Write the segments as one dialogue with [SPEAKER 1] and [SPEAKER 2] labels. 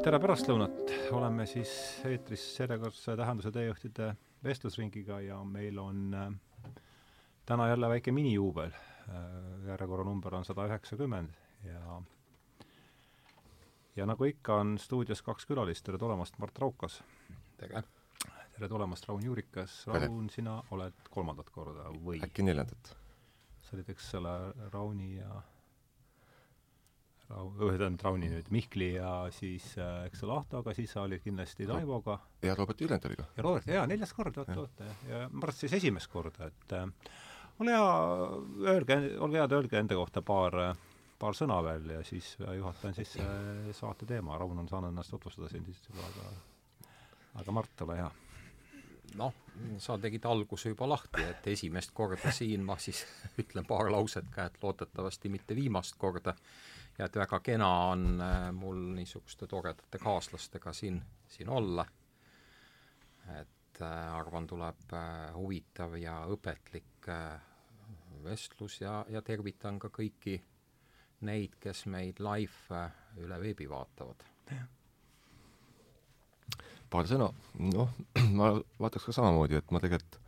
[SPEAKER 1] tere pärastlõunat, oleme siis eetris järjekordse Tähenduse teejuhtide vestlusringiga ja meil on äh, täna jälle väike minijuubel äh,. järjekorranumber on sada üheksakümmend ja ja nagu ikka, on stuudios kaks külalist, tere tulemast, Mart Raukas!
[SPEAKER 2] tere!
[SPEAKER 1] tere tulemast, Raun Juurikas! Raun, sina oled kolmandat korda või?
[SPEAKER 2] äkki neljandat?
[SPEAKER 1] sa olid, eks ole, Rauni ja tähendab Rauni nüüd, Mihkli ja siis äh, eks ole Ahtoga, siis sa olid kindlasti Taivoga.
[SPEAKER 2] ja Robert Ülendaliga.
[SPEAKER 1] ja Robert, jaa, neljas kord, oot, oot, ja ma arvan, et siis esimest korda, et äh, ole hea, öelge, olge head, öelge enda kohta paar, paar sõna veel ja siis juhatan siis äh, saate teema, Raun on saanud ennast tutvustada siin siis juba, aga aga Mart, ole hea
[SPEAKER 3] noh, sa tegid alguse juba lahti, et esimest korda siin ma siis ütlen paar lauset ka, et loodetavasti mitte viimast korda ja et väga kena on äh, mul niisuguste toredate kaaslastega siin, siin olla. et äh, arvan, tuleb äh, huvitav ja õpetlik vestlus ja, ja tervitan ka kõiki neid, kes meid live üle veebi vaatavad.
[SPEAKER 2] paar sõna, noh, ma vaataks ka samamoodi, et ma tegelikult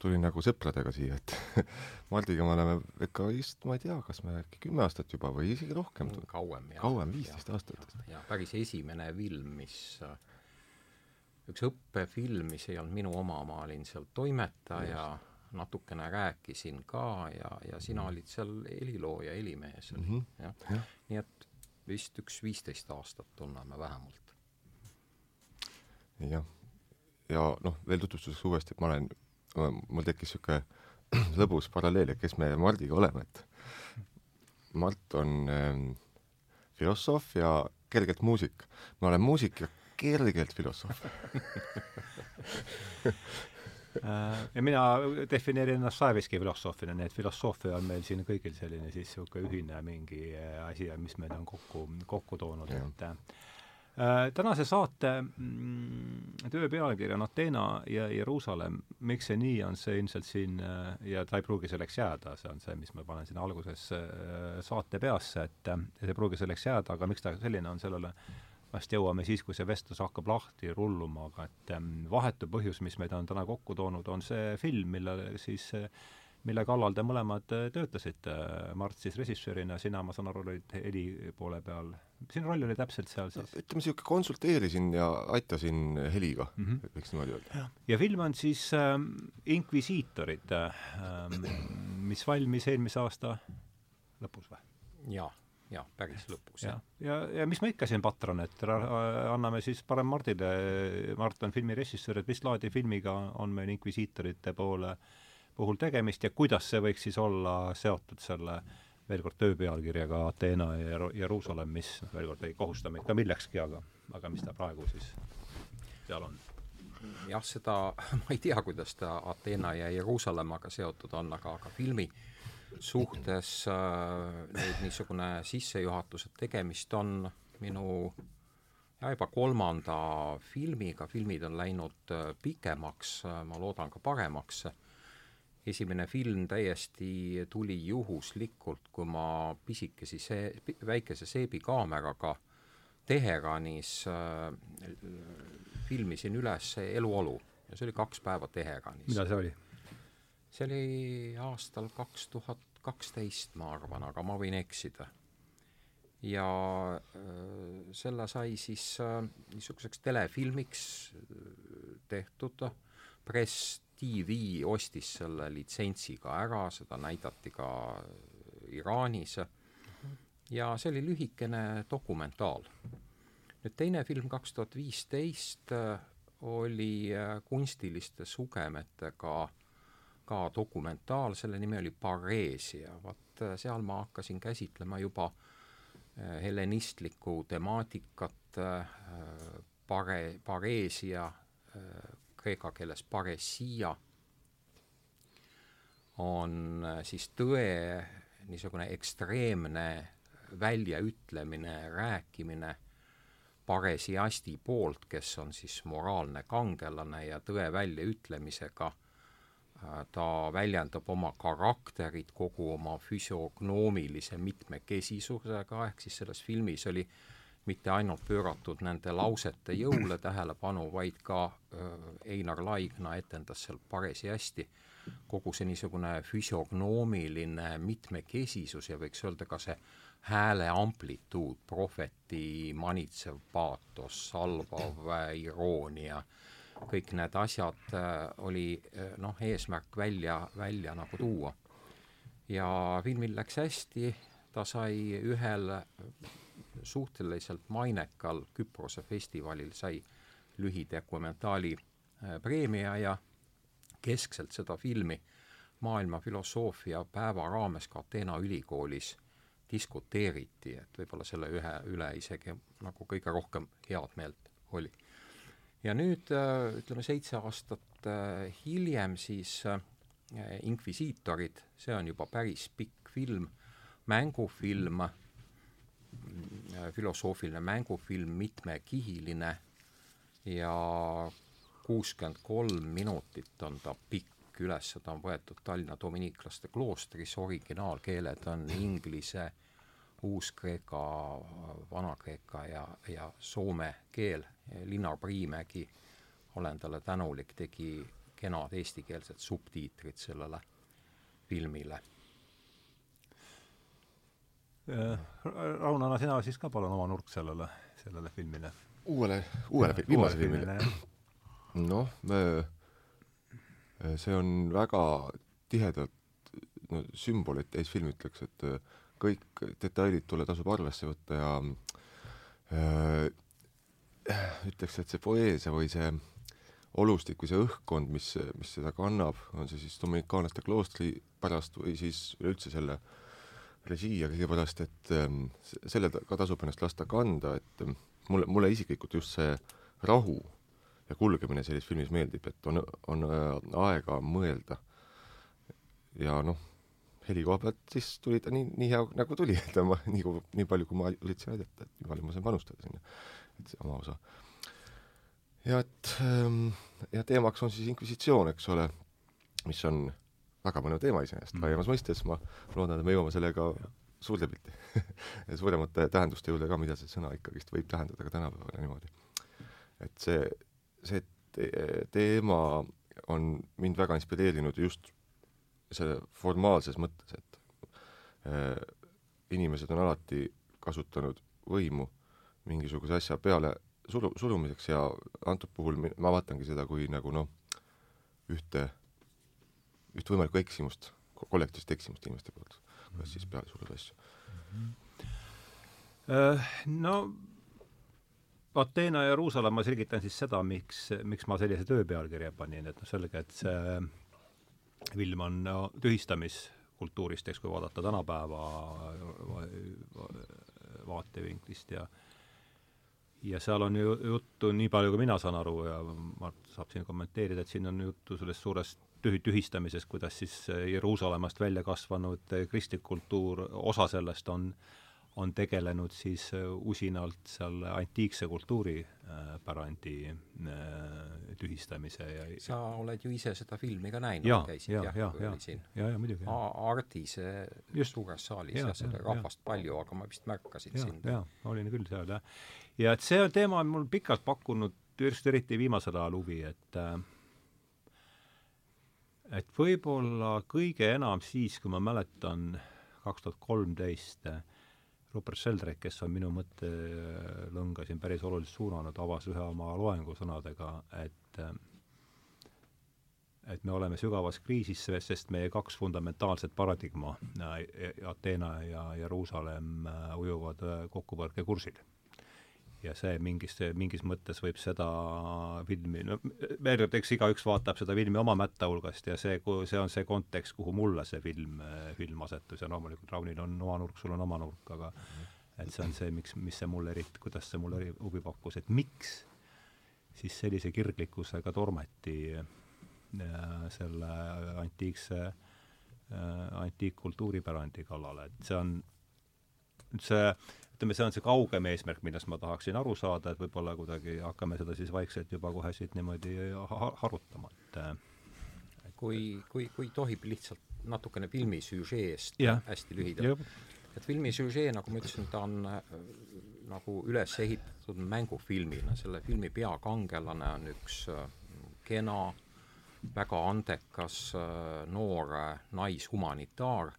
[SPEAKER 2] tulin nagu sõpradega siia, et Mardiga me oleme ikka vist, ma ei tea, kas me äkki kümme aastat juba või isegi rohkem
[SPEAKER 3] mm, kauem, jah.
[SPEAKER 2] kauem, viisteist aastat.
[SPEAKER 3] jah, päris esimene film, mis üks õppefilm, mis ei olnud minu oma, ma olin seal toimetaja, natukene rääkisin ka ja, ja sina olid seal helilooja, helimees mm, -hmm. jah ja. ja.. nii et vist üks viisteist aastat tunneme vähemalt.
[SPEAKER 2] jah, ja noh, veel tutvustuseks uuesti, et ma olen mul tekkis niisugune lõbus paralleel, et kes me Mardiga oleme, et Mart on ähm, filosoof ja kergelt muusik. ma olen muusik ja kergelt filosoof
[SPEAKER 1] äh, ja mina defineerin ennast Saeviski filosoofina, nii et filosoofia on meil siin kõigil selline siis niisugune ühine mingi äh, asi, mis meid on kokku, kokku toonud, et Äh, tänase saate mm, töö pealkiri on Ateena ja Jeruusalemm. miks see nii on, see ilmselt siin äh, ja ta ei pruugi selleks jääda, see on see, mis ma panen sinna alguses äh, saate peasse, et see ei pruugi selleks jääda, aga miks ta selline on, sellele vast jõuame siis, kui see vestlus hakkab lahti rulluma, aga et vahetu põhjus, mis meid on täna kokku toonud, on see film, millele siis mille kallal te mõlemad äh, töötasite, Mart siis režissöörina, sina, ma saan aru, olid heli poole peal. sinu roll oli täpselt seal siis
[SPEAKER 2] no,? ütleme niisugune konsulteerisin ja aitasin heliga mm, -hmm. võiks niimoodi öelda.
[SPEAKER 1] ja film on siis ähm, Inkvisiitorid ähm,, mis valmis eelmise aasta lõpus või?
[SPEAKER 3] jaa jah, päris lõpus.
[SPEAKER 1] ja, ja, ja mis me ikka siin patron, et anname siis parem Mardile, Mart on filmi režissöör, et mis laadi filmiga on meil Inkvisiitorite poole äh, puhul tegemist ja kuidas see võiks siis olla seotud selle veel kord töö pealkirjaga Ateena ja Jeruusalemm, mis veel kord ei kohusta meid ka millekski, aga, aga mis ta praegu siis seal on?
[SPEAKER 3] jah, seda ma ei tea, kuidas ta Ateena ja Jeruusalemmaga seotud on, aga, aga filmi suhtes äh, nüüd niisugune sissejuhatus, et tegemist on minu ja juba kolmanda filmiga, filmid on läinud äh, pikemaks, äh, ma loodan ka paremaks esimene film täiesti tuli juhuslikult, kui ma pisikesi see, väikese seebikaameraga Teheranis äh, filmisin üles eluolu ja see oli kaks päeva Teheranis.
[SPEAKER 1] millal see oli?
[SPEAKER 3] see oli aastal kaks tuhat kaksteist, ma arvan, aga ma võin eksida. ja äh, selle sai siis äh, niisuguseks telefilmiks äh, tehtud, press TV ostis selle litsentsi ka ära, seda näidati ka Iraanis ja see oli lühikene dokumentaal. nüüd teine film, kaks tuhat viisteist, oli kunstiliste sugemetega ka dokumentaal, selle nimi oli Pareesia, vot seal ma hakkasin käsitlema juba helenistlikku temaatikat, pare-, Pareesia kreeka keeles paresia, on äh, siis tõe niisugune ekstreemne väljaütlemine, rääkimine paresiasti poolt, kes on siis moraalne kangelane ja tõe väljaütlemisega äh, ta väljendab oma karakterit kogu oma füsiognoomilise mitmekesisusega, ehk siis selles filmis oli mitte ainult pööratud nende lausete jõule tähelepanu, vaid ka äh, Einar Laigna etendas seal paresi hästi kogu see niisugune füsiognoomiline mitmekesisus ja võiks öelda ka see hääle amplituud, prohveti manitsev paatos, salvav iroonia, kõik need asjad äh, oli äh, noh, eesmärk välja, välja nagu tuua. ja filmil läks hästi, ta sai ühel suhteliselt mainekal Küprose festivalil, sai lühidokumentaali äh, preemia ja keskselt seda filmi maailma filosoofia päeva raames ka Ateena ülikoolis diskuteeriti, et võib-olla selle ühe üle isegi nagu kõige rohkem head meelt oli. ja nüüd äh, ütleme seitse aastat äh, hiljem siis Inkvisiitorid, see on juba päris pikk film, mängufilm filosoofiline mängufilm, mitmekihiline ja kuuskümmend kolm minutit on ta pikk üles, ta on võetud Tallinna dominiiklaste kloostris, originaalkeeled on inglise, uus-kreeka, vana-kreeka ja, ja soome keel. Linnar Priimägi, olen talle tänulik, tegi kenad eestikeelsed subtiitrid sellele filmile
[SPEAKER 1] Rauno, sina siis ka palun oma nurk sellele, sellele filmile.
[SPEAKER 2] uuele, uuele, viimasele filmile? noh, see on väga tihedalt no sümbolit täis film, ütleks, et kõik detailid tuleb, tasub arvesse võtta ja äh, ütleks, et see poeesia või see olustik või see õhkkond, mis, mis seda kannab, on see siis dominikaanlaste kloostri pärast või siis üleüldse selle äh, režii ja kõigepärast, et ähm, selle ka tasub ennast lasta kanda, et ähm, mulle, mulle isiklikult just see rahu ja kulgemine sellises filmis meeldib, et on, on äh, aega mõelda. ja noh, heli koha pealt siis tuli ta nii, nii hea, nagu tuli, et ma nii, nii palju, kui ma üritasin näidata, et nii palju ma sain panustada sinna, et oma osa. ja et ähm, ja teemaks on siis inkvisitsioon, eks ole, mis on väga põnev teema iseenesest mm., laiemas mõistes ma loodan, et me jõuame sellega suurde pilti suuremate tähenduste juurde ka, mida see sõna ikkagist võib tähendada ka tänapäeval ja niimoodi. et see, see te teema on mind väga inspireerinud just selle formaalses mõttes, et äh, inimesed on alati kasutanud võimu mingisuguse asja peale suru-, surumiseks ja antud puhul ma vaatangi seda kui nagu noh, ühte üht võimalikku eksimust, kollektiivset eksimust inimeste poolt, kuidas siis peale suruda asju mm.
[SPEAKER 1] -hmm. No Ateena ja Jeruusalemm, ma selgitan siis seda, miks, miks ma sellise töö pealkirja panin, et noh, selge, et see film on no, tühistamiskultuurist, eks, kui vaadata tänapäeva vaatevinklist ja ja seal on ju juttu, nii palju kui mina saan aru ja Mart saab siin kommenteerida, et siin on juttu sellest suurest tühi-, tühistamisest, kuidas siis äh, Jeruusalemmast välja kasvanud äh, kristlik kultuur, osa sellest on, on tegelenud siis äh, usinalt seal antiikse kultuuripärandi tühistamise ja
[SPEAKER 3] sa oled ju ise seda filmi ka näinud, käisid
[SPEAKER 1] jah, ja, ja, ja, ja, ja muidugi.
[SPEAKER 3] Artis suures saalis ja, ja seda rahvast ja. palju, aga ma vist märkasin
[SPEAKER 1] ja,
[SPEAKER 3] sind.
[SPEAKER 1] jaa, olin küll seal, jah. ja et see teema on mul pikalt pakkunud just eriti viimasel ajal huvi, et äh, et võib-olla kõige enam siis, kui ma mäletan kaks tuhat kolmteist Rupert Sheldrake, kes on minu mõttelõnga siin päris oluliselt suunanud, avas ühe oma loengu sõnadega, et et me oleme sügavas kriisis, sest meie kaks fundamentaalset paradigma, Ateena ja Jeruusalemm, ujuvad kokkupõrkekursil ja see mingis, mingis mõttes võib seda filmi, no veel kord, eks igaüks vaatab seda filmi oma mätta hulgast ja see, see on see kontekst, kuhu mulle see film, film asetus ja loomulikult Raunil on oma nurk, sul on oma nurk, aga et see on see, miks, mis see mulle eriti, kuidas see mulle huvi pakkus, et miks siis sellise kirglikkusega tormati äh, selle antiikse äh,, antiikkultuuripärandi kallale, et see on, see ütleme, see on see kaugem eesmärk, millest ma tahaksin aru saada, et võib-olla kuidagi hakkame seda siis vaikselt juba kohe siit niimoodi ha harutama, et
[SPEAKER 3] äh, kui, kui, kui tohib lihtsalt natukene filmi süžeest hästi lühidalt. et filmi süžee, nagu ma ütlesin, ta on nagu üles ehitatud mängufilmina, selle filmi peakangelane on üks äh, kena, väga andekas äh, noor äh, naishumanitaar,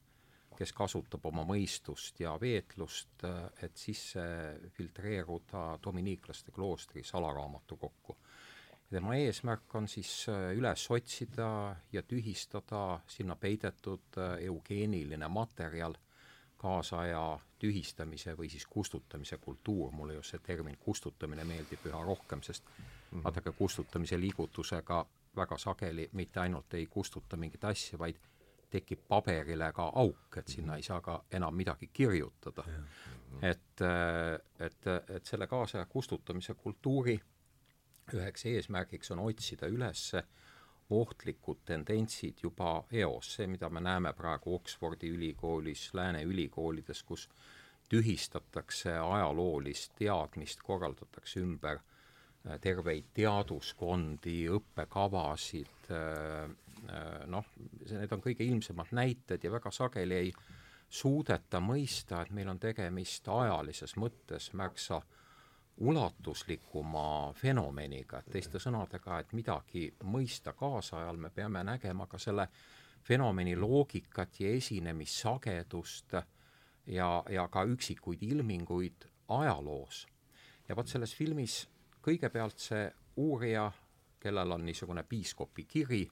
[SPEAKER 3] kes kasutab oma mõistust ja veetlust, et sisse filtreeruda dominiiklaste kloostri salaraamatukokku. tema eesmärk on siis üles otsida ja tühistada sinna peidetud eugeeniline materjal kaasaja tühistamise või siis kustutamise kultuur, mulle just see termin kustutamine meeldib üha rohkem, sest mhm. vaadake mm -hmm., kustutamise liigutusega väga sageli mitte ainult ei kustuta mingit asja, vaid tekib paberile ka auk, et sinna ei saa ka enam midagi kirjutada. et, et, et selle kaasaja kustutamise kultuuri üheks eesmärgiks on otsida üles äh, ohtlikud tendentsid juba eos, see, mida me näeme praegu Oxfordi ülikoolis, lääne ülikoolides, kus tühistatakse ajaloolist teadmist, korraldatakse ümber äh, terveid teaduskondi, õppekavasid, äh, äh, noh, need on kõige ilmsemad näited ja väga sageli ei suudeta mõista, et meil on tegemist ajalises mõttes märksa äh, ulatuslikuma fenomeniga, et teiste sõnadega, et midagi mõista kaasajal, me peame nägema ka selle fenomeni loogikat ja esinemissagedust ja, ja ka üksikuid ilminguid ajaloos. ja vot selles filmis kõigepealt see uurija, kellel on niisugune piiskopi kiri,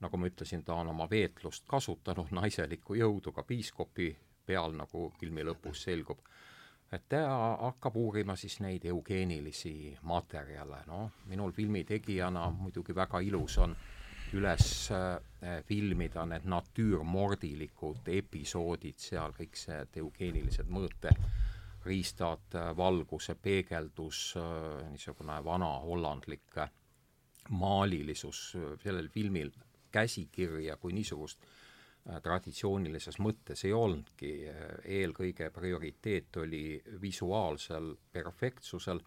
[SPEAKER 3] nagu ma ütlesin, ta on oma veetlust kasutanud, naiselikku jõudu ka piiskopi peal, nagu filmi lõpus selgub. Et ta hakkab uurima siis neid eugeenilisi materjale, noh, minul filmi tegijana muidugi väga ilus on üles äh, filmida need natüürmordilikud episoodid seal, kõik see eugeenilised mõõteriistad, äh, valguse peegeldus äh,, niisugune vana hollandlik maalilisus, sellel filmil käsikirja kui niisugust Äh, traditsioonilises mõttes ei olnudki, eelkõige prioriteet oli visuaalsel perfektsusel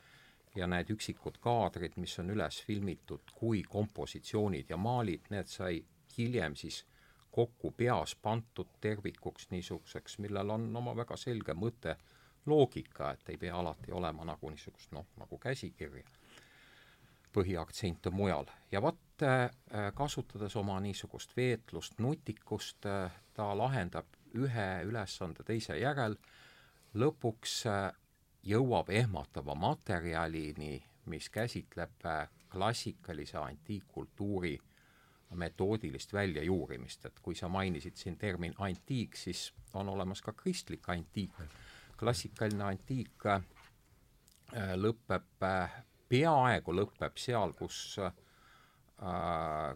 [SPEAKER 3] ja need üksikud kaadrid, mis on üles filmitud kui kompositsioonid ja maalid, need sai hiljem siis kokku peas pandud tervikuks niisuguseks, millel on oma väga selge mõte, loogika, et ei pea alati olema nagu niisugust noh, nagu käsikirja. Põhiaktsent on mujal. Ja vot äh, kasutades oma niisugust veetlust, nutikust, äh, ta lahendab ühe ülesande teise järel, lõpuks äh, jõuab ehmatava materjalini, mis käsitleb klassikalise antiikkultuuri metoodilist väljajuurimist, et kui sa mainisid siin termin antiik, siis on olemas ka kristlik antiik. klassikaline antiik lõpeb peaaegu lõpeb seal, kus äh,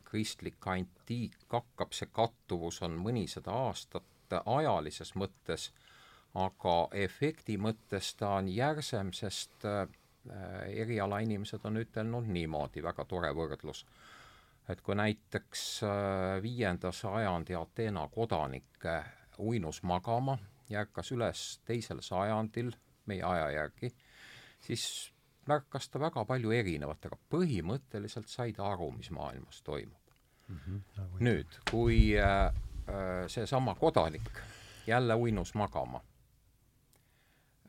[SPEAKER 3] kristlik antiik hakkab, see kattuvus on mõnisada aastat ajalises mõttes, aga efekti mõttes ta on järsem, sest äh, erialainimesed on ütelnud niimoodi, väga tore võrdlus, et kui näiteks äh, viienda sajandi Ateena kodanik uinus magama ja ärkas üles teisel sajandil meie aja järgi, siis märkas ta väga palju erinevat, aga põhimõtteliselt sai ta aru, mis maailmas toimub mm. -hmm, nüüd, kui äh, äh, seesama kodanik jälle uinus magama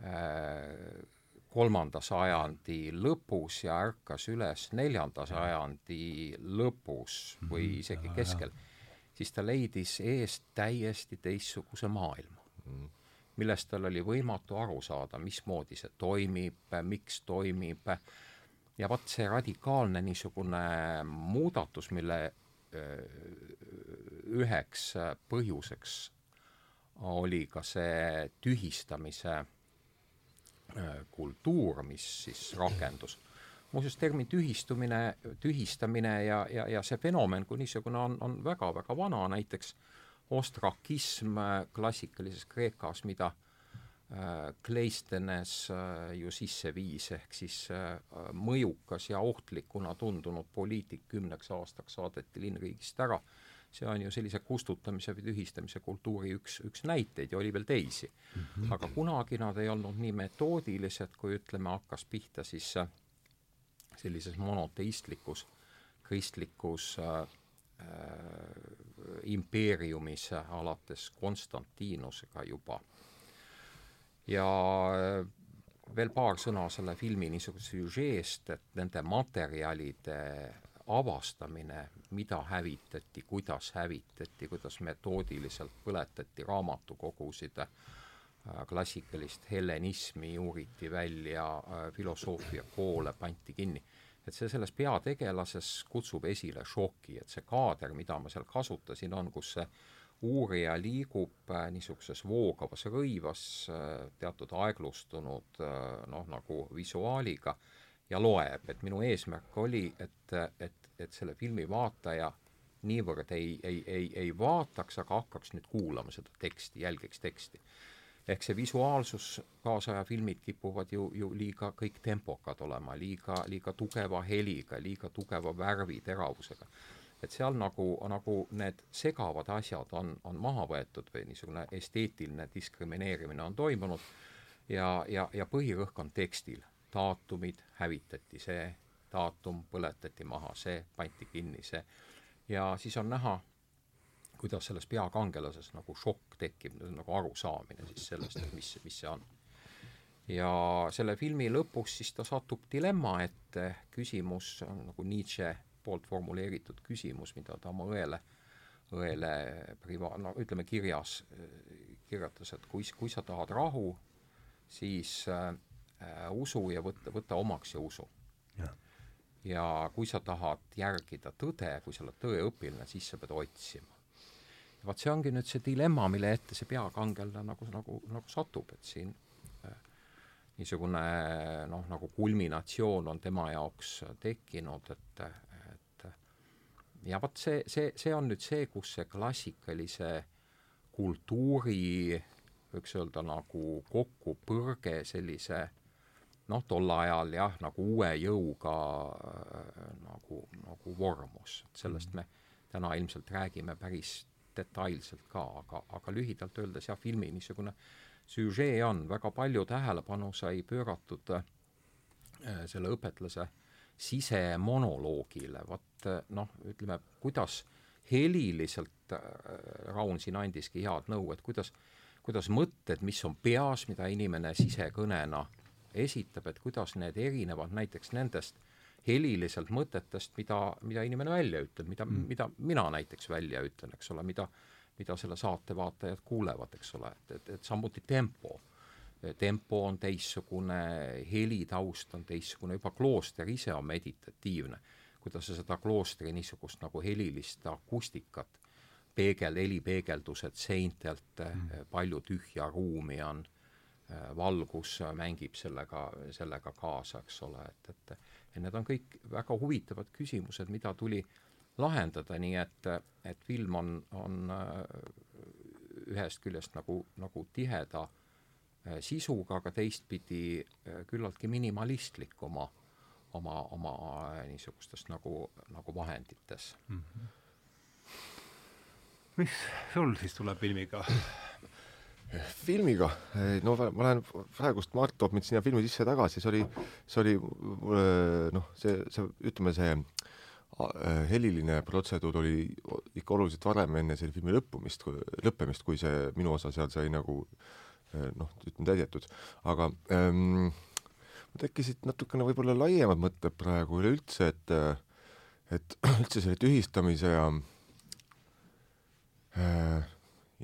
[SPEAKER 3] äh, kolmanda sajandi lõpus ja ärkas üles neljanda sajandi lõpus või mhm, isegi keskel, siis ta leidis eest täiesti teistsuguse maailma mm. -hmm millest tal oli võimatu aru saada, mismoodi see toimib, miks toimib, ja vot see radikaalne niisugune muudatus, mille üheks põhjuseks oli ka see tühistamise kultuur, mis siis rakendus. muuseas, termin tühistumine, tühistamine ja, ja, ja see fenomen kui niisugune on, on väga-väga vana, näiteks ostrakism klassikalises Kreekas, mida äh, Kleistenes äh, ju sisse viis, ehk siis äh, mõjukas ja ohtlikuna tundunud poliitik kümneks aastaks saadeti linnriigist ära, see on ju sellise kustutamise või tühistamise kultuuri üks, üks näiteid ja oli veel teisi. -hmm. aga kunagi nad ei olnud nii metoodilised, kui ütleme, hakkas pihta siis sellises monoteistlikus kristlikus äh, impeeriumis alates Konstantinusega juba. ja veel paar sõna selle filmi niisuguse süžeest, et nende materjalide avastamine, mida hävitati, kuidas hävitati, kuidas metoodiliselt põletati raamatukogusid, äh, klassikalist hellenismi uuriti välja, äh, filosoofiakoole pandi kinni. Et see selles peategelases kutsub esile šoki, et see kaader, mida ma seal kasutasin, on, kus see uurija liigub äh, niisuguses voogavas rõivas teatud aeglustunud noh, nagu visuaaliga ja loeb, et minu eesmärk oli, et, et, et selle filmi vaataja niivõrd ei, ei, ei, ei vaataks, aga hakkaks nüüd kuulama seda teksti, jälgiks teksti. Ehk see visuaalsus, kaasaja filmid kipuvad ju, ju liiga kõik tempokad olema, liiga, liiga tugeva heliga, liiga tugeva värviteravusega. et seal nagu, nagu need segavad asjad on, on maha võetud või niisugune esteetiline diskrimineerimine on toimunud ja, ja, ja põhirõhk on tekstil daatumid hävitati, see daatum põletati maha, see pandi kinni, see ja siis on näha, kuidas selles peakangelases nagu šokk tekib, nagu arusaamine siis sellest, et mis, mis see on. ja selle filmi lõpus siis ta satub dilemma ette, küsimus on nagu Nietzsche poolt formuleeritud küsimus, mida ta oma õele, õele priva-, no ütleme kirjas kirjutas, et kui, kui sa tahad rahu, siis äh, usu ja võtta, võta omaks ja usu. ja kui sa tahad järgida tõde, kui sa oled tõeõpilane, siis sa pead otsima. Vot see ongi nüüd see dilemma, mille ette see peakangelane nagu, nagu, nagu satub, et siin äh, niisugune noh, nagu kulminatsioon on tema jaoks tekkinud, et, et ja vot see, see, see on nüüd see, kus see klassikalise kultuuri võiks öelda nagu kokkupõrge sellise noh, tol ajal jah, nagu uue jõuga äh, nagu, nagu vormus, et sellest me täna ilmselt räägime päris detailselt ka, aga, aga lühidalt öeldes jah, filmi niisugune süžee on, väga palju tähelepanu sai pööratud äh, selle õpetlase sisemonoloogile, vot äh, noh, ütleme, kuidas heliliselt äh, Raun siin andiski head nõu, et kuidas, kuidas mõtted, mis on peas, mida inimene sisekõnena äh, esitab, et kuidas need erinevad näiteks nendest heliliselt mõtetest, mida, mida inimene välja ütleb, mida mm., mida mina näiteks välja ütlen, eks ole, mida mida selle saate vaatajad kuulevad, eks ole, et, et, et samuti tempo. tempo on teistsugune, helitaust on teistsugune, juba klooster ise on meditatiivne. kuidas sa seda kloostri niisugust nagu helilist akustikat, peegel, helipeegeldused seintelt mm., palju tühja ruumi on Äh, valgus mängib sellega, sellega kaasa, eks ole, et, et et need on kõik väga huvitavad küsimused, mida tuli lahendada, nii et, et film on, on äh, ühest küljest nagu, nagu tiheda äh, sisuga, aga teistpidi küllaltki minimalistlik oma, oma, oma niisugustes nagu, nagu vahendites mm. -hmm.
[SPEAKER 1] mis sul siis tuleb filmiga
[SPEAKER 2] filmiga, no ma lähen praegust, Mart toob mind sinna filmi sisse tagasi, see oli, see oli noh, see, see, ütleme see heliline protseduur oli ikka oluliselt varem enne selle filmi lõppumist, lõppemist, kui see minu osa seal sai nagu noh, ütleme täidetud, aga ähm, tekkisid natukene võib-olla laiemad mõtted praegu üleüldse, et et üldse selle tühistamise ja äh,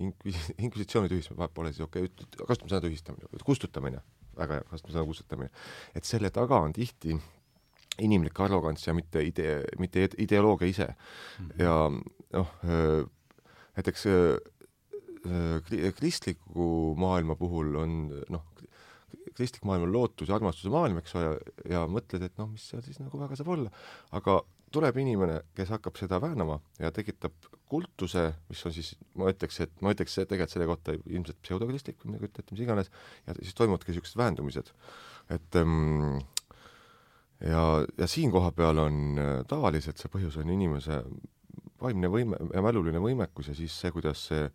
[SPEAKER 2] inkvis-, inkvisitsiooni tühistamine, pole siis okei okay,, kasutame sõna tühistamine, kustutamine, väga hea, kasutame sõna kustutamine. et selle taga on tihti inimlik arrogants ja mitte idee, mitte ideoloogia ise mm. -hmm. ja noh, näiteks kristliku maailma puhul on noh, kristlik maailm on lootuse, armastuse maailm, eks ole, ja mõtled, et noh, mis seal siis nagu väga saab olla, aga tuleb inimene, kes hakkab seda väänama ja tekitab kultuse, mis on siis, ma ütleks, et ma ütleks tegelikult selle kohta ilmselt pseudokristlik või midagi ütlete, mis iganes, ja siis toimuvadki niisugused väändumised. et ähm, ja, ja siin koha peal on äh, tavaliselt see põhjus on inimese vaimne võime ja mäluline võimekus ja siis see, kuidas see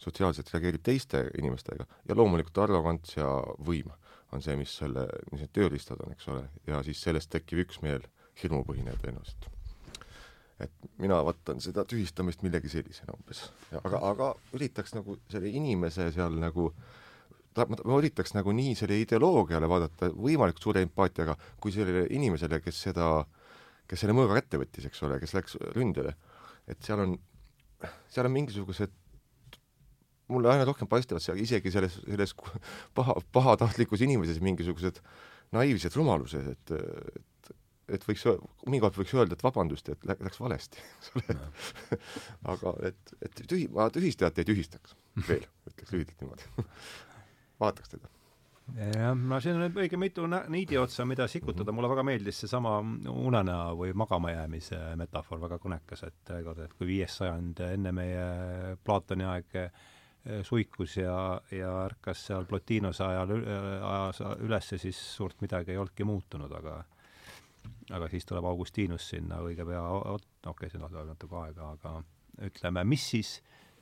[SPEAKER 2] sotsiaalselt reageerib teiste inimestega. Ja loomulikult arrogants ja võim on see, mis selle, mis need tööriistad on, eks ole, ja siis sellest tekkiv üksmeel hirmupõhine tõenäoliselt et mina võtan seda tühistamist millegi sellisena umbes. aga, aga üritaks nagu selle inimese seal nagu ma, ma üritaks nagu nii selle ideoloogiale vaadata võimalikult suure empaatiaga, kui sellele inimesele, kes seda, kes selle mõõga kätte võttis, eks ole, kes läks ründele. et seal on, seal on mingisugused mulle aina rohkem paistavad seal isegi selles, selles paha, pahatahtlikus inimeses mingisugused naiivsed rumalused, et, et et võiks, mõnikord võiks öelda, et vabandust, et läks valesti, aga et, et tühi, ma tühistajat ei tühistaks veel, ütleks lühidalt niimoodi. Vaataks teda.
[SPEAKER 1] Jah, no siin on õige mitu niidi otsa, mida sikutada, mhm. mulle väga meeldis seesama unenäo või magamajäämise metafoor, väga kõnekas, et ega kui viies sajand enne meie Platoni aeg eh, suikus ja, ja ärkas seal Plotinose ajal ajas ülesse, siis suurt midagi ei olnudki muutunud, aga aga siis tuleb Augustinus sinna õige pea, okei okay,, see läheb natuke aega, aga ütleme, mis siis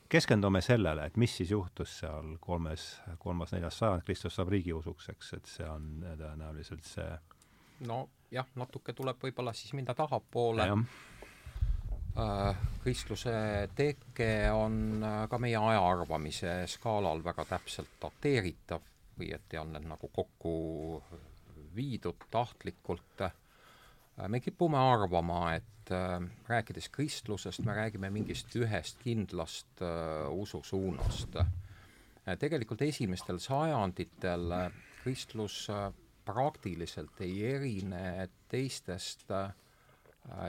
[SPEAKER 1] keskendume sellele, et mis siis juhtus seal kolmes, kolmas-neljas sajand, Kristus saab riigiusuks, eks, et see on tõenäoliselt see
[SPEAKER 3] nojah, natuke tuleb võib-olla siis minna tahapoole. Äh, kristluse teke on äh, ka meie aja arvamise skaalal väga täpselt dateeritav või et on need nagu kokku viidud tahtlikult. Äh, me kipume arvama, et äh, rääkides kristlusest, me räägime mingist ühest kindlast äh, ususuunast äh,. tegelikult esimestel sajanditel äh, kristlus äh, praktiliselt ei erine teistest äh,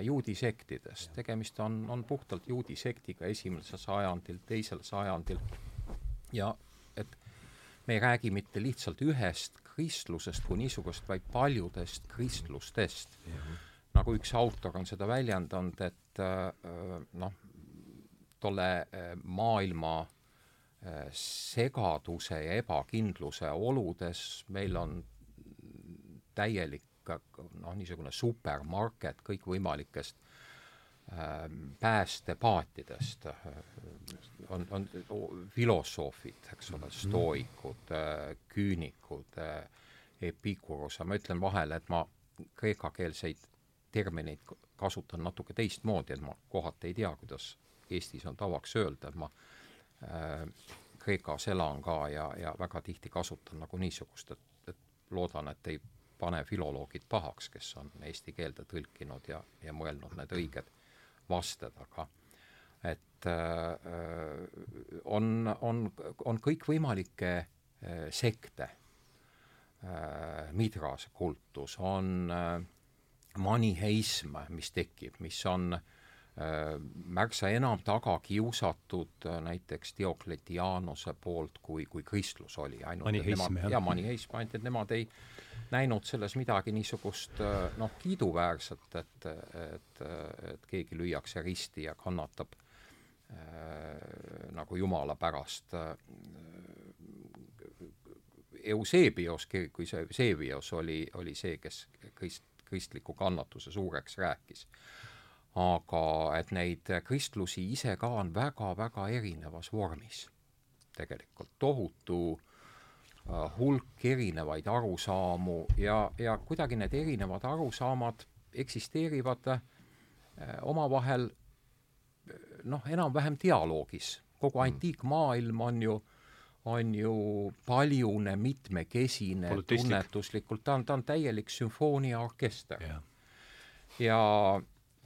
[SPEAKER 3] juudi sektidest, tegemist on, on puhtalt juudi sektiga esimesel sajandil, teisel sajandil ja et me ei räägi mitte lihtsalt ühest kristlusest kui niisugust, vaid paljudest kristlustest mm. -hmm nagu üks autor on seda väljendanud, et äh, noh, tolle äh, maailma äh, segaduse ja ebakindluse oludes meil on täielik noh, niisugune supermarket kõikvõimalikest päästepaatidest, on, on filosoofid, eks ole, mhm. stooikud, küünikud, Epikurus, ma ütlen vahele, et ma kreekakeelseid termineid kasutan natuke teistmoodi, et ma kohati ei tea, kuidas Eestis on tavaks öelda, et ma äh, Kreekas elan ka ja, ja väga tihti kasutan nagu niisugust, et, et loodan, et ei pane filoloogid pahaks, kes on eesti keelde tõlkinud ja, ja mõelnud need õiged vasted, aga et äh, on, on, on kõikvõimalikke äh, sekte äh,, midrase kultus, on äh, maniheism, mis tekib, mis on äh, märksa enam taga kiusatud äh, näiteks Diokletianuse poolt, kui, kui kristlus oli.
[SPEAKER 1] maniheism,
[SPEAKER 3] jah? jaa, maniheism, ainult et nemad ei näinud selles midagi niisugust äh, noh, kiiduväärset, et, et, et keegi lüüakse risti ja kannatab äh, nagu jumala pärast äh, Eusebios, kui see, Seebios oli, oli see, kes krist-, kristliku kannatuse suureks rääkis. aga et neid kristlusi ise ka on väga-väga erinevas vormis tegelikult, tohutu hulk erinevaid arusaamu ja, ja kuidagi need erinevad arusaamad eksisteerivad äh, omavahel noh, enam-vähem dialoogis. kogu mm. antiikmaailm on ju äh, on ju paljune, mitmekesine, tunnetuslikult, ta on, ta on täielik sümfooniaorkester yeah.. ja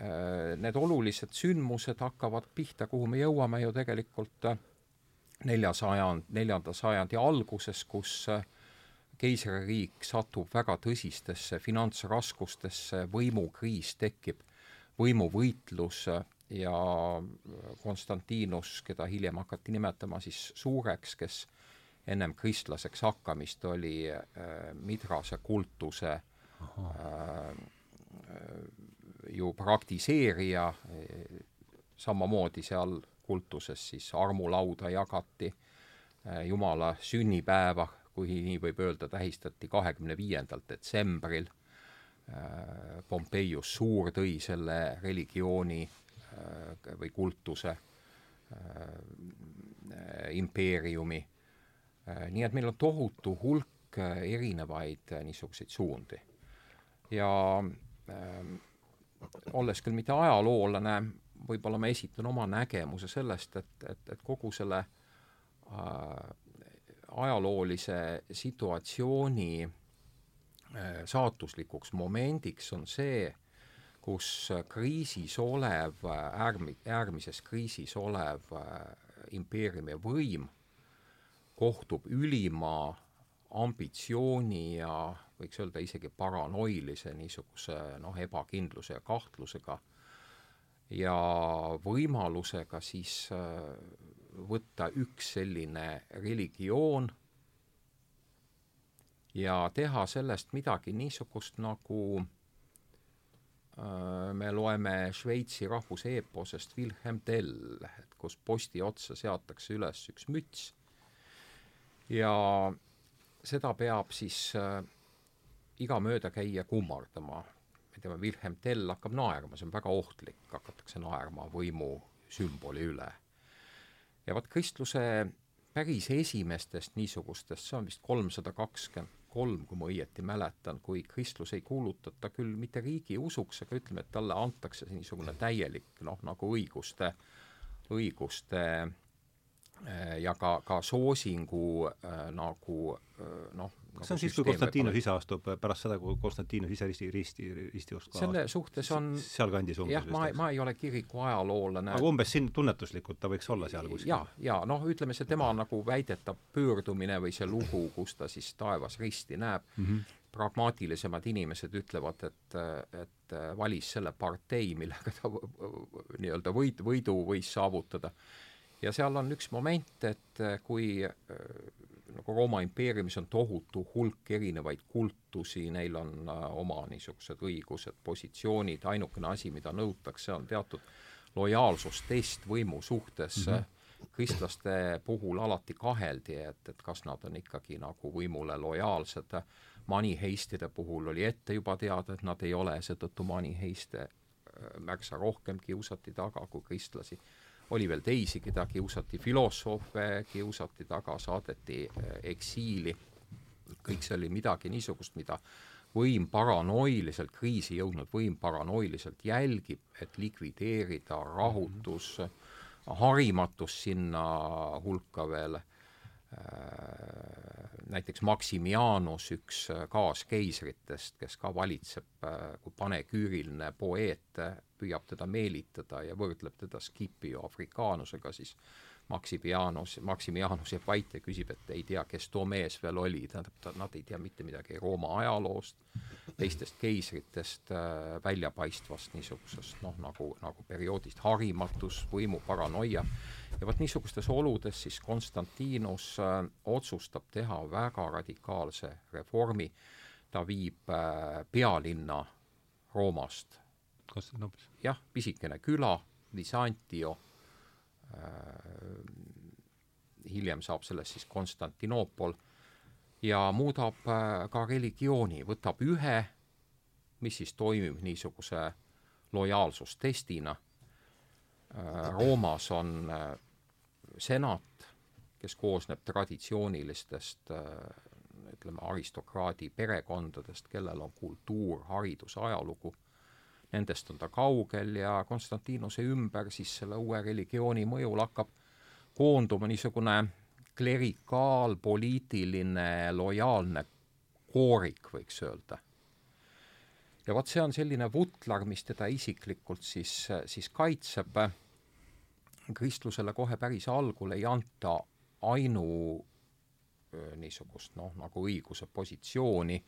[SPEAKER 3] äh, need olulised sündmused hakkavad pihta, kuhu me jõuame ju tegelikult äh, neljasajand, neljanda sajandi alguses, kus äh, keisririik satub väga tõsistesse finantsraskustesse, võimukriis tekib, võimuvõitlus ja Konstantinus, keda hiljem hakati nimetama siis suureks, kes ennem kristlaseks hakkamist oli äh, Midrase kultuse äh, ju praktiseerija, samamoodi seal kultuses siis armulauda jagati äh,, Jumala sünnipäeva, kui nii võib öelda, tähistati kahekümne viiendal detsembril äh,, Pompeius Suur tõi selle religiooni äh, või kultuse impeeriumi nii et meil on tohutu hulk erinevaid niisuguseid suundi. ja olles küll mitte ajaloolane, võib-olla ma esitan oma nägemuse sellest, et, et, et kogu selle äh, ajaloolise situatsiooni äh, saatuslikuks momendiks on see, kus kriisis olev, äärmi-, äärmises kriisis olev impeeriumi võim kohtub ülima ambitsiooni ja võiks öelda isegi paranoilise niisuguse noh, ebakindluse ja kahtlusega ja võimalusega siis äh, võtta üks selline religioon ja teha sellest midagi niisugust, nagu äh, me loeme Šveitsi rahvuseeposest Wilhelm Tell, et kus posti otsa seatakse üles üks müts ja seda peab siis äh, iga möödakäija kummardama. Me teame, Wilhelm Tell hakkab naerma, see on väga ohtlik, hakatakse naerma võimu sümboli üle. ja vot kristluse päris esimestest niisugustest, see on vist kolmsada kakskümmend kolm, kui ma õieti mäletan, kui kristlus ei kuulutata küll mitte riigiusuks, aga ütleme, et talle antakse niisugune täielik noh, nagu õiguste, õiguste äh, ja ka, ka soosingu äh, nagu äh, noh,
[SPEAKER 1] see on siis, kui Konstantinus ise astub pärast seda, kui Konstantinus ise risti, risti, ristiust
[SPEAKER 3] selle suhtes on
[SPEAKER 1] sealkandis umbes
[SPEAKER 3] jah, ma, ma ei ole kiriku ajaloolane.
[SPEAKER 1] aga umbes siin tunnetuslikult ta võiks olla seal kuskil?
[SPEAKER 3] jaa, jaa, noh, ütleme see tema nagu väidetav pöördumine või see lugu, kus ta siis taevas risti näeb mm, -hmm. pragmaatilisemad inimesed ütlevad, et, et valis selle partei, millega ta nii-öelda võit, võidu võis saavutada. ja seal on üks moment, et kui nagu Rooma impeeriumis on tohutu hulk erinevaid kultusi, neil on äh, oma niisugused õigused, positsioonid, ainukene asi, mida nõutakse, on teatud lojaalsustest võimu suhtes mm. -hmm kristlaste puhul alati kaheldi, et, et kas nad on ikkagi nagu võimule lojaalsed. maniheistide puhul oli ette juba teada, et nad ei ole, seetõttu maniheiste äh, märksa rohkem kiusati taga kui kristlasi oli veel teisi, keda kiusati, filosoofe kiusati taga, saadeti äh, eksiili, kõik see oli midagi niisugust, mida võim paranoiliselt, kriisi jõudnud võim paranoiliselt jälgib, et likvideerida rahutus, harimatus sinna hulka veel näiteks Maximianus, üks äh, kaaskeisritest, kes ka valitseb äh, kui paneküüriline poeet, püüab teda meelitada ja võrdleb teda Scipio afrikaanusega, siis Maximianus, Maximianus jääb vait ja küsib, et ei tea, kes too mees veel oli, tähendab, ta, nad ei tea mitte midagi Rooma ajaloost, teistest keisritest äh,, väljapaistvast niisugusest noh, nagu, nagu perioodist harimatus, võimu paranoia, ja vot niisugustes oludes siis Konstantinus äh, otsustab teha väga radikaalse reformi, ta viib äh, pealinna Roomast. Jah, pisikene küla, Visantio hiljem saab sellest siis Konstantinoopol ja muudab äh, ka religiooni, võtab ühe, mis siis toimib niisuguse lojaalsustestina. Äh, Roomas on senat, kes koosneb traditsioonilistest ütleme, aristokraadi perekondadest, kellel on kultuur, haridus, ajalugu nendest on ta kaugel ja Konstantinuse ümber siis selle uue religiooni mõjul hakkab koonduma niisugune klerikaalpoliitiline lojaalne koorik, võiks öelda. ja vot see on selline vutlar, mis teda isiklikult siis, siis kaitseb. kristlusele kohe päris algul ei anta ainu niisugust noh, nagu õiguse positsiooni,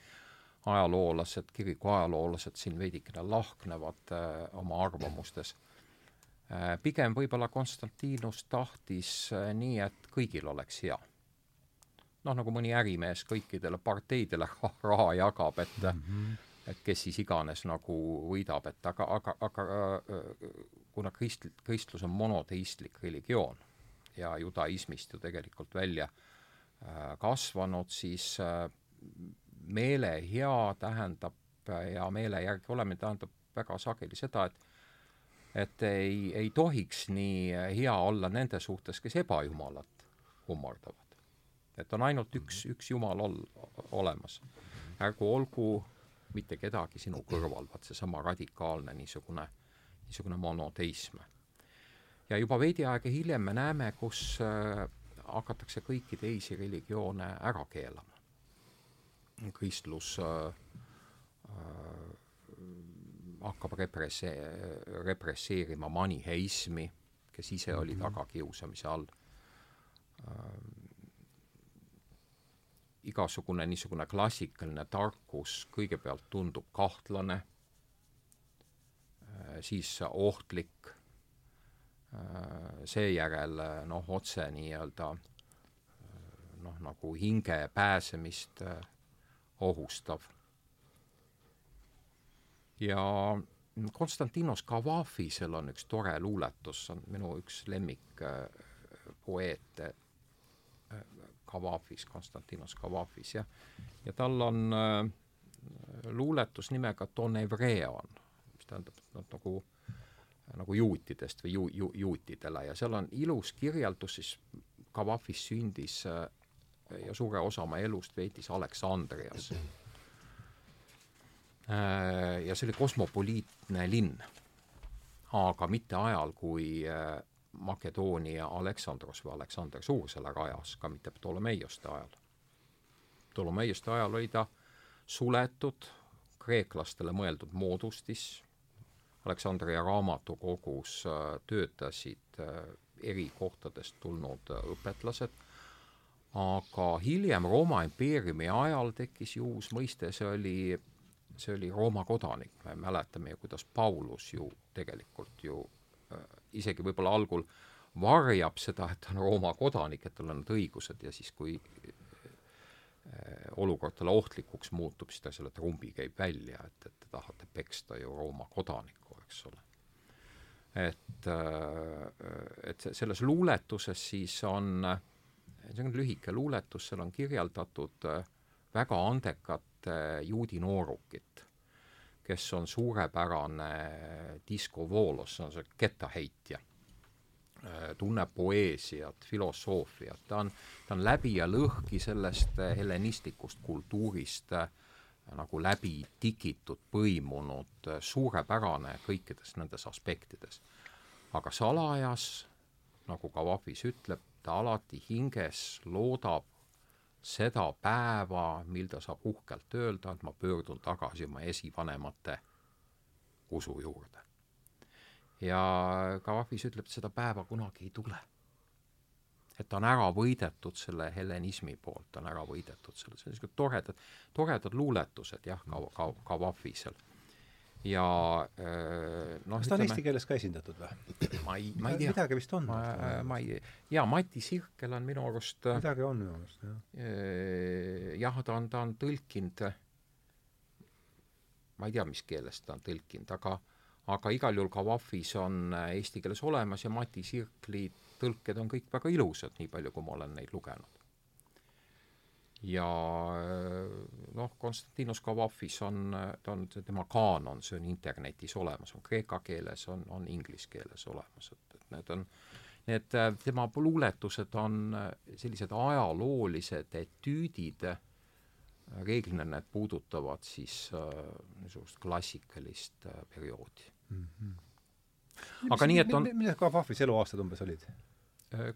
[SPEAKER 3] ajaloolased, kiriku ajaloolased siin veidikene lahknevad äh, oma arvamustes äh,. pigem võib-olla Konstantinus tahtis äh, nii, et kõigil oleks hea. noh, nagu mõni ärimees kõikidele parteidele raha jagab, et mm -hmm. et kes siis iganes nagu võidab, et aga, aga, aga äh, kuna krist-, kristlus on monoteistlik religioon ja judaismist ju tegelikult välja äh, kasvanud, siis äh, meele hea tähendab ja meele järgi olemine tähendab väga sageli seda, et et ei, ei tohiks nii hea olla nende suhtes, kes ebajumalat kummardavad. et on ainult üks, üks jumal ol-, olemas. ärgu olgu mitte kedagi sinu kõrval, vaat seesama radikaalne niisugune, niisugune monoteism. ja juba veidi aega hiljem me näeme, kus äh, hakatakse kõiki teisi religioone ära keelama. Kristlus äh, äh, hakkab represse-, represseerima maniheismi, kes ise oli mhm. tagakiusamise all äh,. igasugune niisugune klassikaline tarkus kõigepealt tundub kahtlane äh,, siis ohtlik Äh, seejärel noh, otse nii-öelda noh, nagu hinge pääsemist ohustav. ja Konstantinos Kavafisel on üks tore luuletus, on minu üks lemmik poeete, Kavafis, Konstantinos Kavafis, jah. ja tal on luuletus nimega Don Evreon, mis tähendab, nad nagu nagu juutidest või ju-, ju-, juutidele ja seal on ilus kirjeldus siis Kavafis sündis äh, ja suure osa oma elust veetis Aleksandrias. Äh, ja see oli kosmopoliitne linn, aga mitte ajal, kui äh, Makedoonia Aleksandros või Aleksander Suur selle rajas, ka mitte Ptolemeioste ajal. Ptolemeioste ajal oli ta suletud, kreeklastele mõeldud moodustis, Aleksandria raamatukogus äh, töötasid eri kohtadest tulnud õpetlased, aga hiljem Rooma impeeriumi ajal tekkis ju uus mõiste, see oli, see oli Rooma kodanik, me mäletame ju, kuidas Paulus ju tegelikult ju isegi võib-olla algul varjab seda, et ta on Rooma kodanik, et tal on need õigused ja siis, kui olukord talle ohtlikuks muutub, siis ta selle trumbi käib välja, et, et te tahate peksta ju Rooma kodanikku eks ole. et, äh, et selles luuletuses siis on, see on lühike luuletus, seal on kirjeldatud äh, väga andekat juudi noorukit, kes on suurepärane diskovoolos, see on see kettaheitja äh, tunneb poeesiat, filosoofiat, ta on, ta on läbi ja lõhki sellest hellenistlikust kultuurist äh, nagu läbi tikitud, põimunud, suurepärane kõikides nendes aspektides. aga salajas, nagu ka Vahvis ütleb, ta alati hinges loodab seda päeva, mil ta saab uhkelt öelda, et ma pöördun tagasi oma esivanemate usu juurde. ja Vahvis ütleb, et seda päeva kunagi ei tule et ta on ära võidetud selle hellenismi poolt, ta on ära võidetud selle, see on niisugune toredad, toredad luuletused jah, ka Vahvisel. Ja noh
[SPEAKER 1] kas ta on eesti keeles ka esindatud või?
[SPEAKER 3] ma ei, ma ei tea.
[SPEAKER 1] midagi vist on.
[SPEAKER 3] ma, ma ei, jaa, Mati Sirkel on minu arust
[SPEAKER 1] midagi on minu arust,
[SPEAKER 3] jah. jah, ta on, ta on tõlkinud, ma ei tea, mis keeles ta on tõlkinud, aga aga igal juhul ka Vahvis on eesti keeles olemas ja Mati Sirkli tõlked on kõik väga ilusad, nii palju, kui ma olen neid lugenud. Ja noh, Konstantinos Kavafis on, ta on, tema kaanon, see on internetis olemas, on kreeka keeles, on, on inglise keeles olemas, et, et need on, need tema luuletused on sellised ajaloolised etüüdid, reeglina need puudutavad siis äh, niisugust klassikalist äh, perioodi mm. -hmm
[SPEAKER 1] aga nii, et on millised Kavafis eluaastad umbes olid?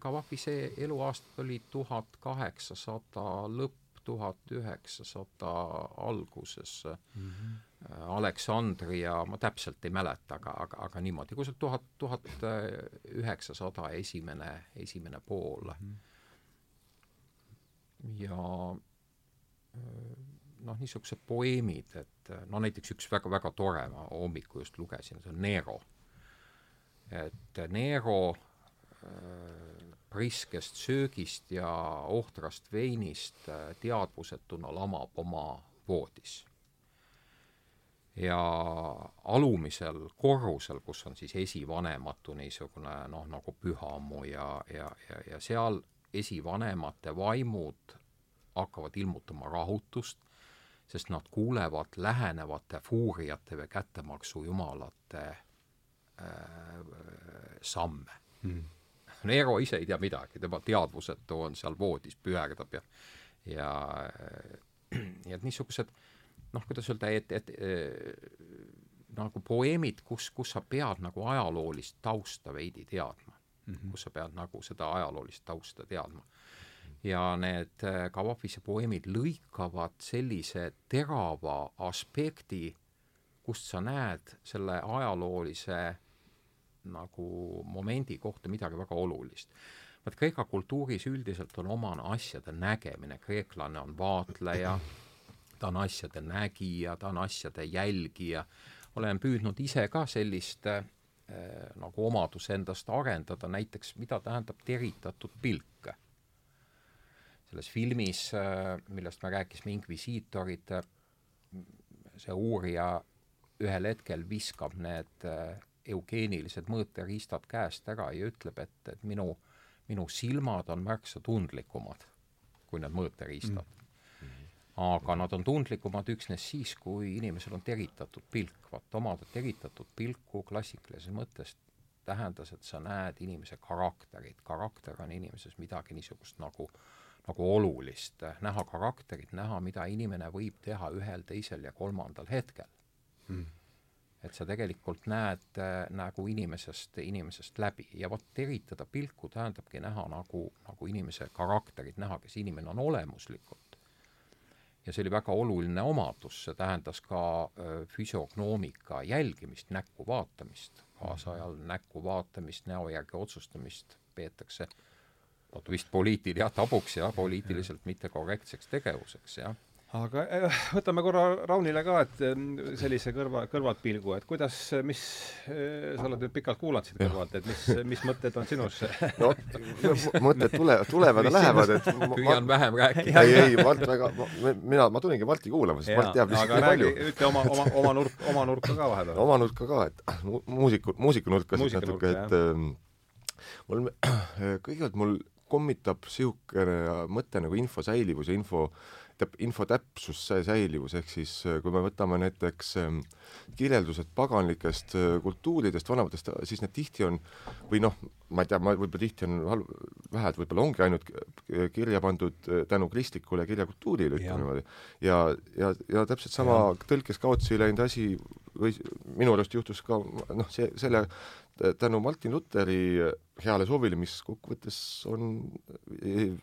[SPEAKER 3] Kavafis eluaastad olid tuhat kaheksasada lõpp, tuhat üheksasada alguses mm. -hmm. Aleksandria, ma täpselt ei mäleta, aga, aga, aga niimoodi, kui see tuhat, tuhat üheksasada esimene, esimene pool mm. -hmm. ja noh, niisugused poeemid, et no näiteks üks väga-väga tore, ma hommikul just lugesin, see on Nero. et Nero priskest söögist ja ohtrast veinist äh, teadvusetuna lamab oma voodis. ja alumisel korrusel, kus on siis esivanematu niisugune noh, nagu pühamu ja, ja, ja, ja seal esivanemate vaimud hakkavad ilmutama rahutust, sest nad kuulevad lähenevate fuuriate või kättemaksu jumalate äh, samme mm Nero ise ei tea midagi, tema teadvusetu on seal voodis, püherdab ja ja ja et niisugused noh, kuidas öelda, et, et, et nagu poeemid, kus, kus sa pead nagu ajaloolist tausta veidi teadma mm, -hmm. kus sa pead nagu seda ajaloolist tausta teadma. ja need äh, Kavafis ja poeemid lõikavad sellise terava aspekti, kust sa näed selle ajaloolise nagu momendi kohta midagi väga olulist. Vaat Kreeka kultuuris üldiselt on omane asjade nägemine, kreeklane on vaatleja, ta on asjade nägija, ta on asjade jälgija, olen püüdnud ise ka sellist äh, nagu omaduse endast arendada, näiteks mida tähendab teritatud pilk. selles filmis äh,, millest me rääkisime, Inkvisiitorid äh,, see uurija ühel hetkel viskab need äh, eugeenilised mõõteriistad käest ära ja ütleb, et, et minu minu silmad on märksa tundlikumad kui need mõõteriistad. Mm.. aga nad on tundlikumad üksnes siis, kui inimesel on teritatud pilk. vaat omada teritatud pilku klassikalises mõttes tähendas, et sa näed inimese karakterit, karakter on inimeses midagi niisugust nagu, nagu olulist, näha karakterit, näha, mida inimene võib teha ühel, teisel ja kolmandal hetkel. Mm et sa tegelikult näed äh, nagu inimesest, inimesest läbi. Ja vot teritada pilku tähendabki näha nagu, nagu inimese karakterit, näha, kes inimene on olemuslikult. ja see oli väga oluline omadus, see tähendas ka äh, füsiognoomika jälgimist, näkku vaatamist, kaasajal näkku vaatamist, näo järgi otsustamist peetakse vot vist poliitil jah, tabuks ja poliitiliselt mittekorrektseks tegevuseks, jah
[SPEAKER 1] aga äh, võtame korra Raunile ka, et ähm, sellise kõrva, kõrvaltpilgu, et kuidas, mis, äh, sa oled nüüd pikalt kuulanud siit kõrvalt, et mis, mis mõtted on sinus?
[SPEAKER 2] no mõtted tulevad, tulevad ja lähevad, et
[SPEAKER 3] püüan vähem rääkida.
[SPEAKER 2] ei, ei, Mart väga, mina, ma tulingi Marti kuulama, sest Mart teab lihtsalt nii palju.
[SPEAKER 1] ütle oma, oma, oma nurk, oma nurka ka vahepeal.
[SPEAKER 2] oma nurka ka, et muusiku, muusikunurka siis natuke, et ähm, mul, kõigepealt mul kommitab niisugune mõte nagu info säilivus ja info täp-, info täpsus, see säilivus, ehk siis äh, kui me võtame näiteks ähm, kirjeldused paganlikest äh, kultuuridest, vanematest, siis need tihti on, või noh, ma ei tea, ma võib-olla tihti on halb, vähe, et võib-olla ongi ainult kirja pandud äh, tänu kristlikule kirjakultuurile, ütleme niimoodi. ja, ja, ja täpselt sama ja. tõlkes kaotsi läinud asi või minu arust juhtus ka noh, see, selle tänu Martin Luteri heale soovile, mis kokkuvõttes on eh,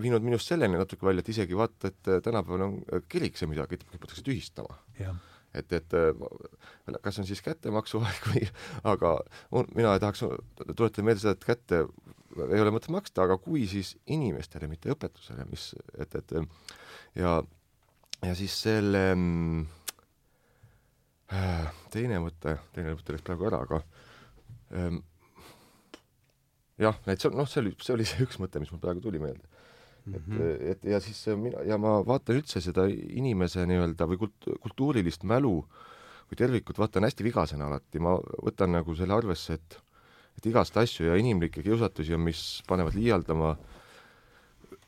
[SPEAKER 2] viinud minust selleni natuke välja, et isegi vaata, et tänapäeval on kirik see midagi, kiputakse tühistama. et, et kas on siis kättemaksu aeg või, aga on, mina tahaks tuletada meelde seda, et kätte ei ole mõtet maksta, aga kui, siis inimestele, mitte õpetusele, mis, et, et ja, ja siis selle äh, teine mõte, teine mõte läks praegu ära, aga jah, et see, noh, see oli, see oli see üks mõte, mis mul praegu tuli meelde mm. -hmm. et, et ja siis mina, ja ma vaatan üldse seda inimese nii-öelda või kult-, kultuurilist mälu kui tervikut vaatan hästi vigasena alati, ma võtan nagu selle arvesse, et et igast asju ja inimlikke kiusatusi on, mis panevad liialdama,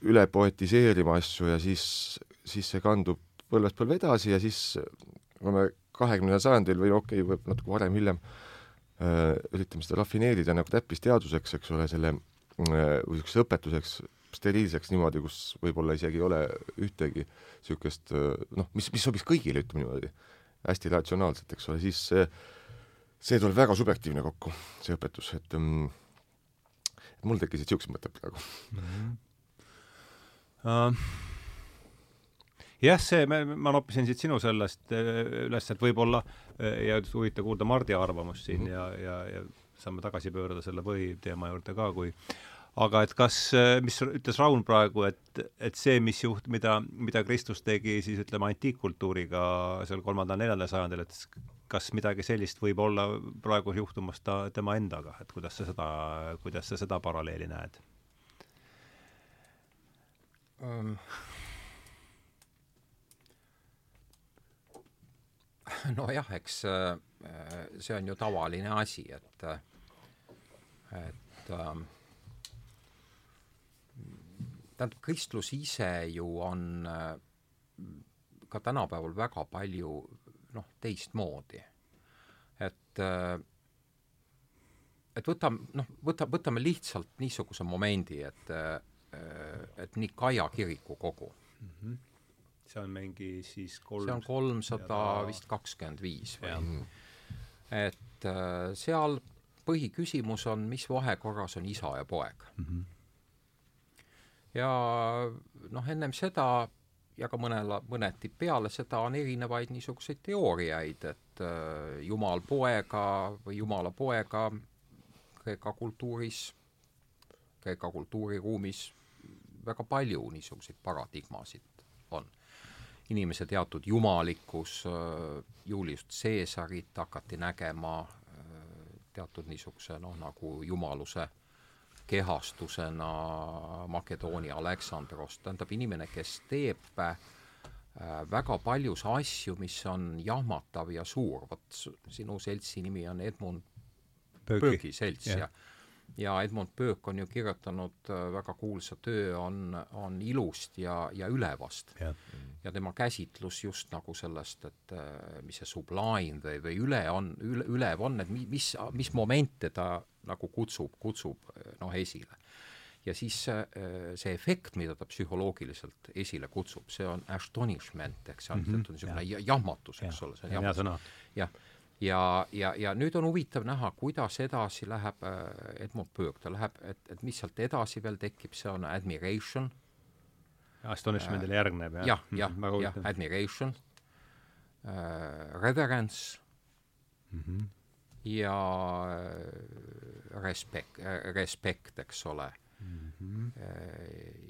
[SPEAKER 2] üle poetiseerima asju ja siis, siis see kandub põlvest põlve edasi ja siis kui me kahekümnendal sajandil või okei okay,, võib natuke varem-hiljem Äh, üritame seda rafineerida nagu täppisteaduseks, eks ole, selle äh, või niisuguseks õpetuseks, steriilseks niimoodi, kus võib-olla isegi ei ole ühtegi niisugust äh, noh, mis, mis sobiks kõigile, ütleme niimoodi, hästi ratsionaalselt, eks ole, siis see, see tuleb väga subjektiivne kokku, see õpetus, et mm, et mul tekkisid niisugused mõtted praegu mm. -hmm.
[SPEAKER 1] Uh jah, see, ma noppisin siit sinu sellest äh, üles, et võib-olla äh, ja huvitav kuulda Mardi arvamust siin mm -hmm. ja, ja, ja saame tagasi pöörduda selle põhiteema juurde ka, kui aga et kas, äh, mis ütles Raun praegu, et, et see, mis juht-, mida, mida Kristus tegi siis ütleme antiikkultuuriga seal kolmandal-neljandal sajandil, et kas midagi sellist võib olla praegu juhtumas ta, tema endaga, et kuidas sa seda, kuidas sa seda paralleeli näed um.?
[SPEAKER 3] nojah, eks äh, see on ju tavaline asi, et, et ähm, tähendab, kristlus ise ju on äh, ka tänapäeval väga palju noh, teistmoodi. et äh, et võtame, noh, võta, võtame lihtsalt niisuguse momendi, et et Nikaia kirikukogu mm. -hmm
[SPEAKER 1] see on mingi siis kolm
[SPEAKER 3] see on kolmsada vist kakskümmend viis või? et äh, seal põhiküsimus on, mis vahekorras on isa ja poeg mm. -hmm. ja noh, ennem seda ja ka mõnel, mõneti peale seda on erinevaid niisuguseid teooriaid, et äh, jumal poega või jumala poega Kreeka kultuuris, Kreeka kultuuriruumis väga palju niisuguseid paradigmasid on inimese teatud jumalikkus, äh, Julius Caesarit hakati nägema äh, teatud niisuguse noh, nagu jumaluse kehastusena Makedoonia Aleksandrost, tähendab inimene, kes teeb äh, väga paljus asju, mis on jahmatav ja suur, vot sinu seltsi nimi on Edmund Pöögi. Selts yeah. ja ja Edmund Burke on ju kirjutanud äh, väga kuulsa töö on, on ilust ja, ja ülevast ja tema käsitlus just nagu sellest, et äh, mis see sublime või, või üle on, üle, ülev on, et mis, mis momente ta nagu kutsub, kutsub äh, noh, esile. ja siis see efekt, mida ta psühholoogiliselt esile kutsub, see on astonishment, ehk see on mm -hmm. niisugune jahmatus, eks ole, see on jahmatus. jah ja, ja, ja nüüd on huvitav näha, kuidas edasi läheb äh, Edmund Burke, ta läheb, et, et mis sealt edasi veel tekib, see on admiration.
[SPEAKER 1] Astonishmentile äh, järgneb,
[SPEAKER 3] jah? jah, jah, jah, jah, admiration äh,, reverence mm -hmm. ja äh, respect äh,, respect, eks ole mm. -hmm.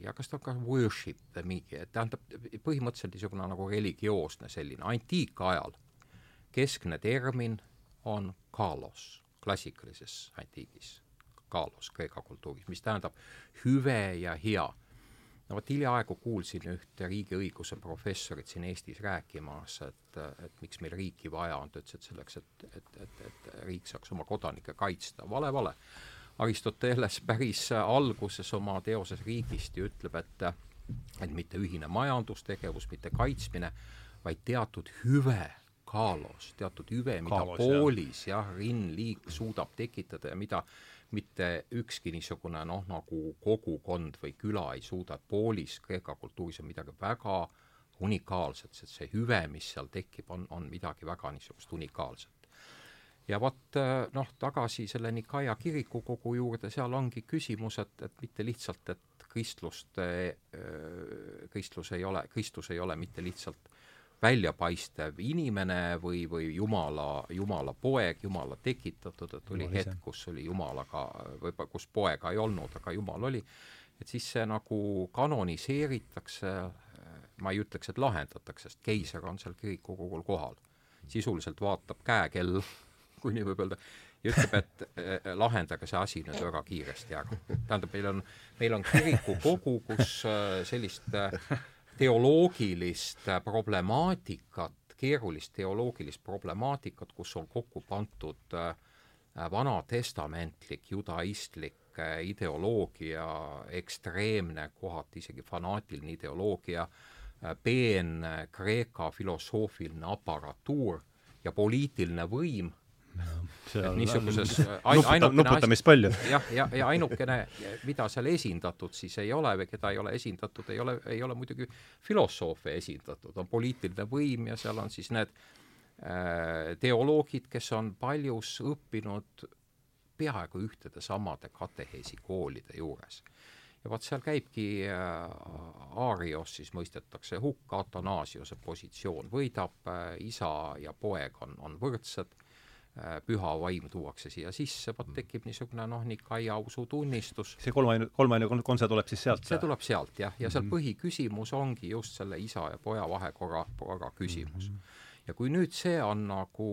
[SPEAKER 3] ja kas ta on ka worship mingi, tähendab põhimõtteliselt niisugune nagu religioosne selline, antiikajal keskne termin on kaalos, klassikalises antiigis, kaalos Kreeka kultuuris, mis tähendab hüve ja hea. no vot hiljaaegu kuulsin ühte riigiõiguse professorit siin Eestis rääkimas, et, et miks meil riiki vaja on, ta ütles, et selleks, et, et, et, et riik saaks oma kodanikke kaitsta, vale, vale. Aristoteles päris alguses oma teoses riigist ju ütleb, et et mitte ühine majandustegevus, mitte kaitsmine, vaid teatud hüve kaalos, teatud hüve, mida kaalos, poolis jah ja,, rinnliik suudab tekitada ja mida mitte ükski niisugune noh, nagu kogukond või küla ei suuda, et poolis Kreeka kultuuris on midagi väga unikaalset, sest see hüve, mis seal tekib, on, on midagi väga niisugust unikaalset. ja vot noh, tagasi selle Nikaia kirikukogu juurde, seal ongi küsimus, et, et mitte lihtsalt, et kristlust, kristlus ei ole, Kristus ei ole mitte lihtsalt väljapaistev inimene või, või Jumala, Jumala poeg, Jumala tekitatud, et oli hetk, kus oli Jumalaga, võib-olla kus poega ei olnud, aga Jumal oli, et siis see nagu kanoniseeritakse, ma ei ütleks, et lahendatakse, sest keiser on seal kirikukogul kohal. sisuliselt vaatab käekell, kui nii võib öelda, ja ütleb, et eh, lahendage see asi nüüd väga kiiresti ära. tähendab, meil on, meil on kirikukogu, kus eh, sellist eh, teoloogilist problemaatikat, keerulist teoloogilist problemaatikat, kus on kokku pandud äh, vanatestamentlik judaistlik äh, ideoloogia, ekstreemne, kohati isegi fanaatiline ideoloogia, äh, peen Kreeka filosoofiline aparatuur ja poliitiline võim
[SPEAKER 1] et niisuguses nuputa, nuputamist palju.
[SPEAKER 3] jah, ja, ja ainukene, mida seal esindatud siis ei ole või keda ei ole esindatud, ei ole, ei ole muidugi filosoofe esindatud, on poliitiline võim ja seal on siis need äh, teoloogid, kes on paljus õppinud peaaegu ühtede samade kateheesi koolide juures. ja vot seal käibki äh, Aarios siis mõistetakse hukka, Atanasiose positsioon võidab äh,, isa ja poeg on, on võrdsed Äh, püha vaim tuuakse siia sisse, vot tekib niisugune noh, Nikaia usutunnistus.
[SPEAKER 1] see kolmaine, kolmaine konse tuleb siis sealt?
[SPEAKER 3] see tuleb sealt jah, ja seal mm -hmm. põhiküsimus ongi just selle isa ja poja vahekorra, korra küsimus mm. -hmm ja kui nüüd see on nagu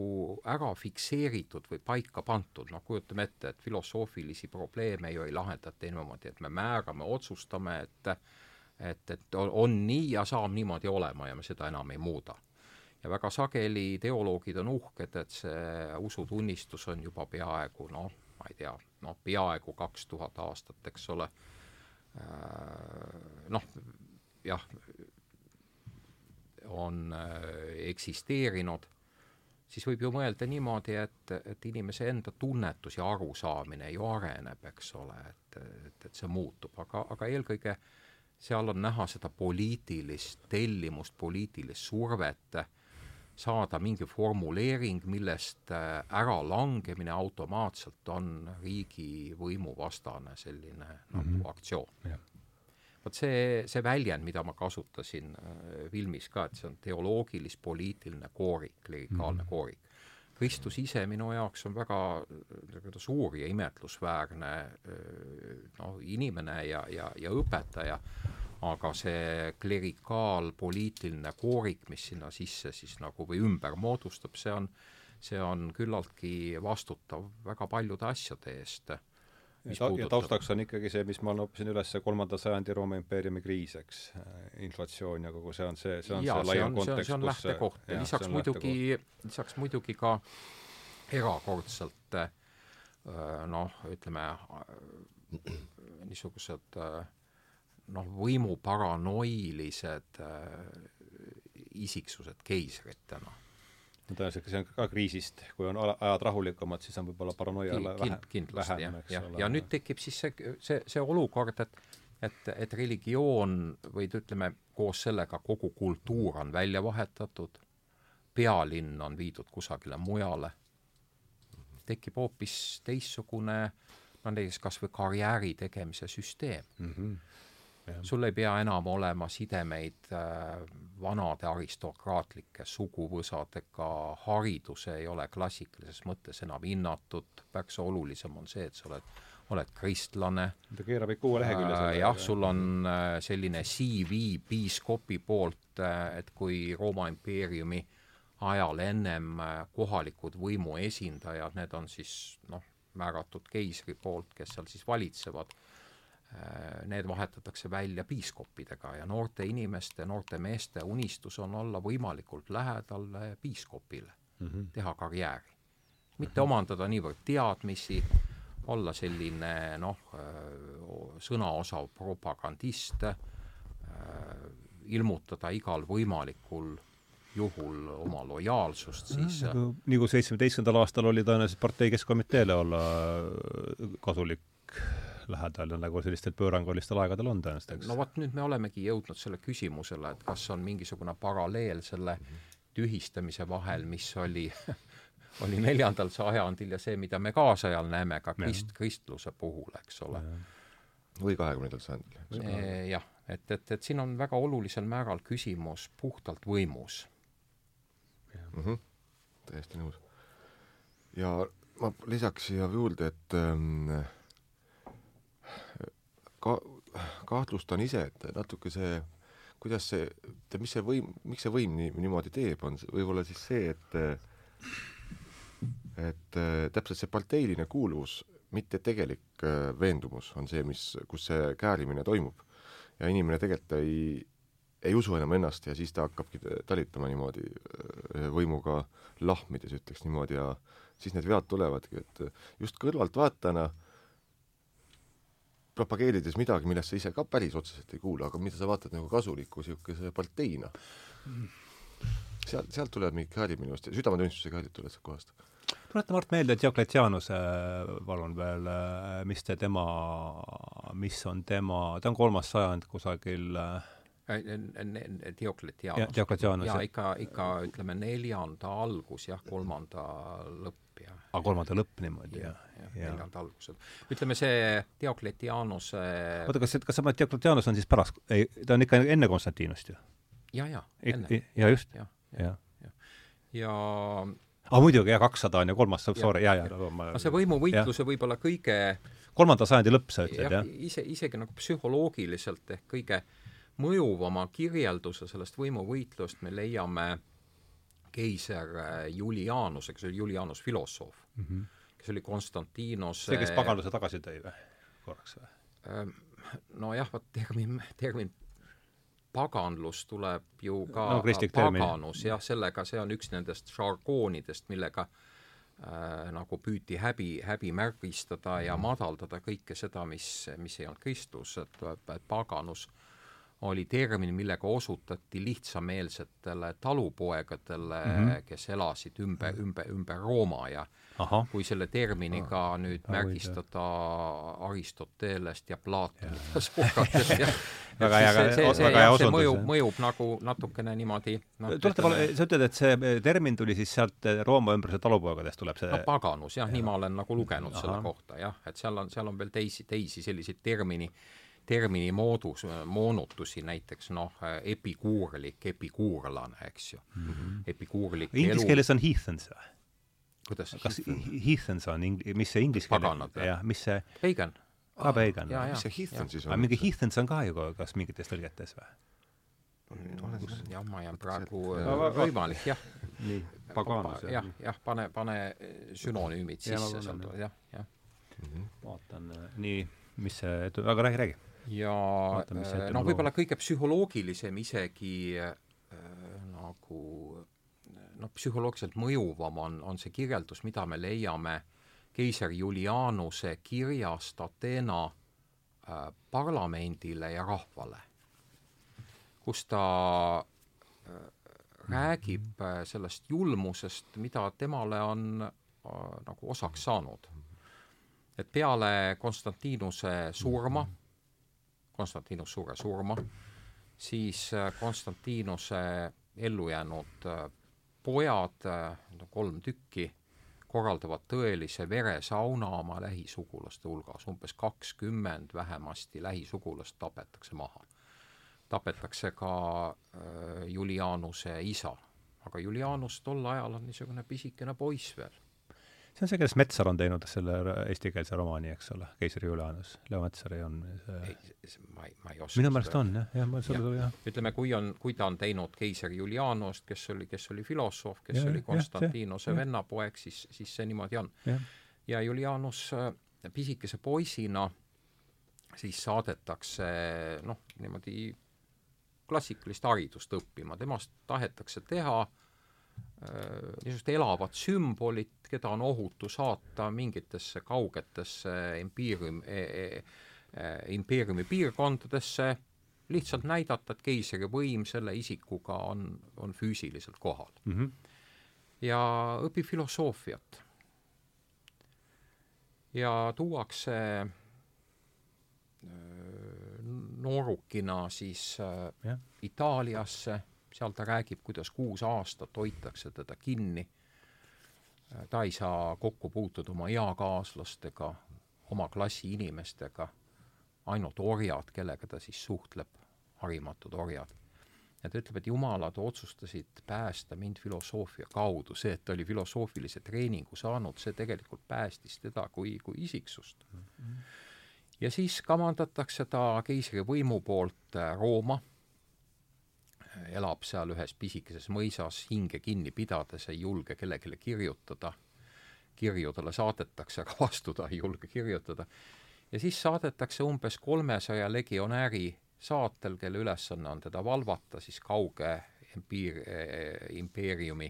[SPEAKER 3] ära fikseeritud või paika pandud, noh kujutame ette, et filosoofilisi probleeme ju ei lahendata niimoodi, et me määrame, otsustame, et et, et on nii ja saab niimoodi olema ja me seda enam ei muuda ja väga sageli teoloogid on uhked, et see usutunnistus on juba peaaegu noh, ma ei tea, noh, peaaegu kaks tuhat aastat, eks ole, äh, noh, jah, on äh, eksisteerinud, siis võib ju mõelda niimoodi, et, et inimese enda tunnetus ja arusaamine ju areneb, eks ole, et, et, et see muutub, aga, aga eelkõige seal on näha seda poliitilist tellimust, poliitilist survet saada mingi formuleering, millest äh, äralangemine automaatselt on riigivõimu vastane selline mm -hmm. nagu aktsioon. vot see, see väljend, mida ma kasutasin äh, filmis ka, et see on teoloogilis-poliitiline koorik, klerikaalne mm -hmm. koorik. Kristus ise minu jaoks on väga suur ja imetlusväärne äh, noh, inimene ja, ja, ja õpetaja aga see klerikaalpoliitiline koorik, mis sinna sisse siis nagu või ümber moodustab, see on, see on küllaltki vastutav väga paljude asjade eest.
[SPEAKER 1] ja, ta, ja taustaks on ikkagi see, mis ma noppisin üles, kolmanda sajandi Rooma impeeriumi kriis, eks, inflatsioon ja kogu see on see, see on ja, see laiem kontekst,
[SPEAKER 3] on lähtekoht lisaks muidugi, lisaks muidugi ka erakordselt noh, ütleme niisugused äh, noh, võimu paranoilised äh, isiksused keisritena.
[SPEAKER 1] no tõenäoliselt see on ka kriisist, kui on ajad rahulikumad, siis on võib-olla paranoia
[SPEAKER 3] Kind, vähe, kindlasti, vähem, eks ja, ole. ja nüüd tekib siis see, see, see olukord, et et, et religioon või ütleme, koos sellega kogu kultuur on välja vahetatud, pealinn on viidud kusagile mujale, tekib hoopis teistsugune no näiteks kas või karjääri tegemise süsteem mm. -hmm sul ei pea enam olema sidemeid äh, vanade aristokraatlike suguvõsadega, haridus ei ole klassikalises mõttes enam hinnatud, märksa olulisem on see, et sa oled, oled kristlane.
[SPEAKER 1] ta keerab ikka uue lehekülje
[SPEAKER 3] äh,. jah, sul on äh, selline CV piiskopi poolt et kui Rooma impeeriumi ajal ennem kohalikud võimu esindajad, need on siis noh, määratud keisri poolt, kes seal siis valitsevad need vahetatakse välja piiskoppidega ja noorte inimeste, noorte meeste unistus on olla võimalikult lähedal piiskopile mm, -hmm. teha karjääri. mitte mm -hmm. omandada niivõrd teadmisi, olla selline noh, äh, sõnaosav propagandist, äh, ilmutada igal võimalikul juhul oma lojaalsust, siis
[SPEAKER 1] nagu, nagu seitsmeteistkümnendal aastal oli tõenäoliselt partei keskkomiteele olla kasulik lähedal ja nagu sellistel pöörangulistel aegadel on tõenäoliselt, eks.
[SPEAKER 3] no vot, nüüd me olemegi jõudnud selle küsimusele, et kas on mingisugune paralleel selle tühistamise vahel, mis oli oli neljandal sajandil ja see, mida me kaasajal näeme ka krist-, kristluse puhul, eks ole.
[SPEAKER 2] või kahekümnendal sajandil.
[SPEAKER 3] jah, et, et, et siin on väga olulisel määral küsimus puhtalt võimus.
[SPEAKER 2] Mm -hmm. täiesti nõus. ja ma lisaks siia juurde, et ähm, ka-, kahtlustan ise, et natuke see, kuidas see, mis see võim, miks see võim nii, niimoodi teeb, on võib-olla siis see, et et täpselt see parteiline kuuluvus, mitte tegelik veendumus on see, mis, kus see käärimine toimub. ja inimene tegelikult ei, ei usu enam ennast ja siis ta hakkabki talitama niimoodi võimuga lahmides, ütleks niimoodi, ja siis need vead tulevadki, et just kõrvaltvaatajana äh, propageerides midagi, millest sa ise ka päris otseselt ei kuule, aga mida sa vaatad nagu kasuliku niisuguse parteina. sealt, sealt tuleb mingi häälid minu arust, südametunnistusega häälid tulevad sealt kohast.
[SPEAKER 1] tuleta, Mart, meelde Diocletianus, palun veel, mis te tema, mis on tema, ta on kolmas sajand kusagil äh,
[SPEAKER 3] Diocletianus.
[SPEAKER 1] Diocletianus.
[SPEAKER 3] jaa, ikka, ikka ütleme neljanda algus jah, kolmanda lõpp
[SPEAKER 1] aga kolmanda lõpp niimoodi ja,
[SPEAKER 3] ja, ja neljanda algused. ütleme see Diokletianuse
[SPEAKER 1] oota, kas, kas sa mõtled, Diokletianus on siis pärast, ei, ta on ikka enne Konstantinust ju?
[SPEAKER 3] ja, ja,
[SPEAKER 1] enne. ja just,
[SPEAKER 3] ja, ja, ja, ja
[SPEAKER 1] ah muidugi, jah, kakssada on ju kolmas, sorry, ja, ja,
[SPEAKER 3] ja. ma see võimuvõitluse võib-olla kõige
[SPEAKER 1] kolmanda sajandi lõpp, sa ütled, jah?
[SPEAKER 3] ise, isegi nagu psühholoogiliselt ehk kõige mõjuvama kirjelduse sellest võimuvõitlust me leiame äh, keiser äh, Julianus, kes oli Julianus filosoof mm, -hmm. kes oli Konstantinos
[SPEAKER 1] see, kes paganluse tagasi tõi või? korraks või?
[SPEAKER 3] Ähm, nojah, vot termin, termin paganlus tuleb ju ka
[SPEAKER 1] no,
[SPEAKER 3] paganus, jah, sellega, see on üks nendest žargoonidest, millega äh, nagu püüti häbi, häbimärgistada ja mhm. madaldada kõike seda, mis, mis ei olnud Kristus, et, et paganus oli termin, millega osutati lihtsameelsetele talupoegadele mm. -hmm. kes elasid ümber, ümber, ümber Rooma ja
[SPEAKER 1] ahah,
[SPEAKER 3] kui selle terminiga ah, nüüd
[SPEAKER 1] Ah,
[SPEAKER 3] märgistada Aristotelest ja Platonit ja Sokratest ja
[SPEAKER 1] Väga hea- väga hea osundus,
[SPEAKER 3] mõjub, mõjub nagu natukene niimoodi noh,
[SPEAKER 1] tuleta palun, sa ütled, et see termin tuli siis sealt eh, Rooma ümbruse talupoegadest tuleb see
[SPEAKER 3] no paganus jah, nii ma olen nagu lugenud
[SPEAKER 1] Ahah.
[SPEAKER 3] selle kohta jah, et seal on, seal on veel teisi, teisi selliseid termini, termini moodus, moonutusi, näiteks noh, epikuurlik, epikuurlane, eks ju mm. -hmm. epikuurlik
[SPEAKER 1] Inglise keeles on heathens või?
[SPEAKER 3] kuidas
[SPEAKER 1] kas heathens on ing-, mis see inglise keel
[SPEAKER 3] Paganad või?
[SPEAKER 1] jah, mis see,
[SPEAKER 3] pagan.
[SPEAKER 1] ka pagan
[SPEAKER 3] jaa,
[SPEAKER 1] või?
[SPEAKER 2] mis see Heathon siis
[SPEAKER 1] aga
[SPEAKER 2] on?
[SPEAKER 1] mingi heathens on ka ju ka- kas mingites tõlgetes või?
[SPEAKER 3] jah, ma jään praegu
[SPEAKER 1] Aga va-
[SPEAKER 3] võimalik jah.
[SPEAKER 1] nii, paganus
[SPEAKER 3] jah, jah, pane, pane sünonüümid
[SPEAKER 1] Jaa, ma
[SPEAKER 3] sisse jah, jah.
[SPEAKER 1] vaatan, nii, mis see, aga räägi, räägi.
[SPEAKER 3] Ja
[SPEAKER 1] see
[SPEAKER 3] äh, noh, võib-olla kõige psühholoogilisem isegi äh, nagu noh, psühholoogiliselt mõjuvam on, on see kirjeldus, mida me leiame keiser Julianuse kirjast Ateena äh, parlamendile ja rahvale, kus ta äh, räägib äh, sellest julmusest, mida temale on äh, nagu osaks saanud. et peale Konstantinuse surma, Konstantinus suure surma, siis äh, Konstantinuse ellu jäänud äh, pojad, kolm tükki, korraldavad tõelise veresauna oma lähisugulaste hulgas, umbes kakskümmend vähemasti lähisugulast tapetakse maha. tapetakse ka äh, Julianuse isa, aga Julianus tol ajal on niisugune pisikene poiss veel.
[SPEAKER 1] See on see, kes Metsar on teinud selle eestikeelse romaani, eks ole, Keiser Julianus, Leo Metsari on see
[SPEAKER 3] ma ei, ma ei oska
[SPEAKER 1] minu meelest on jah, jah, sul
[SPEAKER 3] Jah.
[SPEAKER 1] tuli jah.
[SPEAKER 3] ütleme, kui on, kui ta on teinud keiser Julianost, kes oli, kes oli filosoof, kes
[SPEAKER 1] Jah,
[SPEAKER 3] oli Konstantinose vennapoeg, siis, siis see niimoodi on. ja Julianus äh, pisikese poisina siis saadetakse noh, niimoodi klassikalist haridust õppima, temast tahetakse teha äh, niisugust elavat sümbolit, keda on ohutu saata mingitesse kaugetesse impeerium e,, e, e, impeeriumi piirkondadesse, lihtsalt näidata, et keisri võim selle isikuga on, on füüsiliselt kohal
[SPEAKER 1] Mhm.
[SPEAKER 3] ja õpib filosoofiat. ja tuuakse äh, noorukina siis äh,
[SPEAKER 1] jah,
[SPEAKER 3] Itaaliasse, seal ta räägib, kuidas kuus aastat hoitakse teda kinni. ta ei saa kokku puutuda oma eakaaslastega, oma klassi inimestega, ainult orjad, kellega ta siis suhtleb, harimatud orjad. ja ta ütleb, et jumalad otsustasid päästa mind filosoofia kaudu, see, et ta oli filosoofilise treeningu saanud, see tegelikult päästis teda kui, kui isiksust. Ja siis kamandatakse ta keisrivõimu poolt äh, Rooma, elab seal ühes pisikeses mõisas, hinge kinni pidades, ei julge kellelegi kirjutada, kirju talle saadetakse, aga vastu ta ei julge kirjutada, ja siis saadetakse umbes kolmesaja legionääri saatel, kelle ülesanne on teda valvata siis kauge impiir- eh,, impeeriumi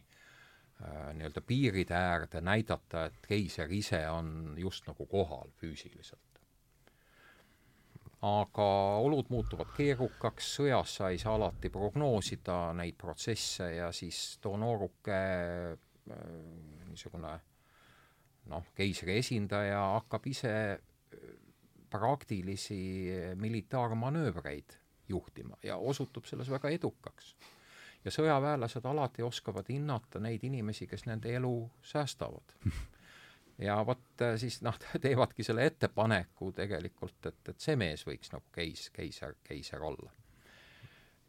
[SPEAKER 3] äh, nii-öelda piiride äärde, näidata, et keiser ise on just nagu kohal füüsiliselt aga olud muutuvad keerukaks, sõjas sa ei saa alati prognoosida neid protsesse ja siis too nooruke äh, niisugune noh, keisri esindaja hakkab ise äh, praktilisi militaarmanöövreid juhtima ja osutub selles väga edukaks. ja sõjaväelased alati oskavad hinnata neid inimesi, kes nende elu säästavad ja vot äh, siis noh, teevadki selle ettepaneku tegelikult, et, et see mees võiks nagu keis, keiser, keiser olla.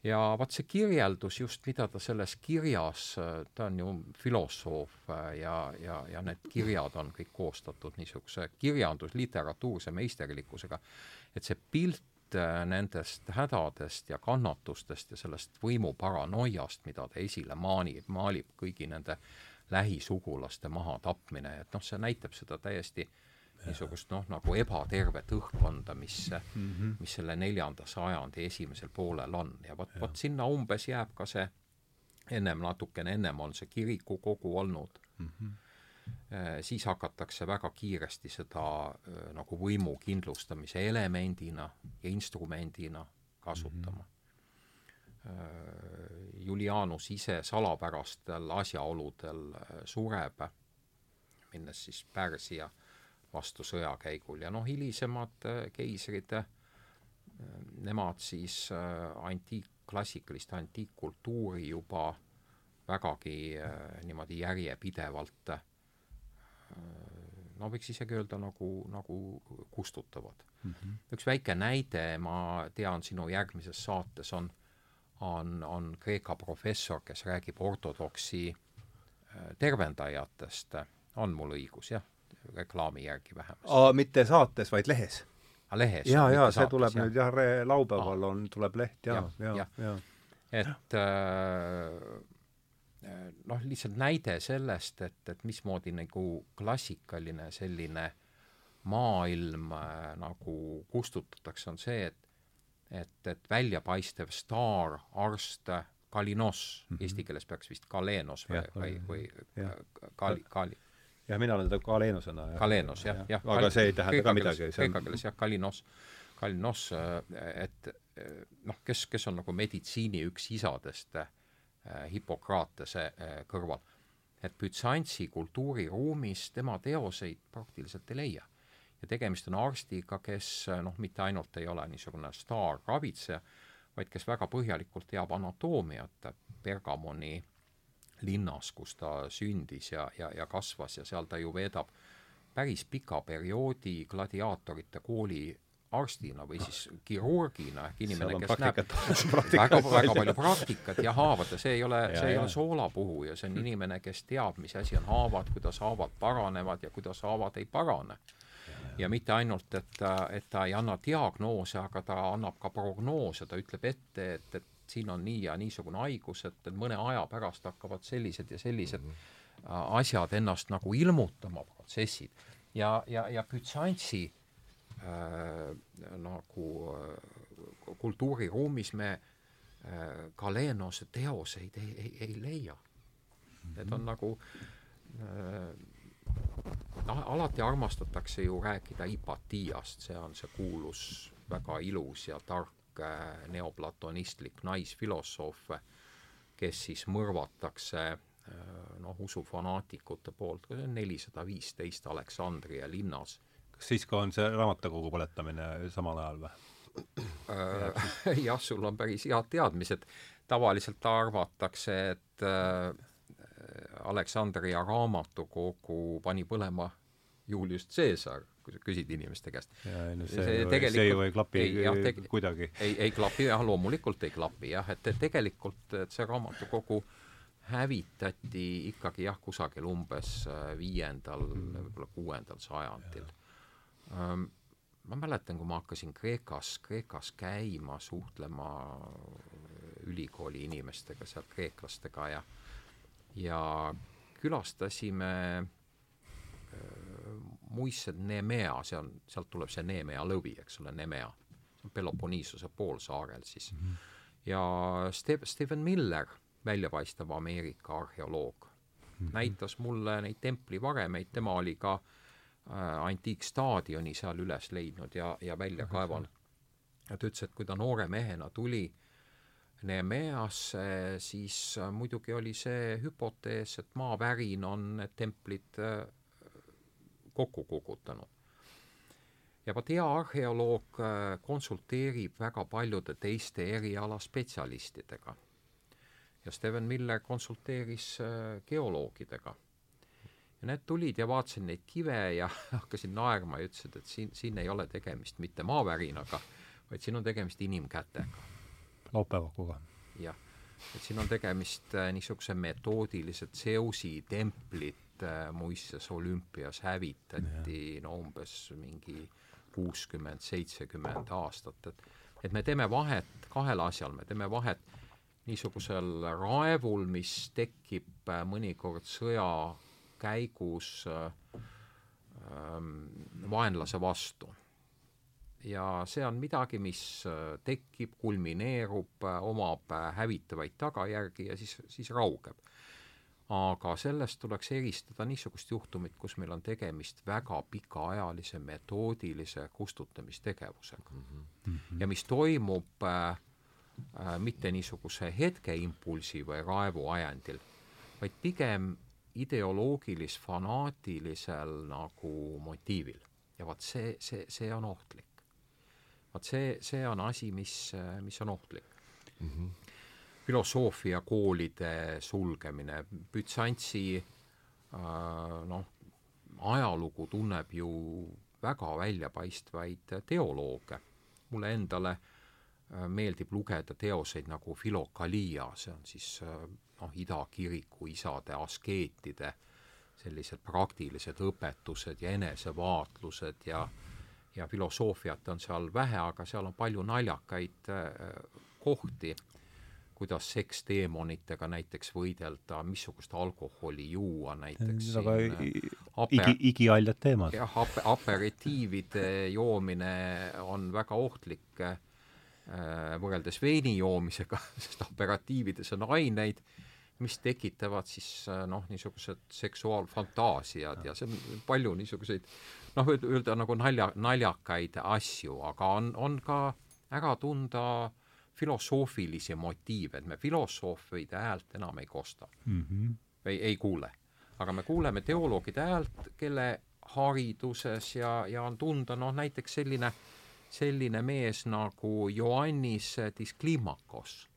[SPEAKER 3] ja vot see kirjeldus just, mida ta selles kirjas, ta on ju filosoof äh, ja, ja, ja need kirjad on kõik koostatud niisuguse kirjandusliteratuurse meisterlikkusega, et see pilt äh, nendest hädadest ja kannatustest ja sellest võimuparanoiast, mida ta esile maanib, maalib kõigi nende lähisugulaste mahatapmine, et noh, see näitab seda täiesti niisugust noh, nagu ebatervet õhkkonda, mis mm, -hmm. mis selle neljanda sajandi esimesel poolel on ja vot, vot sinna umbes jääb ka see, ennem natukene ennem on see kirikukogu olnud mm, -hmm. siis hakatakse väga kiiresti seda äh, nagu võimu kindlustamise elemendina ja instrumendina kasutama mm. -hmm Julianus ise salapärastel asjaoludel sureb, minnes siis Pärsia vastu sõjakäigul ja noh, hilisemad keisrid, nemad siis antiik, klassikalist antiikkultuuri juba vägagi niimoodi järjepidevalt no võiks isegi öelda nagu, nagu kustutavad mm. -hmm. üks väike näide, ma tean, sinu järgmises saates on, on, on Kreeka professor, kes räägib ortodoksi äh, tervendajatest, on mul õigus, jah? reklaami järgi vähemasti.
[SPEAKER 1] mitte saates, vaid lehes?
[SPEAKER 3] lehes.
[SPEAKER 1] jaa, jaa, see tuleb ja. nüüd jah, laupäeval Aa. on, tuleb leht ja, ja, ja, ja.
[SPEAKER 3] et äh, noh, lihtsalt näide sellest, et, et mismoodi nagu klassikaline selline maailm äh, nagu kustutatakse, on see, et et, et väljapaistev staar, arst, Kalinos mm, -hmm. eesti keeles peaks vist Kalenos või, või, või Kali, Kali.
[SPEAKER 1] jah, mina olen teda Kalenosena.
[SPEAKER 3] Kalenos, jah, jah.
[SPEAKER 1] aga see ei tähenda ka midagi.
[SPEAKER 3] kreeka keeles jah, Kalinos, Kalinos, äh, et äh, noh, kes, kes on nagu meditsiini üks isadest Äh, Hippokratese äh, kõrval. et Bütsantsi kultuuriruumis tema teoseid praktiliselt ei leia. Ja tegemist on arstiga, kes noh, mitte ainult ei ole niisugune staarravitseja, vaid kes väga põhjalikult teab anatoomiat Bergamoni linnas, kus ta sündis ja, ja, ja kasvas ja seal ta ju veedab päris pika perioodi gladiaatorite kooli arstina või siis kirurgina ehk inimene, kes näeb väga, väga palju praktikat ja haavad ja see ei ole, see ei ole soolapuhuja, see on inimene, kes teab, mis asi on haavad, kuidas haavad paranevad ja kuidas haavad ei parane. Ja mitte ainult, et et ta ei anna diagnoose, aga ta annab ka prognoose, ta ütleb ette, et, et siin on nii ja niisugune haigus, et, et mõne aja pärast hakkavad sellised ja sellised mm -hmm. asjad ennast nagu ilmutama, protsessid. ja, ja, ja Bütsantsi äh, äh, nagu äh, kultuuriruumis me äh, Galenose teoseid ei, ei, ei leia mm. -hmm. Need on nagu äh, noh, alati armastatakse ju rääkida Ipatiast, see on see kuulus väga ilus ja tark äh, neoplatonistlik naisfilosoof, kes siis mõrvatakse äh, noh, usufanaatikute poolt, nelisada viisteist Aleksandria linnas
[SPEAKER 1] kas siis ka on see raamatukogu põletamine samal ajal või?
[SPEAKER 3] Äh, jah, sul on päris head teadmised. tavaliselt arvatakse, et Aleksandria raamatukogu pani põlema Julius Caesar, kui sa küsid inimeste käest.
[SPEAKER 1] No see, see, see ju ei klapi ei, jah, teg kuidagi.
[SPEAKER 3] ei, ei klapi jah, loomulikult ei klapi jah, et, tegelikult, et see raamatukogu hävitati ikkagi jah, kusagil umbes äh, viiendal mm., võib-olla kuuendal sajandil Ähm, ma mäletan, kui ma hakkasin Kreekas, Kreekas käima, suhtlema ülikooli inimestega, seal kreeklastega ja ja külastasime äh, muistsed Nemea, see on, sealt tuleb see Nemea lõvi, eks ole, Nemea. see on Peloponiisuse poolsaarel siis mm. -hmm. ja Ste-, Stephen Miller, väljapaistev Ameerika arheoloog mm, -hmm. näitas mulle neid templivaremeid, tema oli ka äh, Äh, antiikstaadioni seal üles leidnud ja, ja välja kaevanud. ja ta ütles, et kui ta noore mehena tuli Neemeasse, siis äh, muidugi oli see hüpotees, et maavärin on need templid äh, kokku kukutanud. ja vot hea arheoloog konsulteerib väga paljude teiste erialaspetsialistidega. ja Steven Miller konsulteeris geoloogidega ja need tulid ja vaatasin neid kive ja hakkasin naerma ja ütlesid, et siin, siin ei ole tegemist mitte maavärinaga, vaid siin on tegemist inimkätega.
[SPEAKER 1] Laupäevakuga.
[SPEAKER 3] jah, et siin on tegemist äh, niisuguse metoodilise Zeusi templit äh, muistses olümpias hävitati no umbes mingi kuuskümmend, seitsekümmend aastat, et et me teeme vahet kahel asjal, me teeme vahet niisugusel raevul, mis tekib äh, mõnikord sõja käigus äh, ähm, vaenlase vastu. Ja see on midagi, mis äh, tekib, kulmineerub, äh, omab hävitavaid tagajärgi ja siis, siis raugeb. aga sellest tuleks eristada niisugust juhtumit, kus meil on tegemist väga pikaajalise metoodilise kustutamistegevusega mm. -hmm. ja mis toimub äh, äh, mitte niisuguse hetkeimpulsi või raevu ajendil, vaid pigem ideoloogilis-fanaatilisel nagu motiivil. ja vot see, see, see on ohtlik. Vot see, see on asi, mis, mis on ohtlik mm. -hmm. filosoofiakoolide sulgemine, Bütsantsi äh, noh, ajalugu tunneb ju väga väljapaistvaid teolooge. mulle endale äh, meeldib lugeda teoseid nagu Filokalia, see on siis äh, noh, idakiriku isade askeetide sellised praktilised õpetused ja enesevaatlused ja ja filosoofiat on seal vähe, aga seal on palju naljakaid äh, kohti, kuidas seksteemonitega näiteks võidelda, missugust alkoholi juua näiteks
[SPEAKER 1] väga aper... igi, igihaljad teemad.
[SPEAKER 3] jah, ap-, aperitiivide joomine on väga ohtlik äh, võrreldes veini joomisega, sest aperatiivides on aineid, mis tekitavad siis äh, noh, niisugused seksuaalfantaasiad ja see on palju niisuguseid noh, öelda nagu nalja, naljakaid asju, aga on, on ka ära tunda filosoofilisi motiive, et me filosoofide häält enam ei kosta mm. -hmm. ei, ei kuule. aga me kuuleme teoloogide häält, kelle hariduses ja, ja on tunda noh, näiteks selline, selline mees nagu Ioannis Disklimakos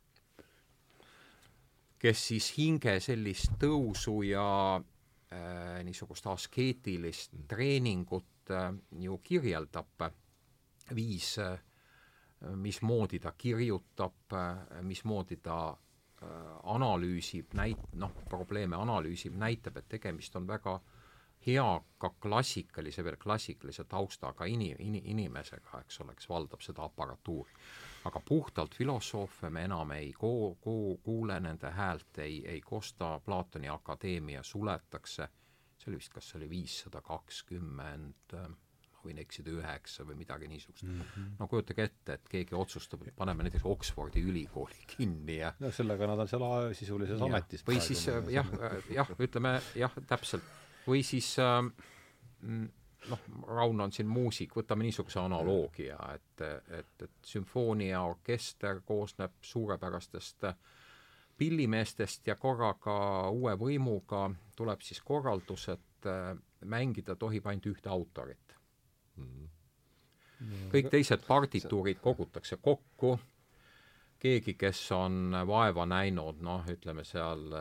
[SPEAKER 3] kes siis hinge sellist tõusu ja äh, niisugust askeetilist treeningut äh, ju kirjeldab, viis äh,, mismoodi ta kirjutab äh,, mismoodi ta äh, analüüsib, näit-, noh, probleeme analüüsib, näitab, et tegemist on väga hea ka klassikalise, veel klassikalise taustaga ini-, ini-, inimesega, eks ole, kes valdab seda aparatuuri aga puhtalt filosoofe me enam ei koo-, koo-, kuule nende häält, ei, ei kosta, Platoni akadeemia suletakse, see oli vist, kas see oli viissada kakskümmend, ma võin eksida, üheksa või midagi niisugust. Mm. -hmm. no kujutage ette, et keegi otsustab, et paneme näiteks Oxfordi ülikooli kinni ja
[SPEAKER 1] no sellega nad on seal sisulises ametis
[SPEAKER 3] või siis jah, jah, ütleme jah, täpselt, või siis äh, noh, Rauno on siin muusik, võtame niisuguse analoogia, et, et, et sümfooniaorkester koosneb suurepärastest pillimeestest ja korraga uue võimuga tuleb siis korraldus, et mängida tohib ainult ühte autorit mm. -hmm. kõik teised partituurid kogutakse kokku, keegi, kes on vaeva näinud, noh, ütleme seal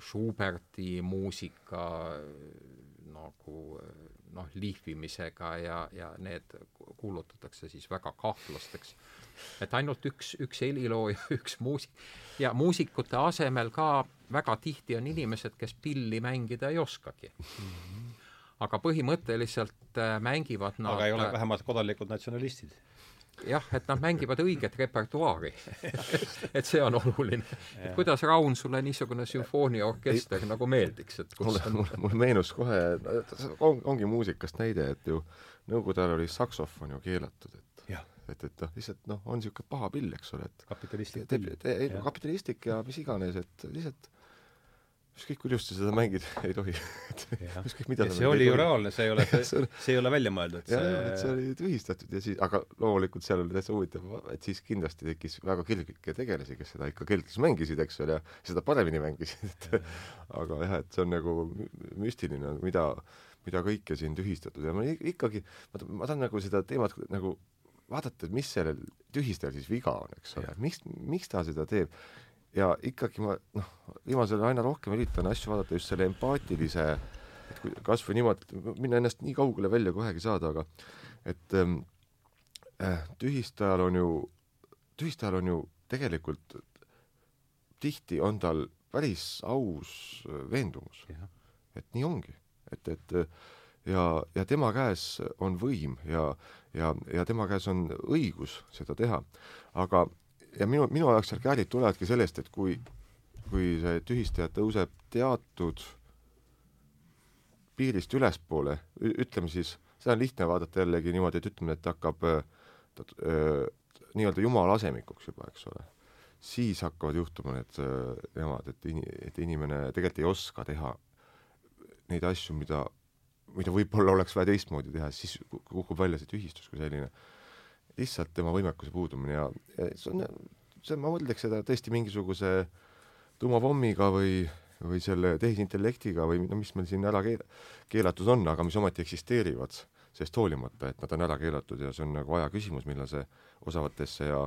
[SPEAKER 3] Schuberti muusika nagu noh, lihvimisega ja, ja need kuulutatakse siis väga kahtlasteks. et ainult üks, üks helilooja, üks muusik ja muusikute asemel ka väga tihti on inimesed, kes pilli mängida ei oskagi mm. -hmm. aga põhimõtteliselt äh, mängivad
[SPEAKER 1] nad aga ei ole vähemalt kodanikud natsionalistid
[SPEAKER 3] jah, et nad mängivad õiget repertuaari et see on oluline. et kuidas, Raun, sulle niisugune sümfooniaorkester nagu meeldiks, et
[SPEAKER 2] kus mulle, mulle, mulle meenus kohe, on, ongi muusikast näide, et ju nõukogude ajal oli saksofon ju keelatud, et ja. et, et noh, lihtsalt noh, on niisugune paha pill, eks ole, et
[SPEAKER 1] kapitalistlik pill.
[SPEAKER 2] kapitalistlik ja mis iganes, et lihtsalt ükskõik, kuidas sa seda mängid, ei tohi.
[SPEAKER 1] Ükskõik, mida see oli ju reaalne, see ei ole, see, see ei ole välja mõeldud.
[SPEAKER 2] jah, et see oli tühistatud ja siis, aga loomulikult seal oli täitsa huvitav, et siis kindlasti tekkis väga kirglikke tegelasi, kes seda ikka keldris mängisid, eks ole, ja seda paremini mängisid, et aga jah, et see on nagu müstiline, mida, mida kõike siin tühistatud ja ma ikkagi, ma, ma tahan nagu seda teemat nagu vaadata, et mis sellel tühistajal siis viga on, eks ole, miks, miks ta seda teeb ja ikkagi ma noh, viimasel ajal aina rohkem üritan asju vaadata just selle empaatilise, et kui kas või niimoodi, minna ennast nii kaugele välja kui vähegi saada, aga et ähm, äh, tühistajal on ju, tühistajal on ju tegelikult tihti on tal päris aus veendumus, et nii ongi, et, et ja, ja tema käes on võim ja, ja, ja tema käes on õigus seda teha, aga ja minu, minu jaoks seal käälid tulevadki sellest, et kui, kui see tühistaja tõuseb teatud piirist ülespoole, ütleme siis, seda on lihtne vaadata jällegi niimoodi, et ütleme, et ta hakkab nii-öelda jumala asemikuks juba, eks ole, siis hakkavad juhtuma need jamad, et ini-, et inimene tegelikult ei oska teha neid asju, mida, mida võib-olla oleks vaja teistmoodi teha, siis kukub välja see tühistus kui selline lihtsalt tema võimekuse puudumine ja, ja see on, see, ma mõtleks seda tõesti mingisuguse tuumapommiga või, või selle tehisintellektiga või no mis meil siin ära keel-, keelatud on, aga mis ometi eksisteerivad, sest hoolimata, et nad on ära keelatud ja see on nagu aja küsimus, millal see osavatesse ja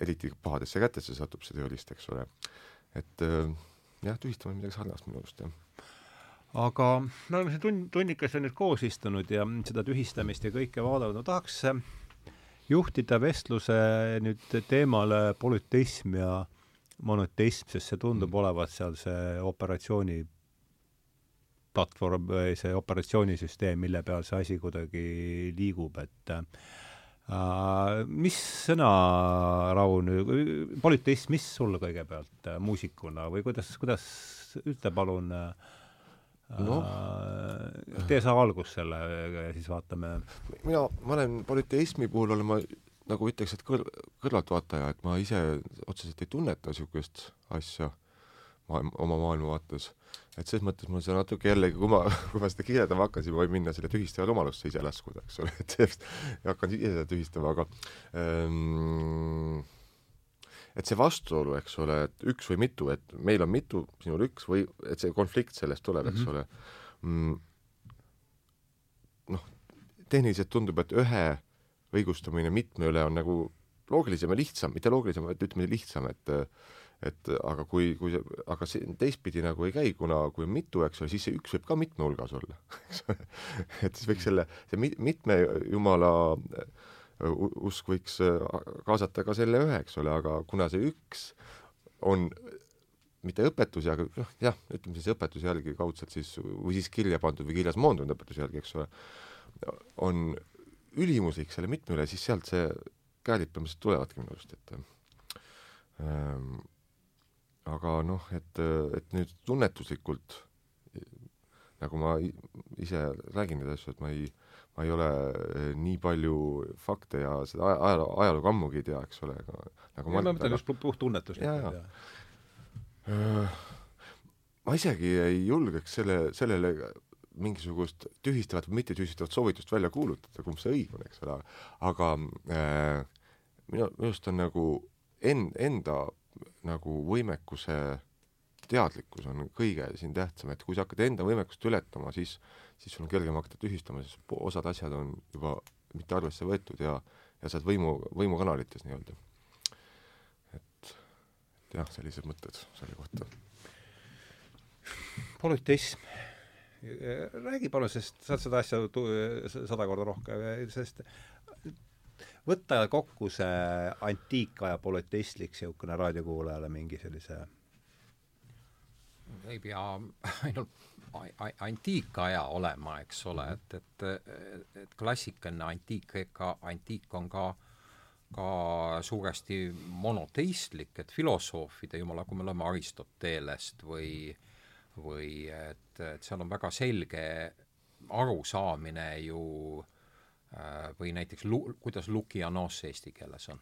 [SPEAKER 2] eriti pahadesse kätesse satub, see tööriist, eks ole. et äh, jah, tühistamine on midagi sarnast minu arust, jah
[SPEAKER 1] aga me oleme siin tund, tunnikese nüüd koos istunud ja seda tühistamist ja kõike vaadanud, ma tahaks juhtida vestluse nüüd teemale polüteism ja monoteism, sest see tundub mm. olevat seal see operatsiooni platvorm või see operatsioonisüsteem, mille peal see asi kuidagi liigub, et äh, mis sõna, Raun, polüteism, mis sulle kõigepealt äh, muusikuna või kuidas, kuidas, ütle palun äh, no. tee sa algust sellega ja siis vaatame.
[SPEAKER 2] mina, ma olen polüteismi puhul olen ma nagu ütleks, et kõr-, kõrvaltvaataja, et ma ise otseselt ei tunneta niisugust asja maailma, oma maailmavaates et selles mõttes mul see natuke jällegi, kui ma, kui ma seda kirjeldama hakkan, siis ma võin minna selle tühistaja rumalusse ise laskuda, eks ole, et sellest ja hakkan ise seda tühistama, aga ähm, et see vastuolu, eks ole, et üks või mitu, et meil on mitu, sinul üks või et see konflikt sellest tuleb, eks mm -hmm. ole mm,. noh, tehniliselt tundub, et ühe õigustamine mitme üle on nagu loogilisem ja lihtsam, mitte loogilisem, vaid ütleme lihtsam, et et aga kui, kui see, aga see teistpidi nagu ei käi, kuna kui on mitu, eks ole, siis see üks võib ka mitme hulgas olla, et siis võiks selle, see mitme jumala äh, usk võiks äh, kaasata ka selle ühe, eks ole, aga kuna see üks on mitte õpetusi, aga noh, jah, ütleme siis õpetuse järgi kaudselt siis või siis kirja pandud või kirjas moondunud õpetuse järgi, eks ole, on ülimuslik selle mitme üle, siis sealt see käälipamised tulevadki minu arust, et ähm, aga noh, et, et nüüd tunnetuslikult nagu ma ise räägin neid asju, et ma ei, ma ei ole eh, nii palju fakte ja seda ajaloo, ajalugu ammugi ei tea, eks ole, aga
[SPEAKER 1] nagu ma mõtlen just puhttunnetuslikult.
[SPEAKER 2] ma isegi ei julgeks selle, sellele mingisugust tühistavat või mittetühistavat soovitust välja kuulutada, kumb see õige on, eks ole, aga äh, minu, minu arust on nagu en-, enda nagu võimekuse teadlikkus on kõige siin tähtsam, et kui sa hakkad enda võimekust ületama, siis, siis sul on kergem hakata tühistama, sest osad asjad on juba mitte arvesse võetud ja, ja sa oled võimu, võimukanalites nii-öelda. et, et jah, sellised mõtted selle kohta.
[SPEAKER 1] polüteism. räägi palun, sest sa oled seda asja sada korda rohkem, sest võtta kokku see antiikaja polüteistlik niisugune raadiokuulajale mingi sellise
[SPEAKER 3] ei pea ainult antiikaja olema, eks ole, et, et, et klassikaline antiik-Kreeka antiik on ka ka suuresti monoteistlik, et filosoofide jumala, kui me loeme Aristotelest või või et, et seal on väga selge arusaamine ju Äh, või näiteks lu-, kuidas Lukianos eesti keeles on?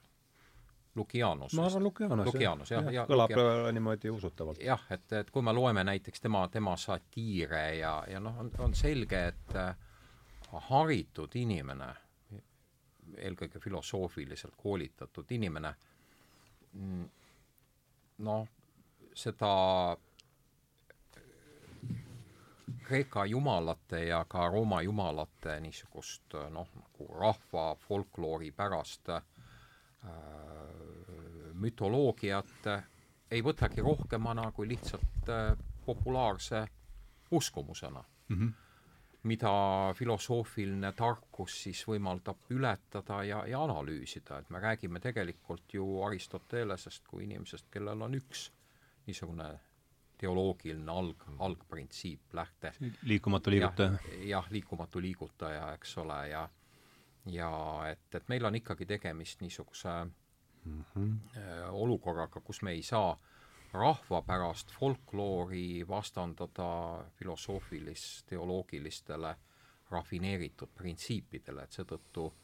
[SPEAKER 3] Lukianus.
[SPEAKER 1] ma arvan Lukianus,
[SPEAKER 3] Lukianus, jah,
[SPEAKER 1] jah, jah, kõlab Lukia... niimoodi usutavalt.
[SPEAKER 3] jah, et, et kui me loeme näiteks tema, tema satiire ja, ja noh, on, on selge, et äh, haritud inimene, eelkõige filosoofiliselt koolitatud inimene, mm, noh, seda Kreeka jumalate ja ka Rooma jumalate niisugust noh, nagu rahva folkloori pärast äh, mütoloogiat ei võtagi rohkemana kui lihtsalt äh, populaarse uskumusena mm, -hmm. mida filosoofiline tarkus siis võimaldab ületada ja, ja analüüsida, et me räägime tegelikult ju Aristotelesest kui inimesest, kellel on üks niisugune teoloogiline alg, algprintsiip, lähte.
[SPEAKER 1] liikumatu liigutaja.
[SPEAKER 3] jah, liikumatu liigutaja, eks ole, ja ja et, et meil on ikkagi tegemist niisuguse mm -hmm. olukorraga, kus me ei saa rahva pärast folkloori vastandada filosoofilis-teoloogilistele rafineeritud printsiipidele, et seetõttu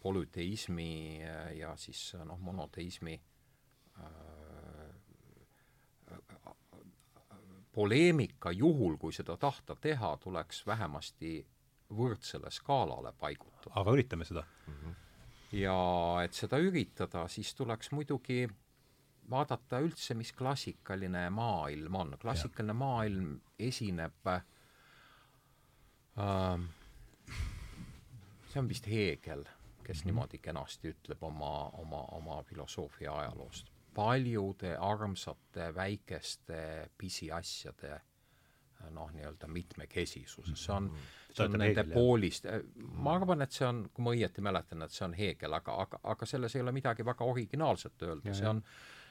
[SPEAKER 3] polüteismi ja siis noh, monoteismi äh, poleemika juhul, kui seda tahta teha, tuleks vähemasti võrdsele skaalale paigutada.
[SPEAKER 1] aga üritame seda mm.
[SPEAKER 3] -hmm. ja et seda üritada, siis tuleks muidugi vaadata üldse, mis klassikaline maailm on. klassikaline ja. maailm esineb äh, see on vist Heegel, kes mm -hmm. niimoodi kenasti ütleb oma, oma, oma filosoofia ajaloost. paljude armsate väikeste pisiasjade noh, nii-öelda mitmekesisuses, see on, mhm. see on nende poolist, ma arvan, et see on, kui ma õieti mäletan, et see on Heegel, aga, aga, aga selles ei ole midagi väga originaalset öelda, see on,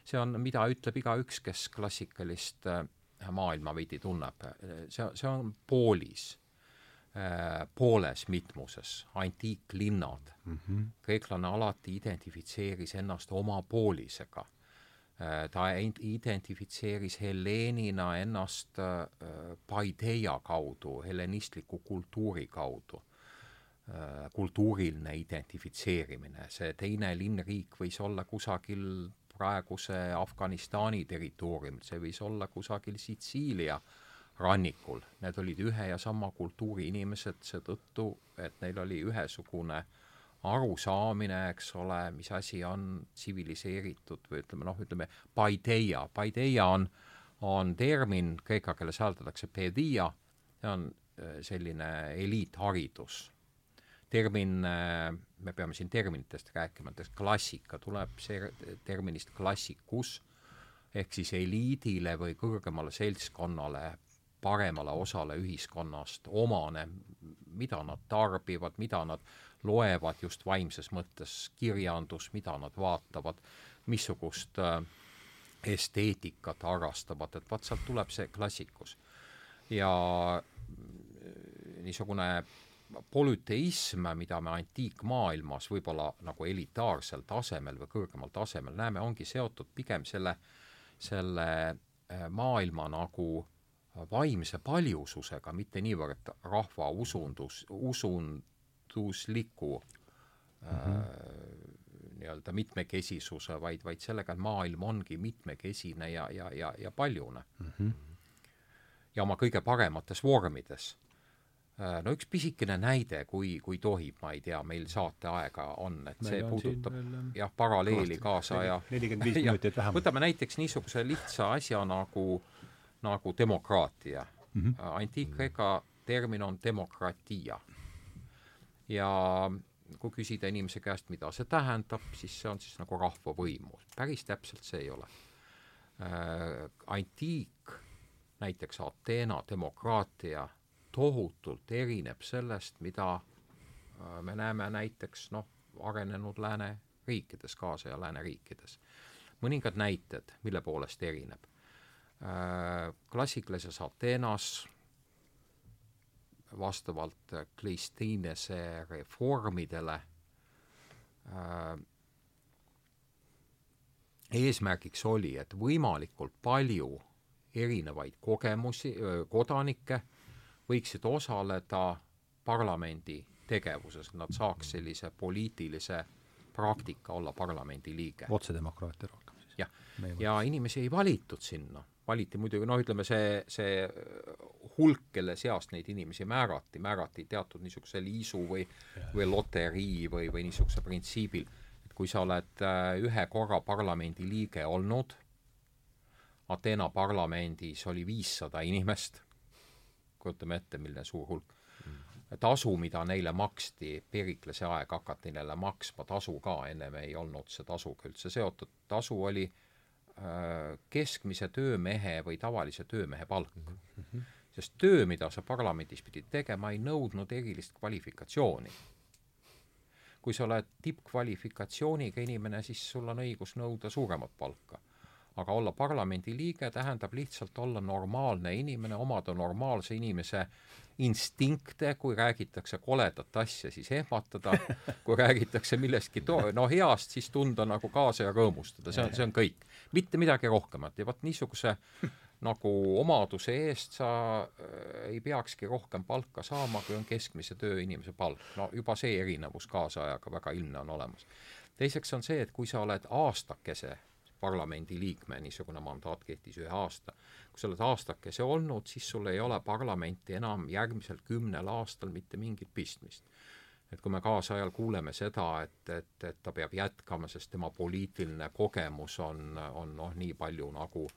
[SPEAKER 3] see on, mida ütleb igaüks, kes klassikalist äh, maailma veidi tunneb. see, see on poolis Äh, pooles mitmuses, antiiklinnad mm. -hmm. kreeklane alati identifitseeris ennast oma poolisega. Äh, ta identifitseeris Helleenina ennast äh, paideia kaudu, hellenistliku kultuuri kaudu. kultuuriline identifitseerimine, see teine linnriik võis olla kusagil praeguse Afganistani territooriumil, see võis olla kusagil Sitsiilia äh, rannikul, need olid ühe ja sama kultuuri inimesed seetõttu, et neil oli ühesugune arusaamine, eks ole, mis asi on tsiviliseeritud või ütleme noh, ütleme paideia, paideia on, on termin, kreeka keeles hääldatakse pedia, see on äh, selline eliitharidus. termin, äh, me peame siin terminitest rääkima, näiteks klassika tuleb see terminist klassikus, ehk siis eliidile või kõrgemale seltskonnale paremale osale ühiskonnast omane, mida nad tarbivad, mida nad loevad just vaimses mõttes, kirjandus, mida nad vaatavad, missugust äh, esteetikat harrastavad, et vaat sealt tuleb see klassikus. ja äh, niisugune polüteism, mida me antiikmaailmas võib-olla nagu elitaarsel tasemel või kõrgemal tasemel näeme, ongi seotud pigem selle, selle äh, maailma nagu vaimse paljususega, mitte niivõrd rahva usundus, usundusliku mm -hmm. äh, nii-öelda mitmekesisuse, vaid, vaid sellega, et maailm ongi mitmekesine ja, ja, ja, ja paljune mm. -hmm. ja oma kõige paremates vormides äh, no üks pisikene näide, kui, kui tohib, ma ei tea, meil saateaega on, et meil see puudutab jah, paralleeli kaasaja
[SPEAKER 1] nelikümmend viis minutit vähemalt.
[SPEAKER 3] võtame näiteks niisuguse lihtsa asja nagu nagu demokraatia mm. -hmm. Antiik-Kreeka termin on demokratia. Ja kui küsida inimese käest, mida see tähendab, siis see on siis nagu rahvavõimu. päris täpselt see ei ole äh,. Antiik, näiteks Ateena demokraatia tohutult erineb sellest, mida äh, me näeme näiteks noh, arenenud lääneriikides, kaasaja lääneriikides. mõningad näited, mille poolest erineb Äh, klassikalises Ateenas vastavalt Kleistinese reformidele äh, eesmärgiks oli, et võimalikult palju erinevaid kogemusi, kodanikke võiksid osaleda parlamendi tegevuses, nad saaks sellise poliitilise praktika olla parlamendi liige.
[SPEAKER 1] otsedemokraatia rohkem siis?
[SPEAKER 3] jah, ja inimesi ei valitud sinna valiti muidugi noh, ütleme see, see hulk, kelle seast neid inimesi määrati, määrati teatud niisuguse liisu või või loterii või, või niisuguse printsiibil, et kui sa oled äh, ühe korra parlamendi liige olnud, Ateena parlamendis oli viissada inimest, kujutame ette, milline suur hulk. Mm., tasu, mida neile maksti, Periklase aeg hakati neile maksma tasu ka, ennem ei olnud see tasuga üldse seotud, tasu oli keskmise töömehe või tavalise töömehe palk mm. -hmm. sest töö, mida sa parlamendis pidid tegema, ei nõudnud erilist kvalifikatsiooni. kui sa oled tippkvalifikatsiooniga inimene, siis sul on õigus nõuda suuremat palka. aga olla parlamendi liige tähendab lihtsalt olla normaalne inimene, omada normaalse inimese instinkte, kui räägitakse koledat asja, siis ehmatada, kui räägitakse millestki to-, no heast, siis tunda nagu kaasa ja rõõmustada, see on, see on kõik. mitte midagi rohkemat ja vot niisuguse nagu omaduse eest sa äh, ei peakski rohkem palka saama, kui on keskmise tööinimese palk. no juba see erinevus kaasajaga väga ilmne on olemas. teiseks on see, et kui sa oled aastakese parlamendiliikme, niisugune mandaat kehtis ühe aasta. Kui sa oled aastakese olnud, siis sul ei ole parlamenti enam järgmisel kümnel aastal mitte mingit pistmist. et kui me kaasajal kuuleme seda, et, et, et ta peab jätkama, sest tema poliitiline kogemus on, on noh, nii palju nagu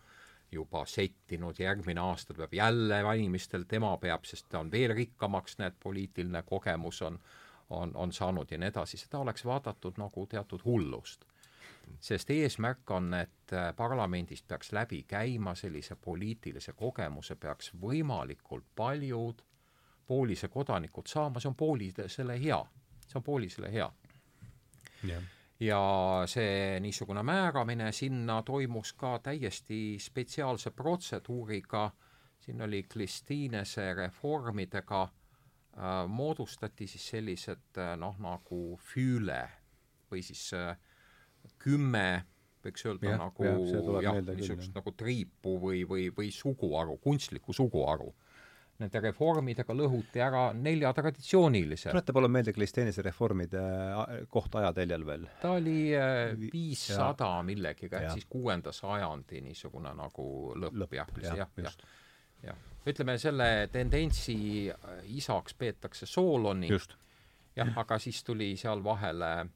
[SPEAKER 3] juba settinud, järgmine aasta peab jälle valimistel, tema peab, sest ta on veel rikkamaks, näed, poliitiline kogemus on, on, on saanud ja nii edasi, seda oleks vaadatud nagu teatud hullust sest eesmärk on, et parlamendist peaks läbi käima sellise poliitilise kogemuse, peaks võimalikult paljud Poolise kodanikud saama, see on Poolisele hea, see on Poolisele hea.
[SPEAKER 1] Jah.
[SPEAKER 3] Ja see niisugune määramine sinna toimus ka täiesti spetsiaalse protseduuriga, siin oli Kristinese reformidega äh,, moodustati siis sellised äh, noh, nagu füüle või siis äh, kümme, võiks öelda
[SPEAKER 1] Jah,
[SPEAKER 3] nagu
[SPEAKER 1] jah, küll,
[SPEAKER 3] niisugust nagu triipu või, või, või suguharu, kunstlikku suguharu. Nende reformidega lõhuti ära nelja traditsioonilise.
[SPEAKER 1] Tuleta palun meelde Klisteenise reformide koht ajateljel veel.
[SPEAKER 3] ta oli äh,
[SPEAKER 1] Vi-
[SPEAKER 3] viissada millegiga, ehk siis kuuenda sajandi niisugune nagu lõpp,
[SPEAKER 1] Lõpp,
[SPEAKER 3] jah,
[SPEAKER 1] jah,
[SPEAKER 3] jah, jah, ütleme, selle tendentsi äh, isaks peetakse Sooloni, jah, aga siis tuli seal vahele äh,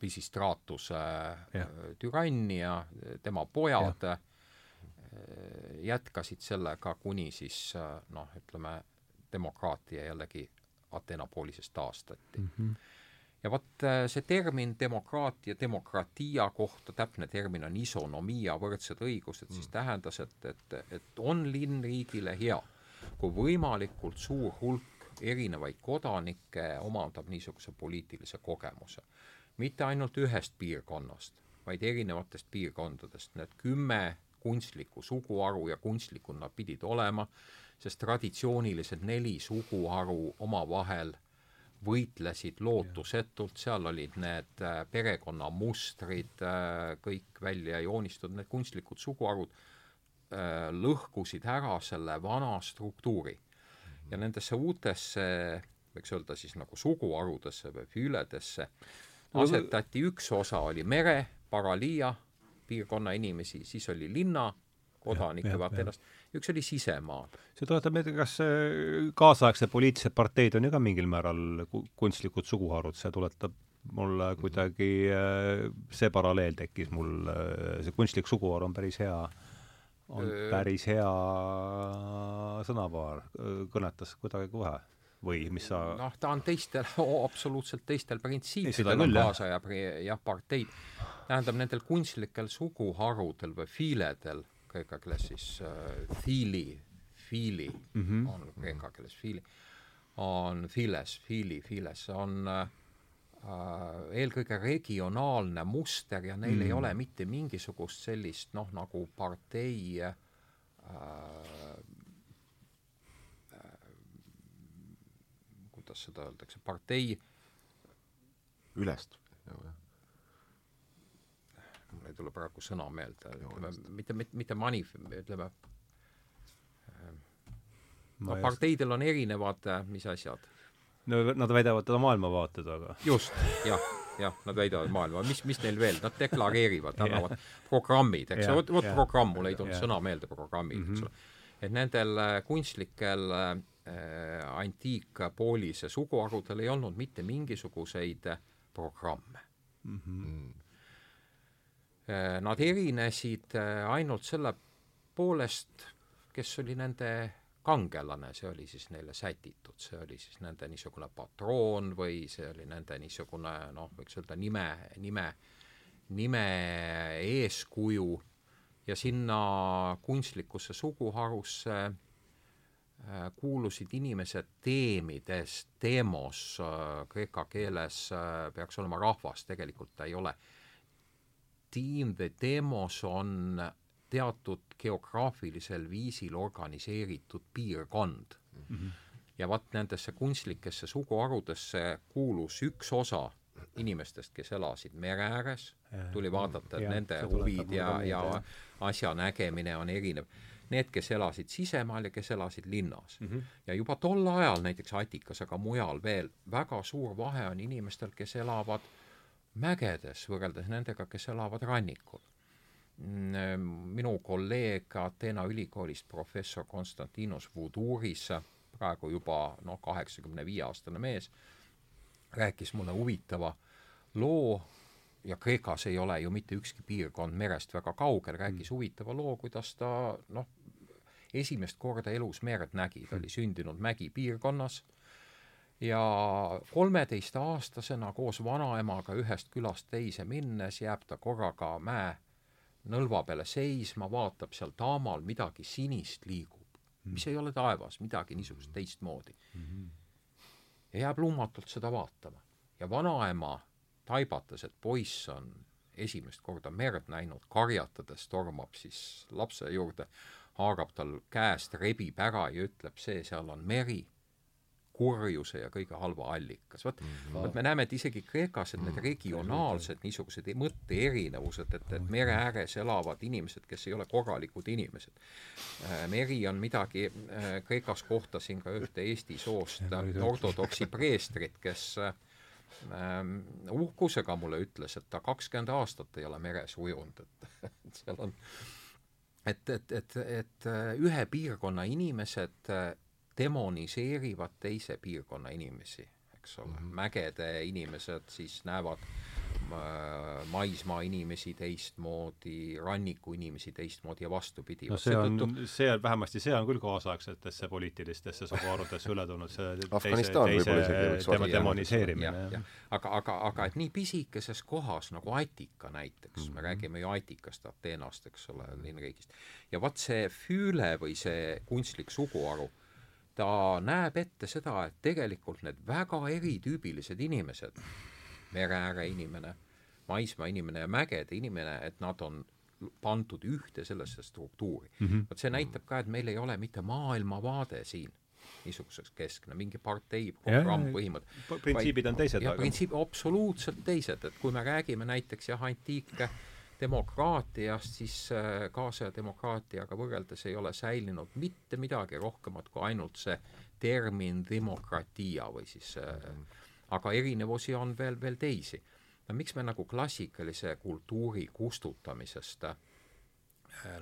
[SPEAKER 3] Pisistraatuse äh,
[SPEAKER 1] Jah.
[SPEAKER 3] türann ja tema pojad äh, jätkasid sellega, kuni siis äh, noh, ütleme, demokraatia jällegi Atenapoolises taastati
[SPEAKER 1] Mm -hmm.
[SPEAKER 3] ja vot äh, see termin demokraatia, demokratia kohta, täpne termin on isonomia, võrdsed õigused, siis tähendas, et, et, et on linn riigile hea, kui võimalikult suur hulk erinevaid kodanikke omandab niisuguse poliitilise kogemuse. Mitte ainult ühest piirkonnast, vaid erinevatest piirkondadest, need kümme kunstlikku suguharu ja kunstlikud nad pidid olema, sest traditsioonilised neli suguharu omavahel võitlesid lootusetult, seal olid need äh, perekonnamustrid äh, kõik välja joonistatud, need kunstlikud suguharud äh, lõhkusid ära selle vana struktuuri. ja nendesse uutesse, võiks öelda siis nagu suguharudesse või füüledesse, asetati üks osa oli mere, Paralia piirkonna inimesi, siis oli linna kodanikke,
[SPEAKER 1] jah,
[SPEAKER 3] vaata ennast, üks oli sisemaal.
[SPEAKER 1] see tuletab meelde, kas äh, kaasaegsed poliitilised parteid on ju ka mingil määral ku- kunstlikud suguharud, see tuletab mulle kuidagi, äh, see paralleel tekkis mul, äh, see kunstlik suguharu on päris hea, on päris hea sõnapaar, kõnetas kuidagi kohe või mis sa
[SPEAKER 3] noh, ta on teistel, absoluutselt teistel printsiipidel on kaasaja jah, parteid. tähendab, nendel kunstlikel suguharudel või fiiledel, kreeka keeles siis äh, fiili, fiili mm
[SPEAKER 1] Mhm.
[SPEAKER 3] on kreeka keeles fiili, on files, fiili, files, on äh, äh, eelkõige regionaalne muster ja neil mm. ei ole mitte mingisugust sellist noh, nagu partei äh, kuidas seda öeldakse, partei,
[SPEAKER 2] ülest
[SPEAKER 3] mul ei tule praegu sõna meelde, ütleme mitte, mitte, mitte manif-, ütleme,
[SPEAKER 1] ma
[SPEAKER 3] no parteidel on erinevad, äh, mis asjad.
[SPEAKER 1] no nad väidavad oma maailmavaated, aga
[SPEAKER 3] just, jah, jah, nad väidavad maailma, mis, mis neil veel, nad deklareerivad, annavad programmid, eks ole, vot, vot
[SPEAKER 1] jah.
[SPEAKER 3] programm, mul ei tulnud
[SPEAKER 1] Jah.
[SPEAKER 3] sõna meelde, programmid, eks
[SPEAKER 1] Mhm.
[SPEAKER 3] ole. et nendel äh, kunstlikel äh, antiikpoolise suguharudel ei olnud mitte mingisuguseid äh, programme.
[SPEAKER 1] mm -hmm.
[SPEAKER 2] Mm.
[SPEAKER 3] Äh, Nad erinesid äh, ainult selle poolest, kes oli nende kangelane, see oli siis neile sätitud, see oli siis nende niisugune patroon või see oli nende niisugune noh, võiks öelda nime, nime, nime eeskuju ja sinna kunstlikkusse suguharusse äh, kuulusid inimesed teemidest, teemos äh, kreeka keeles äh, peaks olema rahvas, tegelikult ta ei ole tiim või demos on teatud geograafilisel viisil organiseeritud piirkond mm. -hmm. ja vot nendesse kunstlikesse suguharudesse kuulus üks osa inimestest, kes elasid mere ääres, tuli vaadata, et
[SPEAKER 1] Jah,
[SPEAKER 3] nende huvid ja ja
[SPEAKER 1] jah.
[SPEAKER 3] asja nägemine on erinev. Need, kes elasid sisemaal ja kes elasid linnas mm. -hmm. ja juba tol ajal näiteks Atikas, aga mujal veel, väga suur vahe on inimestel, kes elavad mägedes võrreldes nendega, kes elavad rannikul. Mm, minu kolleeg Ateena ülikoolist, professor Konstantinos Voudouris, praegu juba noh, kaheksakümne viie aastane mees, rääkis mulle huvitava loo ja Kreekas ei ole ju mitte ükski piirkond merest väga kaugel, rääkis mm. huvitava loo, kuidas ta noh, esimest korda elus merd nägi, ta oli sündinud mägipiirkonnas ja kolmeteistaastasena koos vanaemaga ühest külast teise minnes jääb ta korraga mäe nõlva peale seisma, vaatab seal taamal midagi sinist liigub, mis ei ole taevas, midagi niisugust teistmoodi. ja jääb lummatult seda vaatama. ja vanaema taibatas, et poiss on esimest korda merd näinud, karjatades tormab siis lapse juurde, haarab tal käest, rebib ära ja ütleb, see seal on meri kurjuse ja kõige halva allikas. vot mm, -hmm. vot me näeme, et isegi Kreekas, et need mm, regionaalsed niisugused mõtteerinevused, et, et mere ääres elavad inimesed, kes ei ole korralikud inimesed. Äh, meri on midagi, äh, Kreekas kohtasin ka ühte Eesti soost ortodoksi preestrit, kes ähm, uhkusega mulle ütles, et ta kakskümmend aastat ei ole meres ujunud, et seal on et, et, et, et äh, ühe piirkonna inimesed demoniseerivad teise piirkonna inimesi, eks ole mm, -hmm. mägede inimesed siis näevad äh, maismaa inimesi teistmoodi, ranniku inimesi teistmoodi ja vastupidi.
[SPEAKER 1] no see on, see on vähemasti, see on küll kaasaegsetesse poliitilistesse suguharudesse üle tulnud, see teise, teise tema demoniseerimine.
[SPEAKER 3] aga, aga, aga et nii pisikeses kohas nagu Attika näiteks mm, -hmm. me räägime ju Attikast, Ateenast, eks ole, linnriigist, ja vot see füüle või see kunstlik suguharu ta näeb ette seda, et tegelikult need väga eritüübilised inimesed, mereääre inimene, maismaa inimene ja mägede inimene, et nad on pandud ühte sellesse struktuuri mm. -hmm. vot see näitab ka, et meil ei ole mitte maailmavaade siin niisuguseks keskne, mingi partei programm, põhimõte.
[SPEAKER 1] printsiibid on teised.
[SPEAKER 3] jah, printsiip, absoluutselt teised, et kui me räägime näiteks jah, antiike demokraatiast, siis äh, kaasaja demokraatiaga võrreldes ei ole säilinud mitte midagi rohkemat kui ainult see termin demokratia või siis äh, aga erinevusi on veel, veel teisi. no miks me nagu klassikalise kultuuri kustutamisest äh,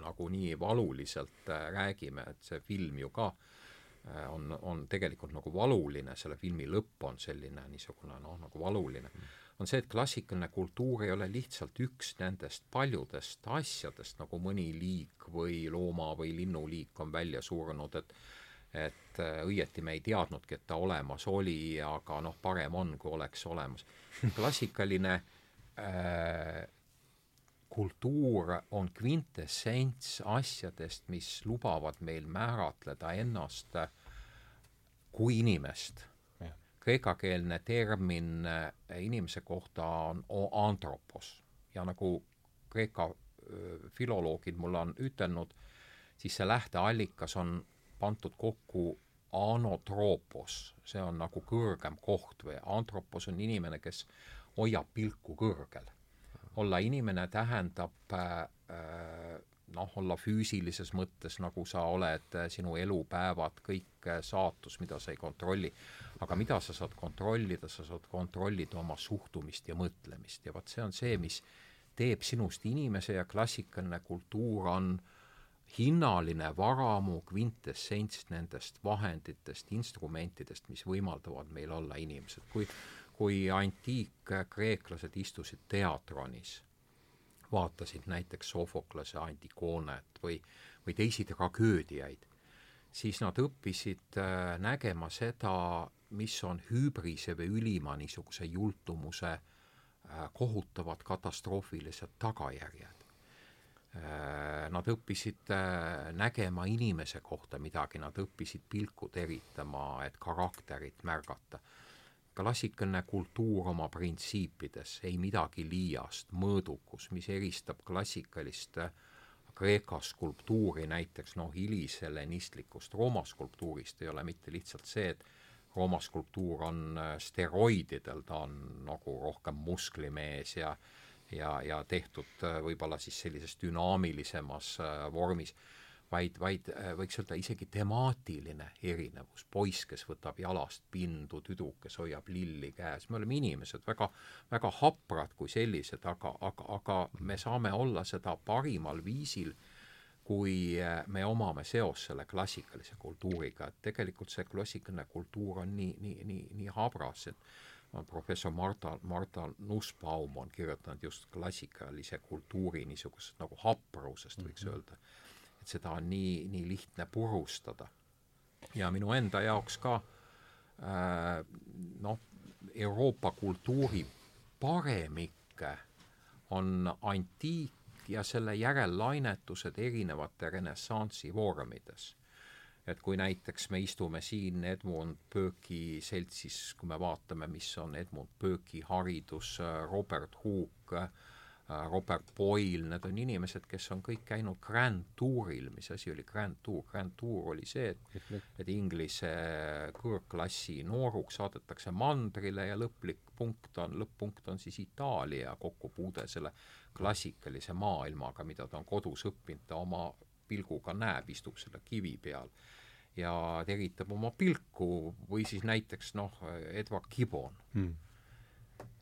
[SPEAKER 3] nagu nii valuliselt äh, räägime, et see film ju ka äh, on, on tegelikult nagu valuline, selle filmi lõpp on selline niisugune noh, nagu valuline on see, et klassikaline kultuur ei ole lihtsalt üks nendest paljudest asjadest, nagu mõni liik või looma- või linnuliik on välja surnud, et et äh, õieti me ei teadnudki, et ta olemas oli, aga noh, parem on, kui oleks olemas. klassikaline äh, kultuur on kvintessents asjadest, mis lubavad meil määratleda ennast kui inimest. Kreekakeelne termin äh, inimese kohta on antropos. Ja nagu Kreeka äh, filoloogid mulle on ütelnud, siis see lähteallikas on pandud kokku anotropos, see on nagu kõrgem koht või antropos on inimene, kes hoiab pilku kõrgel. olla inimene tähendab äh, noh, olla füüsilises mõttes, nagu sa oled, sinu elupäevad, kõik saatus, mida sa ei kontrolli, aga mida sa saad kontrollida, sa saad kontrollida oma suhtumist ja mõtlemist. Ja vot see on see, mis teeb sinust inimese ja klassikaline kultuur on hinnaline varamu kvintessents nendest vahenditest, instrumentidest, mis võimaldavad meil olla inimesed. kui, kui antiikkreeklased istusid teatronis, vaatasid näiteks Sofoklase Antigonet või, või teisi tragöödiaid, siis nad õppisid äh, nägema seda mis on hübrise või ülima niisuguse jultumuse äh, kohutavad katastroofilised tagajärjed. Äh, nad õppisid äh, nägema inimese kohta midagi, nad õppisid pilku teritama, et karakterit märgata. klassikaline kultuur oma printsiipides, ei midagi liiast, mõõdukus, mis eristab klassikalist Kreeka skulptuuri näiteks noh, hilishelenistlikust Rooma skulptuurist ei ole mitte lihtsalt see, et Rooma skulptuur on äh, steroididel, ta on nagu rohkem musklimees ja ja, ja tehtud äh, võib-olla siis sellises dünaamilisemas äh, vormis, vaid, vaid võiks öelda isegi temaatiline erinevus. poiss, kes võtab jalast pindu, tüdruk, kes hoiab lilli käes, me oleme inimesed, väga, väga haprad kui sellised, aga, aga, aga me saame olla seda parimal viisil äh, kui äh, me omame seos selle klassikalise kultuuriga, et tegelikult see klassikaline kultuur on nii, nii, nii, nii habras, et professor Marta, Marta Nussbaum on kirjutanud just klassikalise kultuuri niisugusest nagu haprusest, võiks mm -hmm. öelda. et seda on nii, nii lihtne purustada. ja minu enda jaoks ka äh, noh, Euroopa kultuuri paremik on antiik ja selle järellainetused erinevate renessansi vormides et kui näiteks me istume siin Edmund Burke'i seltsis, kui me vaatame, mis on Edmund Burke'i haridus, Robert Hooke, Robert Boyle, need on inimesed, kes on kõik käinud Grand Touril, mis asi oli Grand Tour, Grand Tour oli see, et et Inglise kõrgklassi nooruks saadetakse mandrile ja lõplik punkt on, lõpp-punkt on siis Itaalia kokkupuude selle klassikalise maailmaga, mida ta on kodus õppinud, ta oma pilguga näeb, istub selle kivi peal ja teritab oma pilku või siis näiteks noh, Edward Gibbon mm.,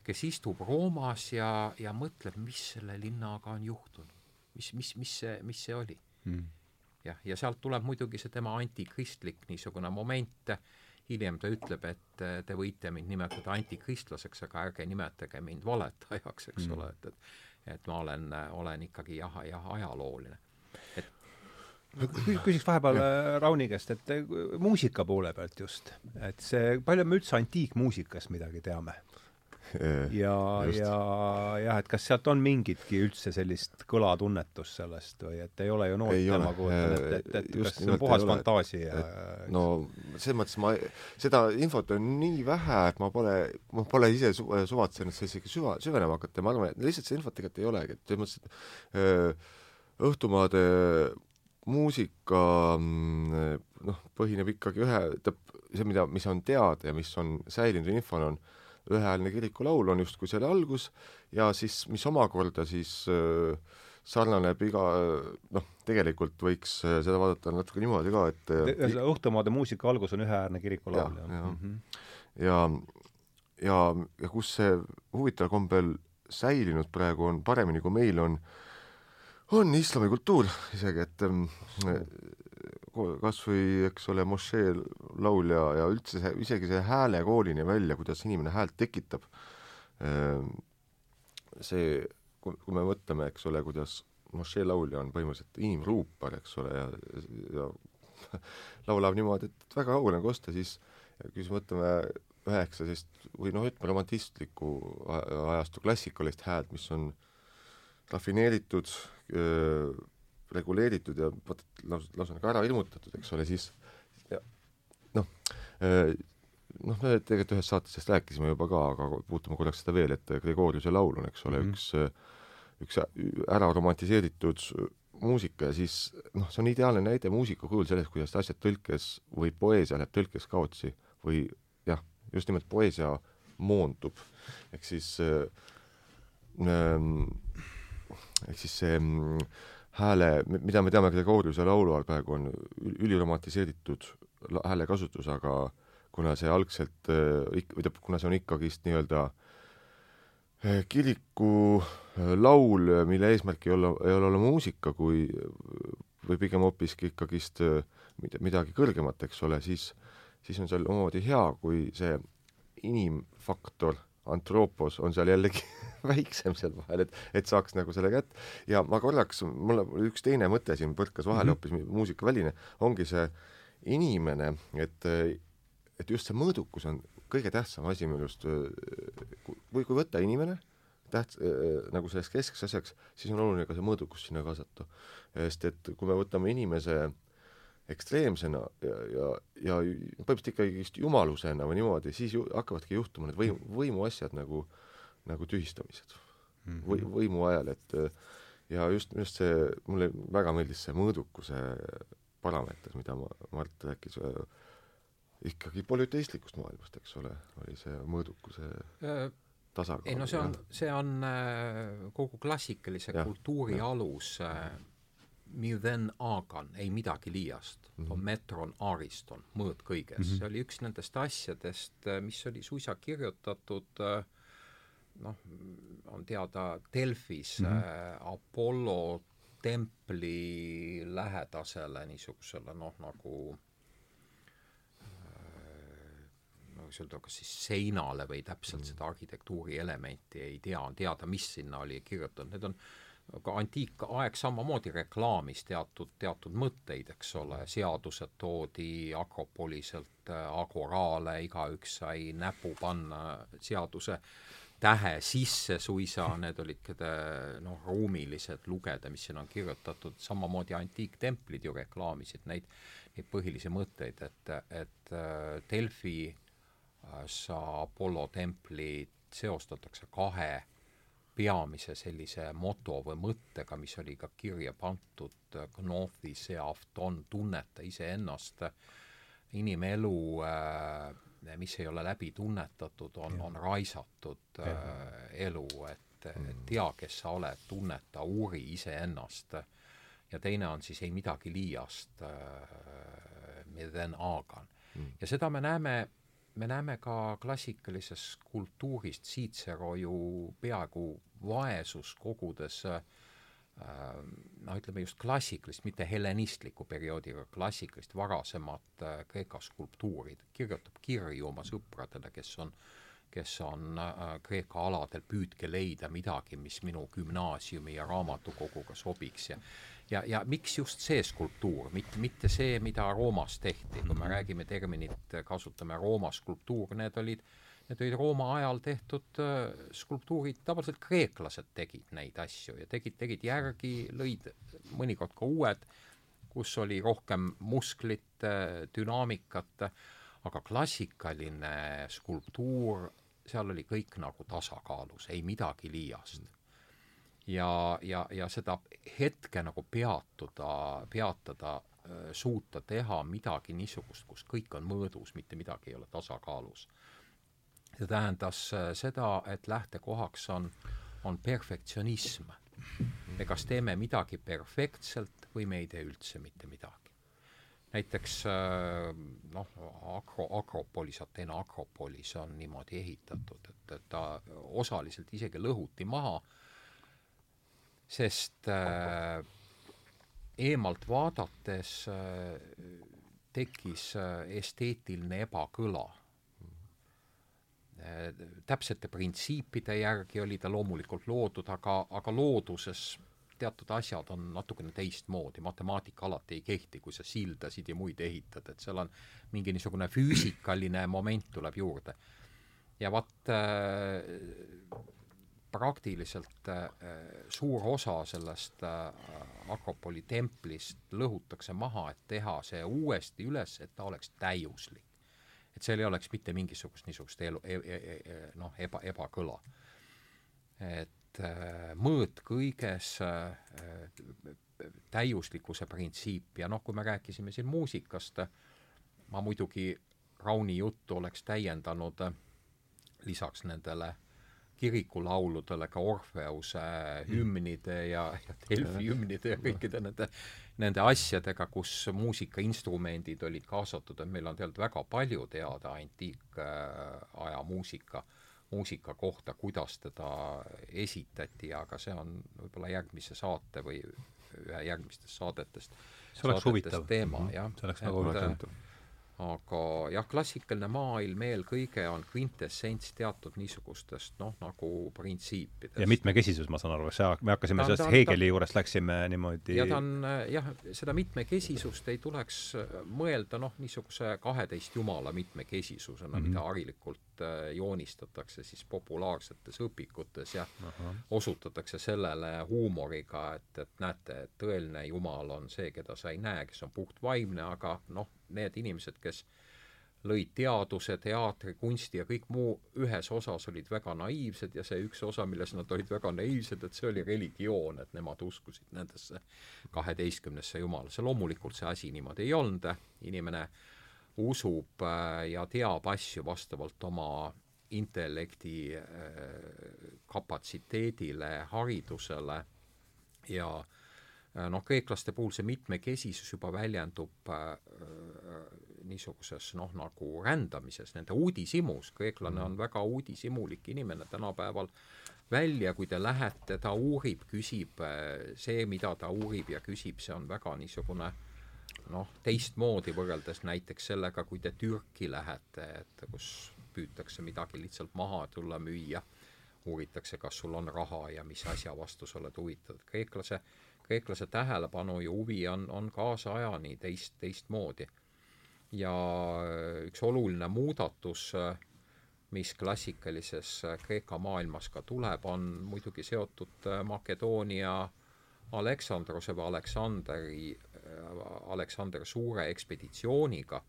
[SPEAKER 3] kes istub Roomas ja, ja mõtleb, mis selle linnaga on juhtunud. mis, mis, mis see, mis see oli mm.. jah, ja sealt tuleb muidugi see tema antikristlik niisugune moment, hiljem ta ütleb, et te võite mind nimetada antikristlaseks, aga ärge nimetage mind valetajaks, eks mm. ole, et, et et ma olen, olen ikkagi jah, jah, ajalooline
[SPEAKER 1] küsiks vahepeal äh, Rauni käest, et äh, muusika poole pealt just, et see, palju me üldse antiikmuusikast midagi teame? ja, ja jah, et kas sealt on mingitki üldse sellist kõlatunnetust sellest või et ei ole ju noort tema kujutan ette, et, et just kas see on puhas fantaasia?
[SPEAKER 2] no selles mõttes ma, seda infot on nii vähe, et ma pole, ma pole ise su, suvatsenud sellesse ikka süva, süvenema hakata. Ja ma arvan, et lihtsalt seda infot tegelikult ei olegi, et selles mõttes, et öö, Õhtumaade muusika mm, noh, põhineb ikkagi ühe, tähendab, see, mida, mis on teada ja mis on säilinud infona, on ühehäälne kirikulaul on justkui selle algus ja siis, mis omakorda siis äh, sarnaneb iga noh, tegelikult võiks äh, seda vaadata natuke niimoodi ka, et
[SPEAKER 1] ühesõnaga, Õhtumaade muusika algus on ühehäälne kirikulaul,
[SPEAKER 2] jah? ja, mm -hmm. ja, ja, ja kus see huvitaval kombel säilinud praegu on paremini, kui meil on äh, on islamikultuur isegi, et ähm, kas või, eks ole, mošee laul ja, üldse see, isegi see häälekoolini välja, kuidas inimene häält tekitab, see, kui, me mõtleme, eks ole, kuidas mošee laulja on põhimõtteliselt inimruupar, eks ole, ja, ja laulab niimoodi, et väga kaugele on kosta, siis kui siis mõtleme üheksasest või noh, ütleme romantistliku ajastu klassikalist häält, mis on rafineeritud, reguleeritud ja vot lausa, lausa nagu ära ilmutatud, eks ole, siis noh, noh, me tegelikult ühes saates sellest rääkisime juba ka, aga puutume korraks seda veel, et Gregoriuse laul on, eks ole mm, -hmm. üks, üks ära romantiseeritud muusika ja siis noh, see on ideaalne näide muusika kujul sellest, kuidas asjad tõlkes või poeesia läheb tõlkes kaotsi või jah, just nimelt poeesia moondub. ehk siis äh, äh, ehk siis see mm, hääle, mida me teame Gregoriuse laulu all praegu on üliromatiseeritud häälekasutus, aga kuna see algselt äh, ik-, või tähendab, kuna see on ikkagist nii-öelda äh, kiriku äh, laul, mille eesmärk ei ole, ei ole olla muusika, kui või pigem hoopiski ikkagist midagi kõrgemat, eks ole, siis, siis on seal omamoodi hea, kui see inimfaktor Anthropos on seal jällegi väiksem seal vahel, et, et saaks nagu selle kätt ja ma korraks, mul üks teine mõte siin põrkas vahele mm -hmm. hoopis muusikaväline, ongi see inimene, et, et just see mõõdukus on kõige tähtsam asi minu arust, kui, kui võtta inimene, täht- äh,, nagu selleks keskseks asjaks, siis on oluline ka see mõõdukus sinna kaasata. sest et kui me võtame inimese äh, ekstreemsena ja, ja, ja põhimõtteliselt ikkagist jumalusena või niimoodi, siis ju hakkavadki juhtuma need võim, võimuasjad nagu, nagu tühistamised mm -hmm. või võimu ajal, et ja just, just see, mulle väga meeldis see mõõdukuse parameeter, mida ma, Mart rääkis ikkagi polüteistlikust maailmast, eks ole, oli see mõõdukuse tasakaal.
[SPEAKER 3] ei no see on, see on kogu klassikalise ja, kultuuri ja. alus äh, Mirven Agan, ei midagi liiast mm, -hmm. metron ariston, mõõt kõiges mm, -hmm. see oli üks nendest asjadest, mis oli suisa kirjutatud noh, on teada Delfis mm -hmm. Apollo templi lähedasele niisugusele noh, nagu kuidas öelda, kas siis seinale või täpselt mm. seda arhitektuuri elementi ei tea, on teada, mis sinna oli kirjutatud, need on aga antiikaeg samamoodi reklaamis teatud, teatud mõtteid, eks ole, seadused toodi Akropoliselt äh, Agoraale, igaüks sai näpu panna seaduse tähe sisse suisa, need olid noh, ruumilised lugeda, mis siin on kirjutatud, samamoodi antiiktemplid ju reklaamisid neid, neid põhilisi mõtteid, et, et äh, Delfi äh, sa Apollo templit seostatakse kahe peamise sellise moto või mõttega, mis oli ka kirja pandud Gnothi seafton, tunneta iseennast, inimelu äh, mis ei ole läbi tunnetatud, on, on raisatud äh, elu, et mm. tea, kes sa oled, tunneta, uuri iseennast. ja teine on siis ei midagi liiast äh,, mm.. ja seda me näeme me näeme ka klassikalises kultuurist Cicero ju peaaegu vaesuskogudes äh, noh, ütleme just klassikalist, mitte helenistlikku perioodi, aga klassikalist varasemat äh, Kreeka skulptuuri, kirjutab kirju oma sõpradele, kes on kes on äh, Kreeka aladel, püüdke leida midagi, mis minu gümnaasiumi ja raamatukoguga sobiks. Ja ja, ja miks just see skulptuur, mitte, mitte see, mida Roomas tehti, kui me mhm. räägime terminit, kasutame Rooma skulptuur, need olid, need olid Rooma ajal tehtud äh, skulptuurid, tavaliselt kreeklased tegid neid asju ja tegid, tegid järgi, lõid mõnikord ka uued, kus oli rohkem musklit, äh, dünaamikat, aga klassikaline skulptuur, seal oli kõik nagu tasakaalus, ei midagi liiast. Ja, ja, ja seda hetke nagu peatuda, peatada, suuta teha midagi niisugust, kus kõik on mõõdus, mitte midagi ei ole tasakaalus. See tähendas seda, et lähtekohaks on, on perfektsionism. me kas teeme midagi perfektselt või me ei tee üldse mitte midagi. näiteks noh, Akro, Akropolis, Ateena Akropolis on niimoodi ehitatud, et, et ta osaliselt isegi lõhuti maha sest äh, eemalt vaadates äh, tekkis äh, esteetiline ebakõla äh,. Täpsete printsiipide järgi oli ta loomulikult loodud, aga, aga looduses teatud asjad on natukene teistmoodi, matemaatika alati ei kehti, kui sa sildasid ja muid ehitad, et seal on mingi niisugune füüsikaline moment tuleb juurde. ja vaat äh, praktiliselt äh, suur osa sellest äh, Akropoli templist lõhutakse maha, et teha see uuesti üles, et ta oleks täiuslik. Et seal ei oleks mitte mingisugust niisugust elu e, e, e, noh, eba, ebakõla. et äh, mõõt kõiges äh, täiuslikkuse printsiip ja noh, kui me rääkisime siin muusikast, ma muidugi Rauni juttu oleks täiendanud äh, lisaks nendele kirikulauludele ka Orfeuse hümnide ja, ja Delfi hümnide ja kõikide nende, nende asjadega, kus muusikainstrumendid olid kaasatud, et meil on tegelikult väga palju teada antiikaja muusika, muusika kohta, kuidas teda esitati, aga see on võib-olla järgmise saate või ühe järgmistest saadetest
[SPEAKER 1] see oleks huvitav
[SPEAKER 3] teema mm, -hmm. jah.
[SPEAKER 1] see oleks väga huvitav
[SPEAKER 3] aga jah, klassikaline maailm eelkõige on kvintessents teatud niisugustest noh, nagu printsiipidest.
[SPEAKER 1] ja mitmekesisus, ma saan aru, see, me hakkasime ta, sellest ta, Hegeli ta, juurest läksime niimoodi
[SPEAKER 3] ja ta on jah, seda mitmekesisust ei tuleks mõelda noh, niisuguse kaheteist jumala mitmekesisusena mm, -hmm. mida harilikult äh, joonistatakse siis populaarsetes õpikutes ja -huh. osutatakse sellele huumoriga, et, et näete, et tõeline jumal on see, keda sa ei näe, kes on puhtvaimne, aga noh, need inimesed, kes lõid teaduse, teatri, kunsti ja kõik muu ühes osas olid väga naiivsed ja see üks osa, milles nad olid väga naiivsed, et see oli religioon, et nemad uskusid nendesse kaheteistkümnesse jumalasse. loomulikult see asi niimoodi ei olnud, inimene usub äh, ja teab asju vastavalt oma intellekti äh, kapatsiteedile, haridusele ja noh, kreeklaste puhul see mitmekesisus juba väljendub äh, äh, niisuguses noh, nagu rändamises, nende uudishimus, kreeklane on väga uudishimulik inimene tänapäeval. Välja, kui te lähete, ta uurib, küsib, äh, see, mida ta uurib ja küsib, see on väga niisugune noh, teistmoodi võrreldes näiteks sellega, kui te Türki lähete, et kus püütakse midagi lihtsalt maha tulla müüa, uuritakse, kas sul on raha ja mis asja vastu sa oled huvitatud. kreeklase, kreeklase tähelepanu ja huvi on, on kaasajani teist, teistmoodi. ja üks oluline muudatus, mis klassikalises Kreeka maailmas ka tuleb, on muidugi seotud Makedoonia Aleksandruse või Aleksandri, Aleksander Suure ekspeditsiooniga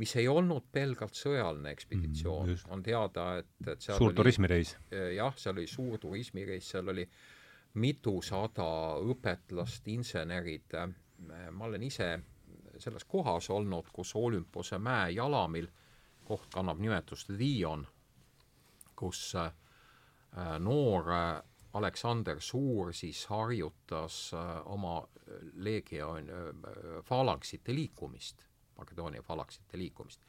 [SPEAKER 3] mis ei olnud pelgalt sõjaline ekspeditsioon mm,, on teada, et, et
[SPEAKER 1] seal suur oli, turismireis.
[SPEAKER 3] jah, seal oli suur turismireis, seal oli mitusada õpetlast, insenerid, ma olen ise selles kohas olnud, kus Olümpose mäe jalamil, koht kannab nimetust Lion, kus äh, noor Aleksander Suur siis harjutas äh, oma legioon, äh, faalangsite liikumist Makedoonia falaksite liikumist.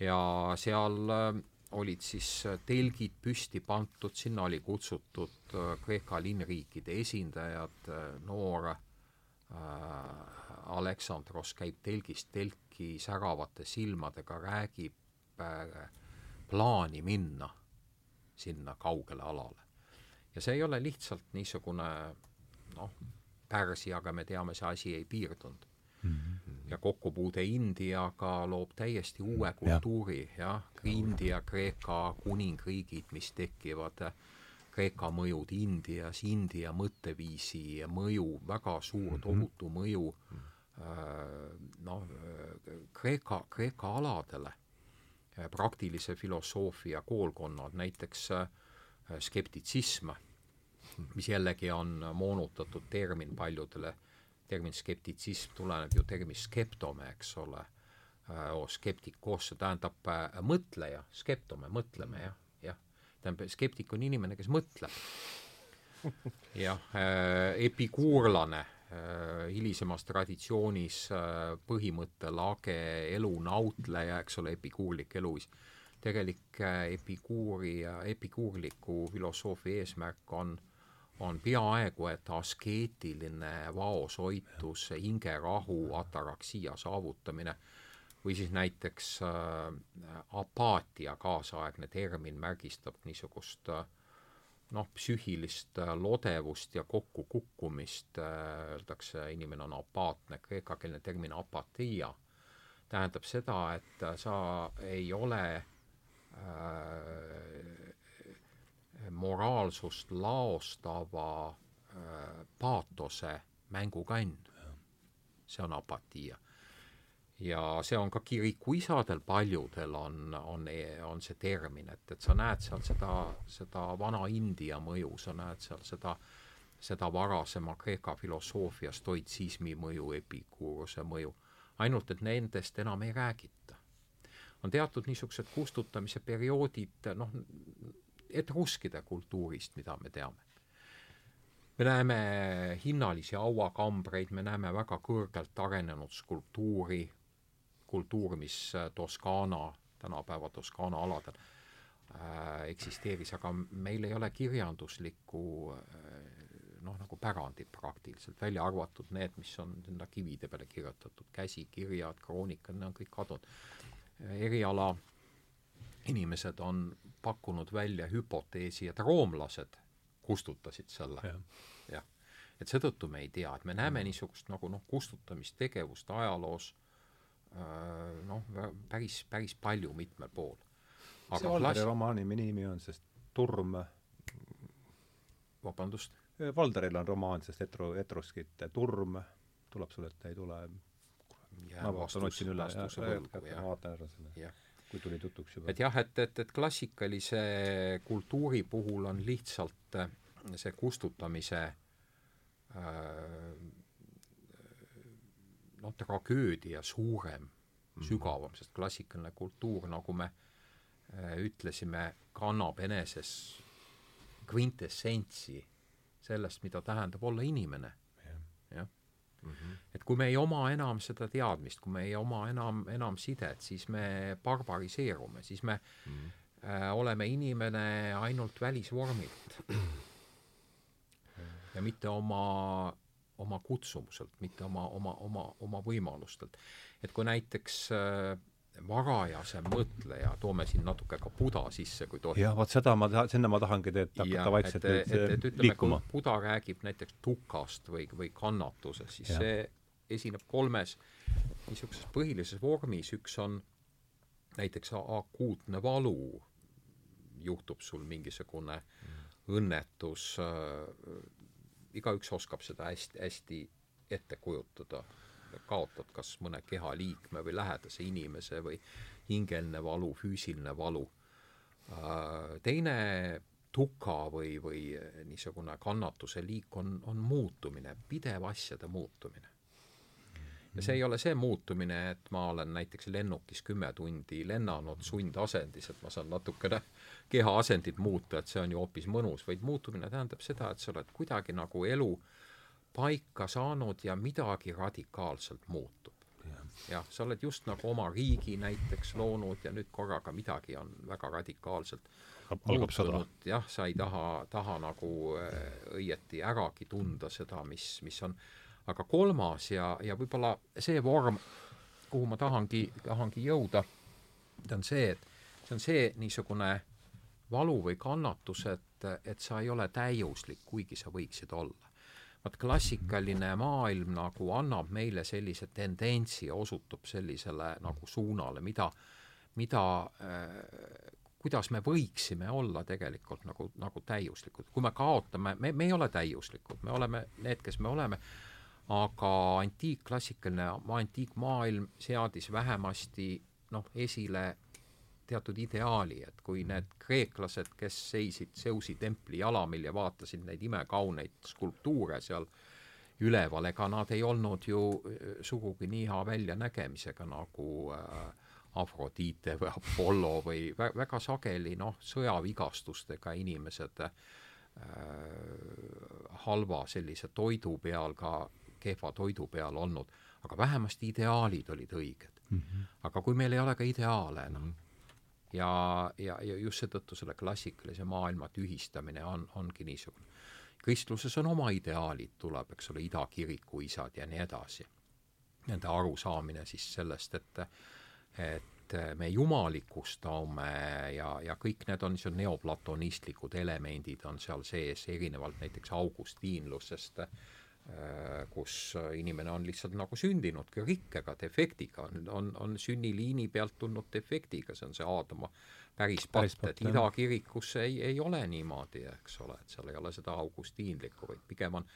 [SPEAKER 3] ja seal äh, olid siis äh, telgid püsti pandud, sinna oli kutsutud äh, Kreeka linnriikide esindajad, noor Aleksandros käib telgist telki säravate silmadega, räägib plaani minna sinna kaugele alale. ja see ei ole lihtsalt niisugune noh, Pärsiaga me teame, see asi ei piirdunud mm. -hmm ja kokkupuude Indiaga loob täiesti uue kultuuri ja. jah, India, Kreeka kuningriigid, mis tekivad, Kreeka mõjud Indias, India mõtteviisi mõju, väga suur mhm. tohutu mõju äh, noh, Kreeka, Kreeka aladele, praktilise filosoofia koolkonnad, näiteks äh, skeptitsism, mis jällegi on moonutatud termin paljudele termin skeptitsism tuleneb ju terminist skeptome, eks ole, äh, skeptikos, see tähendab äh, mõtleja, skeptome, mõtleme jah, jah. tähendab, skeptik on inimene, kes mõtleb. jah äh,, epikuurlane äh, hilisemas traditsioonis äh, põhimõtte lage, elu nautleja, eks ole, epikuurlik eluviis. tegelik äh, epikuuri ja epikuurliku filosoofia eesmärk on on peaaegu et askeetiline vaoshoitus, hingerahu, ataraksia saavutamine või siis näiteks äh, apaatia, kaasaegne termin, märgistab niisugust äh, noh, psüühilist äh, lodevust ja kokkukukkumist äh,, öeldakse, inimene on apaatne, kreekakeelne termin apatia tähendab seda, et sa ei ole äh, moraalsust laostava äh, paatose mängukann. see on apatia. ja see on ka kirikuisadel, paljudel on, on, on see termin, et, et sa näed seal seda, seda vana India mõju, sa näed seal seda, seda varasema Kreeka filosoofia stoitsismi mõju, epikuuruse mõju. ainult, et nendest enam ei räägita. on teatud niisugused kustutamise perioodid, noh, etruskide kultuurist, mida me teame. me näeme hinnalisi hauakambreid, me näeme väga kõrgelt arenenud skulptuuri, kultuur, mis äh, Toskaana, tänapäeva Toskaana aladel äh, eksisteeris, aga meil ei ole kirjanduslikku äh, noh, nagu pärandit praktiliselt, välja arvatud need, mis on sinna kivide peale kirjutatud, käsikirjad, kroonikad, need on kõik kadunud. eriala inimesed on pakkunud välja hüpoteesi, et roomlased kustutasid selle ja.. jah. et seetõttu me ei tea, et me näeme mm. niisugust nagu noh, kustutamistegevust ajaloos äh, noh, päris, päris palju mitmel pool.
[SPEAKER 1] mis see Valderi klass... romaani nimi on, sest Turm
[SPEAKER 3] vabandust?
[SPEAKER 1] Valderil on romaan, sest Etru, Etruskite Turm tuleb sulle ette, ei tule? ma vaatan, otsin üle vaatan ära selle kui tulid jutuks juba.
[SPEAKER 3] et jah, et, et, et klassikalise kultuuri puhul on lihtsalt äh, see kustutamise äh, noh, tragöödia suurem mm, -hmm. sügavam, sest klassikaline kultuur, nagu me äh, ütlesime, kannab eneses kvintessentsi sellest, mida tähendab olla inimene. Mm. -hmm. et kui me ei oma enam seda teadmist, kui me ei oma enam, enam sidet, siis me barbariseerume, siis me mm -hmm. äh, oleme inimene ainult välisvormilt. ja mitte oma, oma kutsumuselt, mitte oma, oma, oma, oma võimalustelt. et kui näiteks äh, varajase mõtleja, toome siin natuke ka Buda sisse, kui tohib.
[SPEAKER 1] jah, vot seda ma tahan, sinna ma tahangi teed hakata vaikselt
[SPEAKER 3] et, nüüd et, et, ütleme,
[SPEAKER 1] liikuma.
[SPEAKER 3] kui Buda räägib näiteks tukast või, või kannatusest, siis
[SPEAKER 1] Ja.
[SPEAKER 3] see esineb kolmes niisuguses põhilises vormis, üks on näiteks akuutne valu, juhtub sul mingisugune õnnetus äh,, igaüks oskab seda hästi, hästi ette kujutada, kaotad kas mõne kehaliikme või lähedase inimese või hingeline valu, füüsiline valu. Äh, teine tuka või, või niisugune kannatuse liik on, on muutumine, pidev asjade muutumine ja see ei ole see muutumine, et ma olen näiteks lennukis kümme tundi lennanud sundasendis, et ma saan natukene keha asendit muuta, et see on ju hoopis mõnus, vaid muutumine tähendab seda, et sa oled kuidagi nagu elu paika saanud ja midagi radikaalselt muutub. jah, sa oled just nagu oma riigi näiteks loonud ja nüüd korraga midagi on väga radikaalselt muutunud, jah, sa ei taha, taha nagu äh, õieti äragi tunda seda, mis, mis on aga kolmas ja, ja võib-olla see vorm, kuhu ma tahangi, tahangi jõuda, on see, et see on see niisugune valu või kannatus, et, et sa ei ole täiuslik, kuigi sa võiksid olla. Vaat klassikaline maailm nagu annab meile sellise tendentsi osutub sellisele nagu suunale, mida, mida äh, kuidas me võiksime olla tegelikult nagu, nagu täiuslikud. kui me kaotame, me, me ei ole täiuslikud, me oleme need, kes me oleme, aga antiikklassikaline antiikmaailm seadis vähemasti noh, esile teatud ideaali, et kui need kreeklased, kes seisid Zeusi templi jalamil ja vaatasid neid imekauneid skulptuure seal üleval, ega nad ei olnud ju äh, sugugi nii hea väljanägemisega nagu äh, Afrodite või Apollo või vä väga sageli noh, sõjavigastustega inimesed äh, halva sellise toidu peal, ka kehva toidu peal olnud, aga vähemasti ideaalid olid õiged mm. -hmm. aga kui meil ei ole ka ideaale enam mm, -hmm. Ja, ja, ja just seetõttu selle klassikalise maailma tühistamine on, ongi niisugune. kristluses on oma ideaalid, tuleb, eks ole, idakiriku isad ja nii edasi. Nende arusaamine siis sellest, et, et me jumalikustame ja, ja kõik need on niisugused neoplatonistlikud elemendid on seal sees, erinevalt näiteks augustiinlusest kus inimene on lihtsalt nagu sündinudki rikkega, defektiga, on, on, sünniliini pealt tulnud defektiga, see on see Aadama päris patt, et idakirikus ei, ei ole niimoodi, eks ole, et seal ei ole seda augustiinlikku, vaid pigem on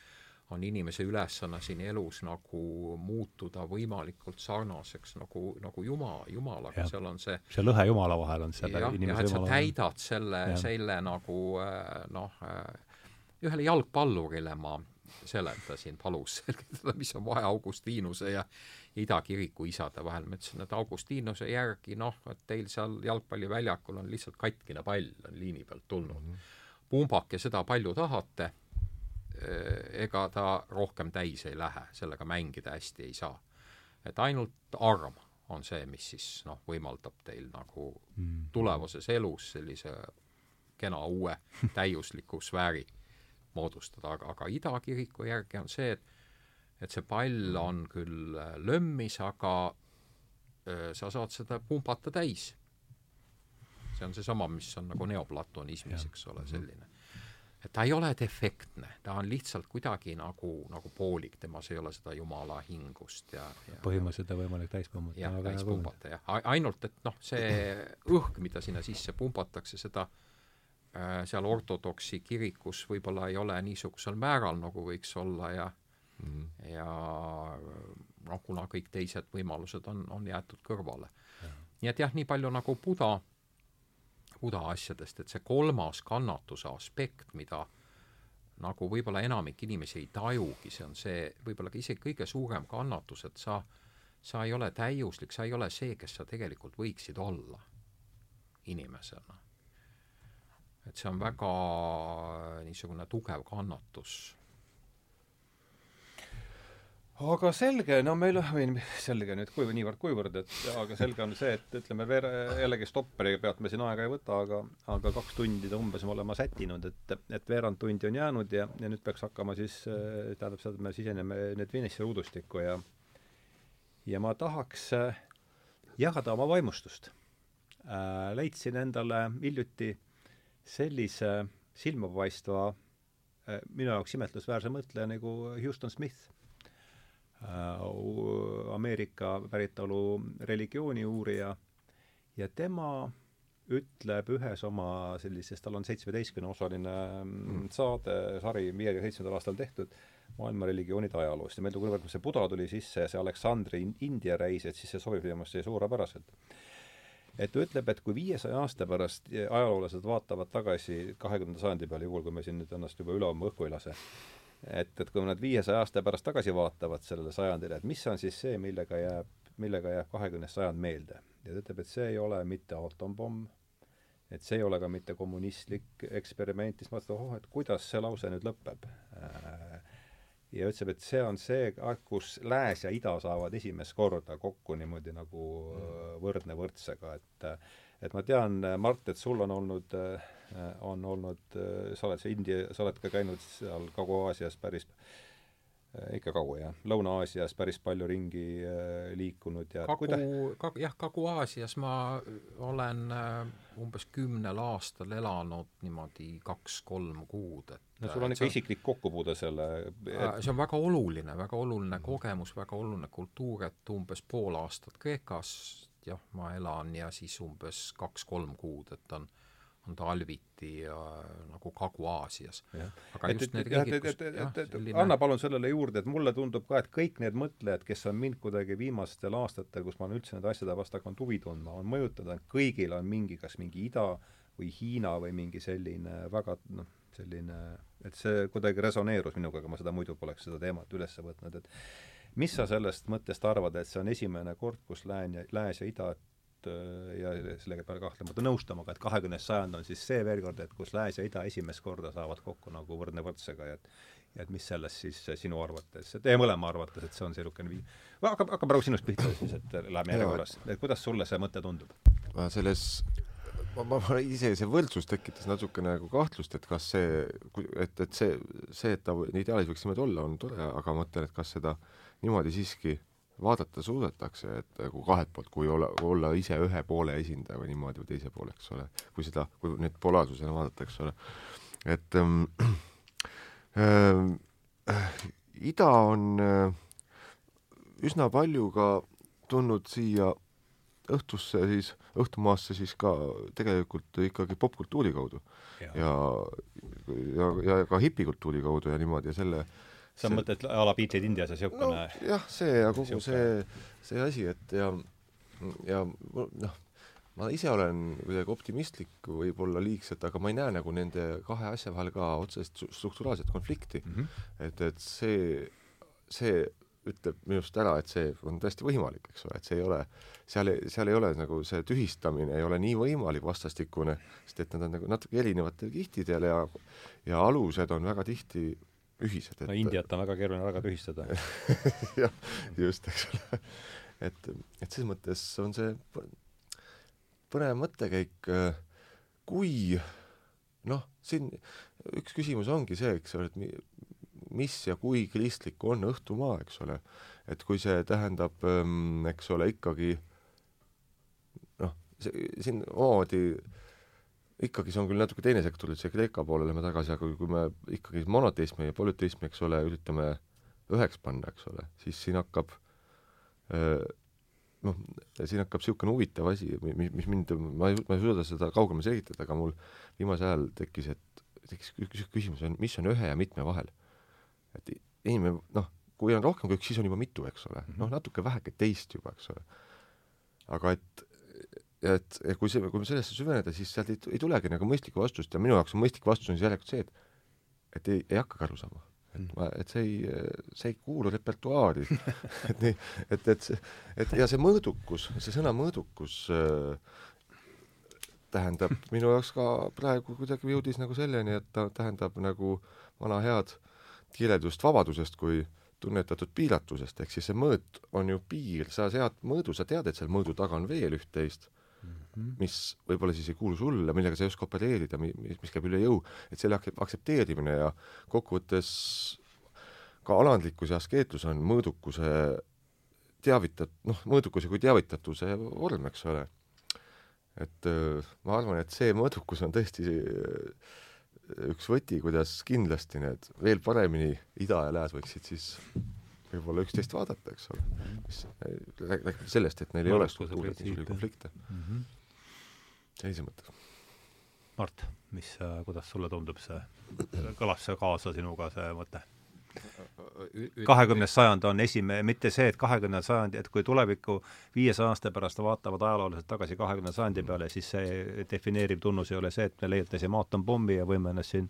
[SPEAKER 3] on inimese ülesanne siin elus nagu muutuda võimalikult sarnaseks nagu, nagu Juma, Jumalaga, seal on see
[SPEAKER 1] see lõhe Jumala vahel on selle
[SPEAKER 3] jah, jah, et sa täidad selle, selle nagu äh, noh, ühele jalgpallurile ma seletasin, palus selgitada, mis on vahe Augustiinuse ja idakiriku isade vahel, ma ütlesin, et Augustiinuse järgi noh, et teil seal jalgpalliväljakul on lihtsalt katkine pall on liini pealt tulnud mm. -hmm. pumbake seda palju tahate, ega ta rohkem täis ei lähe, sellega mängida hästi ei saa. et ainult arm on see, mis siis noh, võimaldab teil nagu
[SPEAKER 1] Mm.
[SPEAKER 3] tulevases elus sellise kena uue täiusliku sfääri moodustada, aga, aga idakiriku järgi on see, et et see pall on küll äh, lömmis, aga öö, sa saad seda pumbata täis. see on seesama, mis on nagu neoplatonismis, eks ole, selline. et ta ei ole defektne, ta on lihtsalt kuidagi nagu, nagu poolik, temas ei ole seda jumala hingust ja, ja
[SPEAKER 1] põhimõtteliselt on võimalik täis pumbata.
[SPEAKER 3] jah, täis
[SPEAKER 1] punkt.
[SPEAKER 3] pumbata jah, ainult et noh, see õhk, mida sinna sisse pumbatakse, seda äh, seal ortodoksi kirikus võib-olla ei ole niisugusel määral, nagu võiks olla ja
[SPEAKER 2] Mhm.
[SPEAKER 3] ja noh, kuna kõik teised võimalused on, on jäetud kõrvale. nii et jah, nii palju nagu Buda, Buda asjadest, et see kolmas kannatuse aspekt, mida nagu võib-olla enamik inimesi ei tajugi, see on see võib-olla isegi kõige suurem kannatus, et sa, sa ei ole täiuslik, sa ei ole see, kes sa tegelikult võiksid olla inimesena. Et see on väga niisugune tugev kannatus
[SPEAKER 1] aga selge, no meil, või selge nüüd kuiv-, niivõrd kuivõrd, et aga selge on see, et ütleme, ver-, jällegi stopperi pealt me siin aega ei võta, aga aga kaks tundi ta umbes me oleme sättinud, et, et veerand tundi on jäänud ja, ja nüüd peaks hakkama siis, äh, tähendab seda, et me siseneme nüüd Vinesse ruudustikku ja ja ma tahaks äh, jagada oma vaimustust äh,. leidsin endale hiljuti sellise silmapaistva äh, minu jaoks imetlusväärse mõtleja nagu Houston Smith äh,, Ameerika päritolu religiooni uurija ja tema ütleb ühes oma sellises, tal on seitsmeteistkümneosaline mm. saade, sari viiekümne seitsmendal aastal tehtud, maailma religioonide ajaloost ja meil kuivõrd see Buda tuli sisse ja see Aleksandri India reis, et siis see sobib meelest suurepäraselt. Et ta ütleb, et kui viiesaja aasta pärast ajaloolased vaatavad tagasi kahekümnenda sajandi peale, juhul kui me siin nüüd ennast juba ülehomme õhku ei lase, et, et kui nad viiesaja aasta pärast tagasi vaatavad sellele sajandile, et mis on siis see, millega jääb, millega jääb kahekümnes sajand meelde. ja ta ütleb, et see ei ole mitte aatompomm, et see ei ole ka mitte kommunistlik eksperiment, siis ma mõtlesin, oh, et kuidas see lause nüüd lõpeb äh, ja ütleb, et see on see aeg, kus lääs ja ida saavad esimest korda kokku niimoodi nagu mm. võrdne võrdsega, et et ma tean, Mart, et sul on olnud, on olnud, sa oled India, sa oled ka käinud seal Kagu-Aasias päris ikka kaua, jah. Lõuna-Aasias päris palju ringi äh, liikunud ja
[SPEAKER 3] Kagu, Kagu, jah, Kagu-Aasias ma olen äh, umbes kümnel aastal elanud niimoodi kaks-kolm kuud, et
[SPEAKER 1] no sul on ikka isiklik kokkupuude selle
[SPEAKER 3] et... Äh, see on väga oluline, väga oluline kogemus, väga oluline kultuur, et umbes pool aastat Kreekas jah, ma elan ja siis umbes kaks-kolm kuud, et on on talviti ja nagu Kagu-Aasias.
[SPEAKER 1] anna palun sellele juurde, et mulle tundub ka, et kõik need mõtlejad, kes on mind kuidagi viimastel aastatel, kus ma olen üldse nende asjade vastu hakanud huvi tundma, on mõjutada, kõigil on mingi, kas mingi ida või Hiina või mingi selline väga noh, selline, et see kuidagi resoneerus minuga, aga ma seda muidu poleks seda teemat üles võtnud, et mis sa sellest mõttest arvad, et see on esimene kord, kus lään ja, lääs ja ida Äh, ja sellega peab kahtlemata nõustama, aga et kahekümnes sajand on siis see veel kord, et kus lääs ja ida esimest korda saavad kokku nagu võrdne võrdsega ja et ja et mis sellest siis sinu arvates, teie mõlema arvates, et see on niisugune vii-, hakkab, hakkab praegu sinust pihta siis, et läheme järjekorras, et kuidas sulle see mõte tundub?
[SPEAKER 2] selles ma, ma, ma ise, see võrdsus tekitas natukene nagu kahtlust, et kas see, et, et see, see, et ta ideaalis võiks niimoodi olla, on tore, aga ma mõtlen, et kas seda niimoodi siiski vaadata suudetakse, et nagu kahelt poolt, kui olla, olla ise ühe poole esindaja või niimoodi või teise poole, eks ole, kui seda, kui neid polaarsusena vaadata, eks ole, et ähm, äh, ida on äh, üsna palju ka tulnud siia õhtusse siis, õhtumaasse siis ka tegelikult ikkagi popkultuuri kaudu. Ja, ja, ja, ja ka hipikultuuri kaudu ja niimoodi ja selle äh,
[SPEAKER 1] sa see... mõtled a la Beatleid Indias ja niisugune
[SPEAKER 2] no, jah, see ja kogu siukene... see, see asi, et ja, ja noh, ma ise olen kuidagi optimistlik võib-olla liigselt, aga ma ei näe nagu nende kahe asja vahel ka otsest strukturaalset konflikti mm. -hmm. et, et see, see ütleb minust ära, et see on täiesti võimalik, eks ole, et see ei ole, seal, seal ei ole nagu see tühistamine ei ole nii võimalik vastastikune, sest et nad on nagu natuke erinevatel kihtidel ja ja alused on väga tihti ühised,
[SPEAKER 1] et no Indiat on väga keeruline väga tühistada
[SPEAKER 2] jah, just, eks ole. et, et selles mõttes on see põnev mõttekäik, kui noh, siin üks küsimus ongi see, eks ole, et mis ja kui kristlik on õhtumaa, eks ole, et kui see tähendab, eks ole, ikkagi noh, see siin omamoodi oh, ikkagi see on küll natuke teine sektor, et see Kreeka poole läheme tagasi, aga kui me ikkagi monoteismi ja polüteismi, eks ole, üritame üheks panna, eks ole, siis siin hakkab noh, siin hakkab niisugune huvitav asi, mis, mis mind, ma ei, ma ei suuda seda kaugemale selgitada, aga mul viimasel ajal tekkis, et tekkis küsimus, on, mis on ühe ja mitme vahel. et inimene, noh, kui on rohkem kui üks, siis on juba mitu, eks ole, noh, natuke väheke teist juba, eks ole. aga et et, et kui see, kui sellesse süveneda, siis sealt ei, ei tulegi nagu mõistlikku vastust ja minu jaoks on mõistlik vastus on järelikult see, et et ei, ei hakkagi aru saama. et mm. ma, et see ei, see ei kuulu repertuaari et nii, et, et see, et ja see mõõdukus, see sõna mõõdukus äh, tähendab minu jaoks ka praegu kuidagi jõudis nagu selleni, et ta tähendab nagu vana head kirjeldust vabadusest kui tunnetatud piiratusest, ehk siis see mõõt on ju piir, sa sead mõõdu, sa tead, et seal mõõdu taga on veel üht-teist. Mis võib-olla siis ei kuulu sulle, millega sa ei oska opereerida, mis, mis käib üle jõu, et selle aktsepteerimine ja kokkuvõttes ka alandlikkus ja askeetlus on mõõdukuse teavitat-, noh, mõõdukuse kui teavitatuse vorm, eks ole. et äh, ma arvan, et see mõõdukus on tõesti äh, üks võti, kuidas kindlasti need veel paremini ida ja lääs võiksid siis võib-olla üksteist vaadata, eks ole. mis räägib sellest, et neil ei ole struktuuriliselt konflikte mm. -hmm. Sellise mõttes.
[SPEAKER 1] Mart, mis, kuidas sulle tundub see, kõlas see kaasa sinuga, see mõte? kahekümnes sajand on esimene, mitte see, et kahekümnendal sajandi, et kui tuleviku viiesaja aasta pärast vaatavad ajaloolased tagasi kahekümnenda sajandi peale, siis see defineeriv tunnus ei ole see, et me leiutasime aatompommi ja võime ennast siin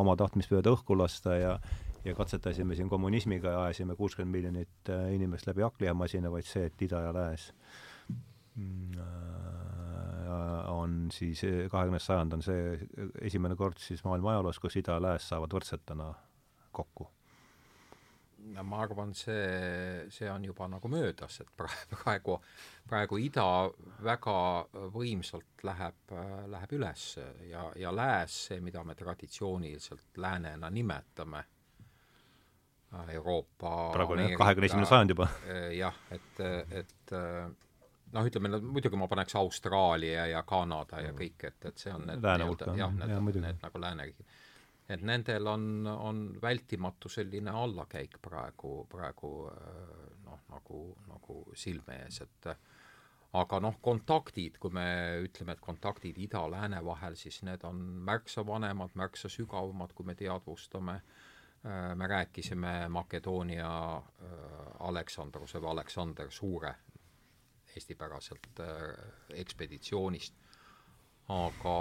[SPEAKER 1] oma tahtmist mööda õhku lasta ja ja katsetasime siin kommunismiga ja ajasime kuuskümmend miljonit äh, inimest läbi hakklihamasina, vaid see, et ida ja lääs mm, äh, on siis, kahekümnes sajand on see esimene kord siis maailma ajaloos, kus ida ja lääs saavad võrdsetena kokku
[SPEAKER 3] no ma arvan, see, see on juba nagu möödas, et praegu, praegu ida väga võimsalt läheb, läheb üles ja, ja lääs, see, mida me traditsiooniliselt läänena nimetame, Euroopa
[SPEAKER 1] praegu on jah, kahekümne esimene sajand juba.
[SPEAKER 3] jah, et, et noh, ütleme, muidugi ma paneks Austraalia ja Kanada ja kõik, et, et see on need
[SPEAKER 1] lääne hulka,
[SPEAKER 3] jah, need, need nagu lääneriigid et nendel on, on vältimatu selline allakäik praegu, praegu noh, nagu, nagu silme ees, et aga noh, kontaktid, kui me ütleme, et kontaktid ida-lääne vahel, siis need on märksa vanemad, märksa sügavamad, kui me teadvustame. me rääkisime Makedoonia Aleksandruse või Aleksander Suure eestipäraselt ekspeditsioonist. Aga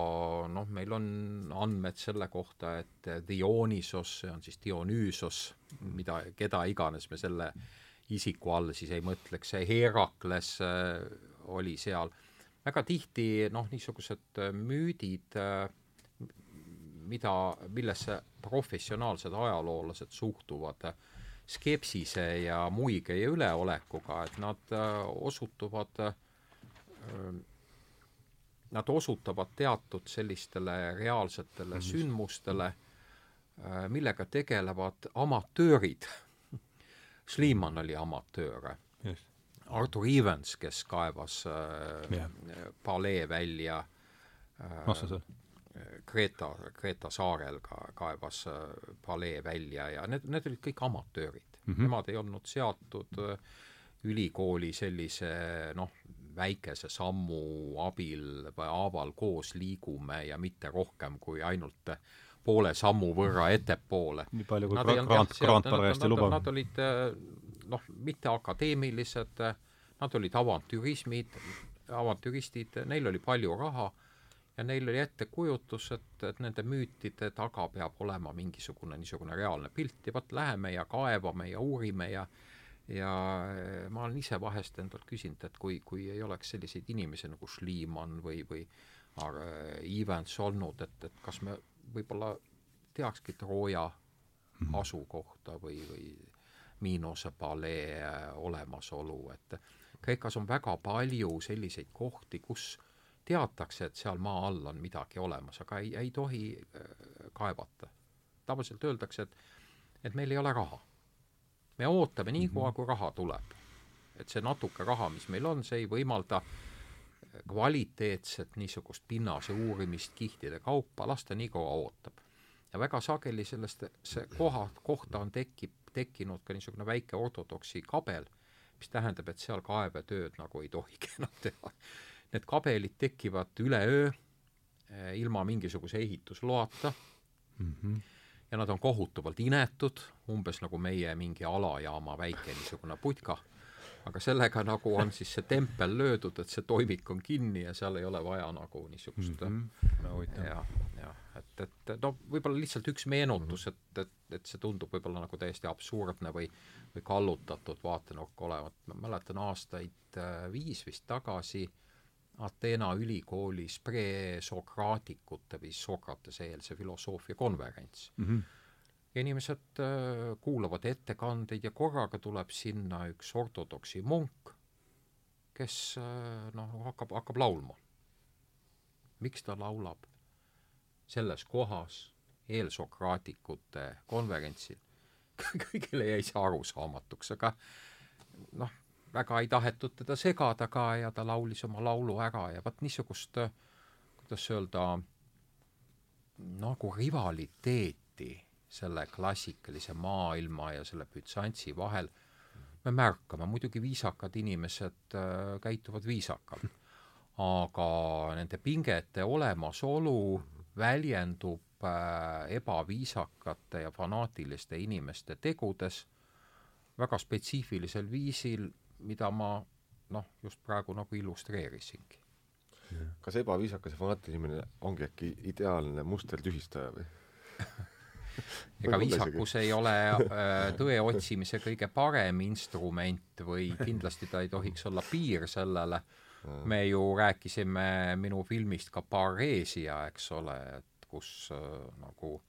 [SPEAKER 3] noh, meil on andmed selle kohta, et Dionysos, see on siis Dionüüsos, mida, keda iganes me selle isiku all siis ei mõtleks, see Herakles äh, oli seal, väga tihti noh, niisugused müüdid, äh, mida, millesse professionaalsed ajaloolased suhtuvad skepsise ja muige ja üleolekuga, et nad äh, osutuvad nad osutavad teatud sellistele reaalsetele mm. sündmustele, äh, millega tegelevad amatöörid. Schliemann oli amatöör. Artur Evans, kes kaevas äh, yeah. palee välja äh, Kreeta, Kreeta saarel ka kaevas äh, palee välja ja need, need olid kõik amatöörid mm. -hmm. Nemad ei olnud seatud äh, ülikooli sellise noh, väikese sammu abil või haaval koos liigume ja mitte rohkem kui ainult poole sammu võrra ettepoole.
[SPEAKER 1] nii palju kui Grant, Grant, parajasti lubab.
[SPEAKER 3] Nad olid noh, mitte akadeemilised, nad olid avantürismid, avantüristid, neil oli palju raha ja neil oli ettekujutus, et, et nende müütide taga peab olema mingisugune niisugune reaalne pilt ja vot läheme ja kaevame ja uurime ja ja eh, ma olen ise vahest endalt küsinud, et kui, kui ei oleks selliseid inimesi nagu Schliemann või, või Evans olnud, et, et kas me võib-olla teakski Trooja mhm. asukohta või, või Miinose palee eh, olemasolu, et Kreekas on väga palju selliseid kohti, kus teatakse, et seal maa all on midagi olemas, aga ei, ei tohi eh, kaevata. tavaliselt öeldakse, et, et meil ei ole raha me ootame nii kaua, mhm. kui raha tuleb. et see natuke raha, mis meil on, see ei võimalda kvaliteetset niisugust pinnase uurimist kihtide kaupa, las ta nii kaua ootab. ja väga sageli sellest, see koha, kohta on tekib, tekkinud ka niisugune väike ortodoksi kabel, mis tähendab, et seal kaevetööd nagu ei tohigi enam teha. Need kabelid tekivad üleöö eh, ilma mingisuguse ehitusloata. Mm. -hmm ja nad on kohutavalt inetud, umbes nagu meie mingi alajaama väike niisugune putka, aga sellega nagu on siis see tempel löödud, et see toimik on kinni ja seal ei ole vaja nagu niisugust mm -hmm. no, jah, jah, et, et no võib-olla lihtsalt üks meenutus, et, et, et see tundub võib-olla nagu täiesti absurdne või või kallutatud vaatenurk olevat, ma mäletan aastaid äh, viis vist tagasi Ateena ülikoolis presokraatikute või Sokratese eelse filosoofia konverents mm. -hmm. inimesed äh, kuulavad ettekandeid ja korraga tuleb sinna üks ortodoksi munk, kes äh, noh, hakkab, hakkab laulma. miks ta laulab selles kohas eelsokraatikute konverentsil kõigile jäi see arusaamatuks, aga noh, väga ei tahetud teda segada ka ja ta laulis oma laulu ära ja vot niisugust, kuidas öelda, nagu rivaliteeti selle klassikalise maailma ja selle bütsantsi vahel. Me märkame, muidugi viisakad inimesed äh, käituvad viisakalt, aga nende pingete olemasolu väljendub äh, ebaviisakate ja fanaatiliste inimeste tegudes väga spetsiifilisel viisil, mida ma noh, just praegu nagu illustreerisingi.
[SPEAKER 2] kas ebaviisakas ja fanaatiline inimene ongi äkki ideaalne mustertühistaja või
[SPEAKER 3] ega viisakus ei ole äh, tõe otsimise kõige parem instrument või kindlasti ta ei tohiks olla piir sellele. me ju rääkisime minu filmist ka Pareesia, eks ole, et kus äh, nagu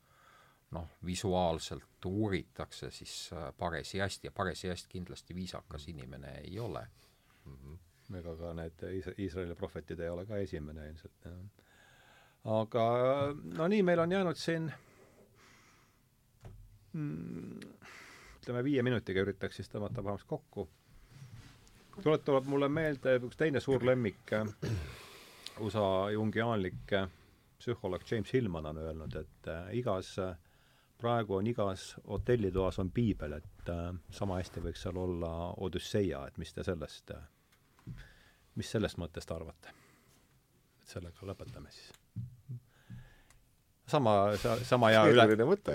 [SPEAKER 3] noh, visuaalselt uuritakse siis äh, paresiast ja paresiast kindlasti viisakas inimene ei ole
[SPEAKER 1] mm. -hmm ega ka need Iisraeli prohvetid ei ole ka esimene ilmselt, jah. aga no nii, meil on jäänud siin mm, ütleme, viie minutiga üritaks siis tõmmata vähemalt kokku. tuleb, tuleb mulle meelde üks teine suur lemmik, USA jungiaanlik psühholoog James Hillman on öelnud, et äh, igas äh, praegu on igas hotellitoas on piibel, et äh, sama hästi võiks seal olla Odüsseia, et mis te sellest äh,, mis sellest mõttest arvate? et sellega lõpetame siis sama, sama hea üle,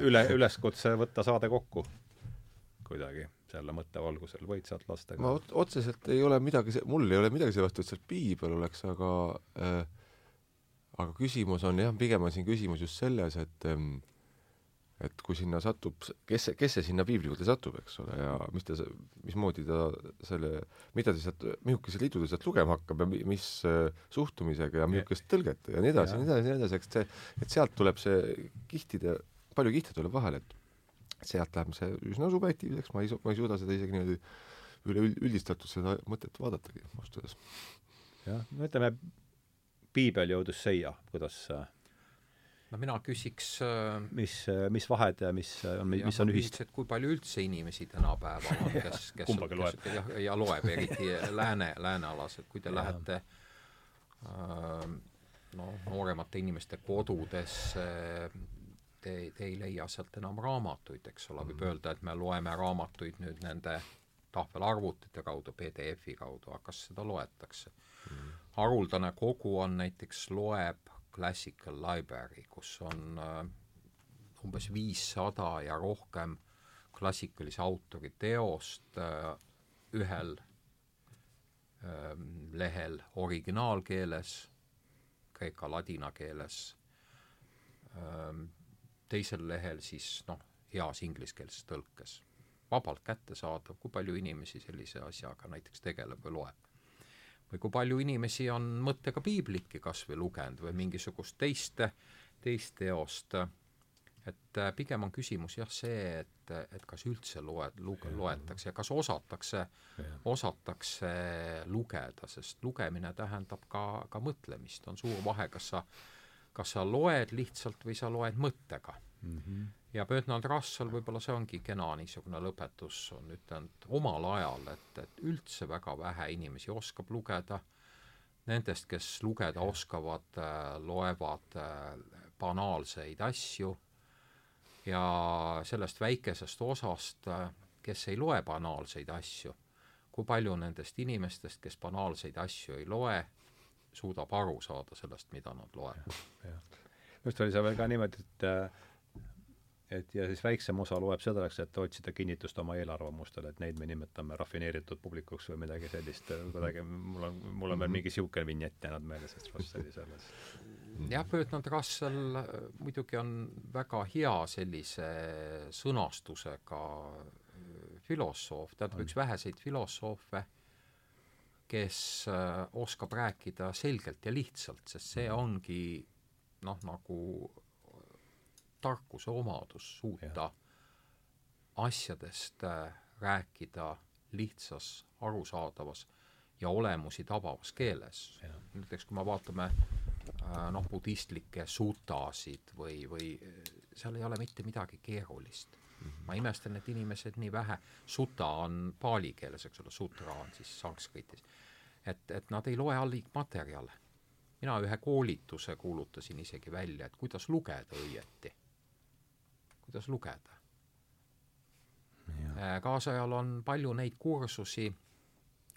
[SPEAKER 1] üle, üleskutse võtta saade kokku kuidagi selle mõtte valgusel, võid sealt lasta ka.
[SPEAKER 2] ma otseselt ei ole midagi, mul ei ole midagi selle vastu, et seal piibel oleks, aga äh, aga küsimus on jah, pigem on siin küsimus just selles, et ähm, et kui sinna satub, kes kes see sinna piibli juurde satub, eks ole, ja mis ta, mismoodi ta selle, mida ta sealt, mihukese liidu ta sealt lugema hakkab ja mis äh, suhtumisega ja mihukest tõlget ja nii edasi ja nii edasi ja nii edasi, eks see, et sealt tuleb see kihtide, palju kihte tuleb vahele, et sealt läheb see üsna subjektiivseks, ma ei, ma ei suuda seda isegi niimoodi üleüldistatult seda mõtet vaadatagi ausalt öeldes.
[SPEAKER 1] jah, no ütleme, piibel ja Odüsseia, kuidas äh,
[SPEAKER 3] no mina küsiks äh,
[SPEAKER 1] mis, mis vahed ja mis on, mis on ühist?
[SPEAKER 3] kui palju üldse inimesi tänapäeval on, kes, kes
[SPEAKER 1] kumbagi loeb.
[SPEAKER 3] ja, ja loeb, eriti lääne, läänealas, et kui te ja. lähete äh, no nooremate inimeste kodudesse, te, te ei leia sealt enam raamatuid, eks ole, võib mm. öelda, et me loeme raamatuid nüüd nende tahvelarvutite kaudu, PDF-i kaudu, aga kas seda loetakse mm.? haruldane kogu on näiteks, loeb Classical Library, kus on äh, umbes viissada ja rohkem klassikalise autori teost äh, ühel äh, lehel originaalkeeles, kreeka ladina keeles äh,, teisel lehel siis noh, heas ingliskeelses tõlkes. vabalt kättesaadav, kui palju inimesi sellise asjaga näiteks tegeleb või loeb või kui palju inimesi on mõttega piiblitki kas või lugenud või mingisugust teist, teist teost, et äh, pigem on küsimus jah see, et, et kas üldse loed, luge-, loetakse ja kas osatakse, osatakse lugeda, sest lugemine tähendab ka, ka mõtlemist, on suur vahe, kas sa, kas sa loed lihtsalt või sa loed mõttega. Mm. -hmm ja Bertrand Russell, võib-olla see ongi kena niisugune lõpetus, on ütelnud omal ajal, et, et üldse väga vähe inimesi oskab lugeda, nendest, kes lugeda oskavad, äh, loevad äh, banaalseid asju. Ja sellest väikesest osast, äh, kes ei loe banaalseid asju, kui palju nendest inimestest, kes banaalseid asju ei loe, suudab aru saada sellest, mida nad loevad.
[SPEAKER 1] just oli seal veel ka niimoodi, et et ja siis väiksem osa loeb selleks, et otsida kinnitust oma eelarvamustele, et neid me nimetame rafineeritud publikuks või midagi sellist, kuidagi mul on, mul on veel mingi niisugune vinjett jäänud meelde sellest Russelli selles.
[SPEAKER 3] jah, Bertrand Russell äh, muidugi on väga hea sellise sõnastusega äh, filosoof, tähendab üks väheseid filosoofe, kes äh, oskab rääkida selgelt ja lihtsalt, sest see ongi noh, nagu tarkuse omadus suuta ja. asjadest äh, rääkida lihtsas, arusaadavas ja olemusi tabavas keeles. näiteks kui me vaatame äh, noh, budistlikke sutasid või, või seal ei ole mitte midagi keerulist. ma imestan, et inimesed nii vähe, suta on paali keeles, eks ole, sutra on siis sanskritis, et, et nad ei loe allikmaterjale. mina ühe koolituse kuulutasin isegi välja, et kuidas lugeda õieti. Kuidas lugeda. Äh, kaasajal on palju neid kursusi,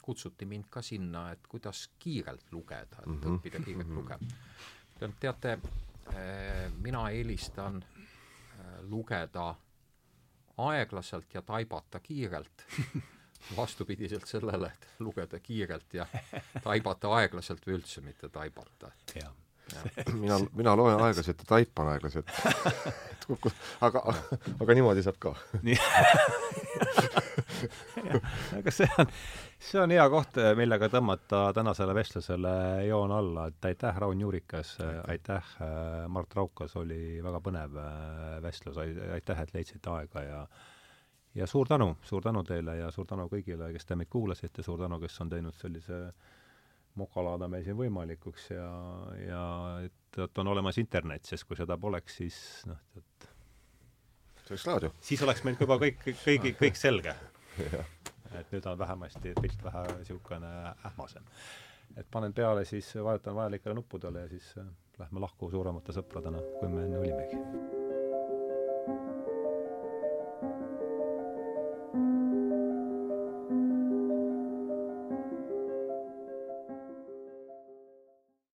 [SPEAKER 3] kutsuti mind ka sinna, et kuidas kiirelt lugeda, et mm -hmm. õppida kiirelt mm -hmm. lugema. teate, äh, mina eelistan lugeda aeglaselt ja taibata kiirelt vastupidiselt sellele, et lugeda kiirelt ja taibata aeglaselt või üldse mitte taibata.
[SPEAKER 2] Mina, mina loen aeglaselt ja taipan aeglaselt. Aga, aga niimoodi saab ka. nii.
[SPEAKER 1] Aga see on, see on hea koht, millega tõmmata tänasele vestlusele joon alla, et aitäh, Raun Juurikas, aitäh, Mart Raukas, oli väga põnev äh, vestlus, aitäh, et leidsite aega ja ja suur tänu, suur tänu teile ja suur tänu kõigile, kes te meid kuulasite, suur tänu, kes on teinud sellise mokalaada meil siin võimalikuks ja, ja et, et on olemas internet, sest kui seda poleks, siis noh, et
[SPEAKER 2] see oleks raadio.
[SPEAKER 1] siis oleks meil juba kõik, kõigi, kõik selge. Et nüüd on vähemasti pilt vähe niisugune ähmasem. et panen peale siis, vajutan vajalikele nuppudele ja siis äh, lähme lahku suuremate sõpradena, kui me enne olimegi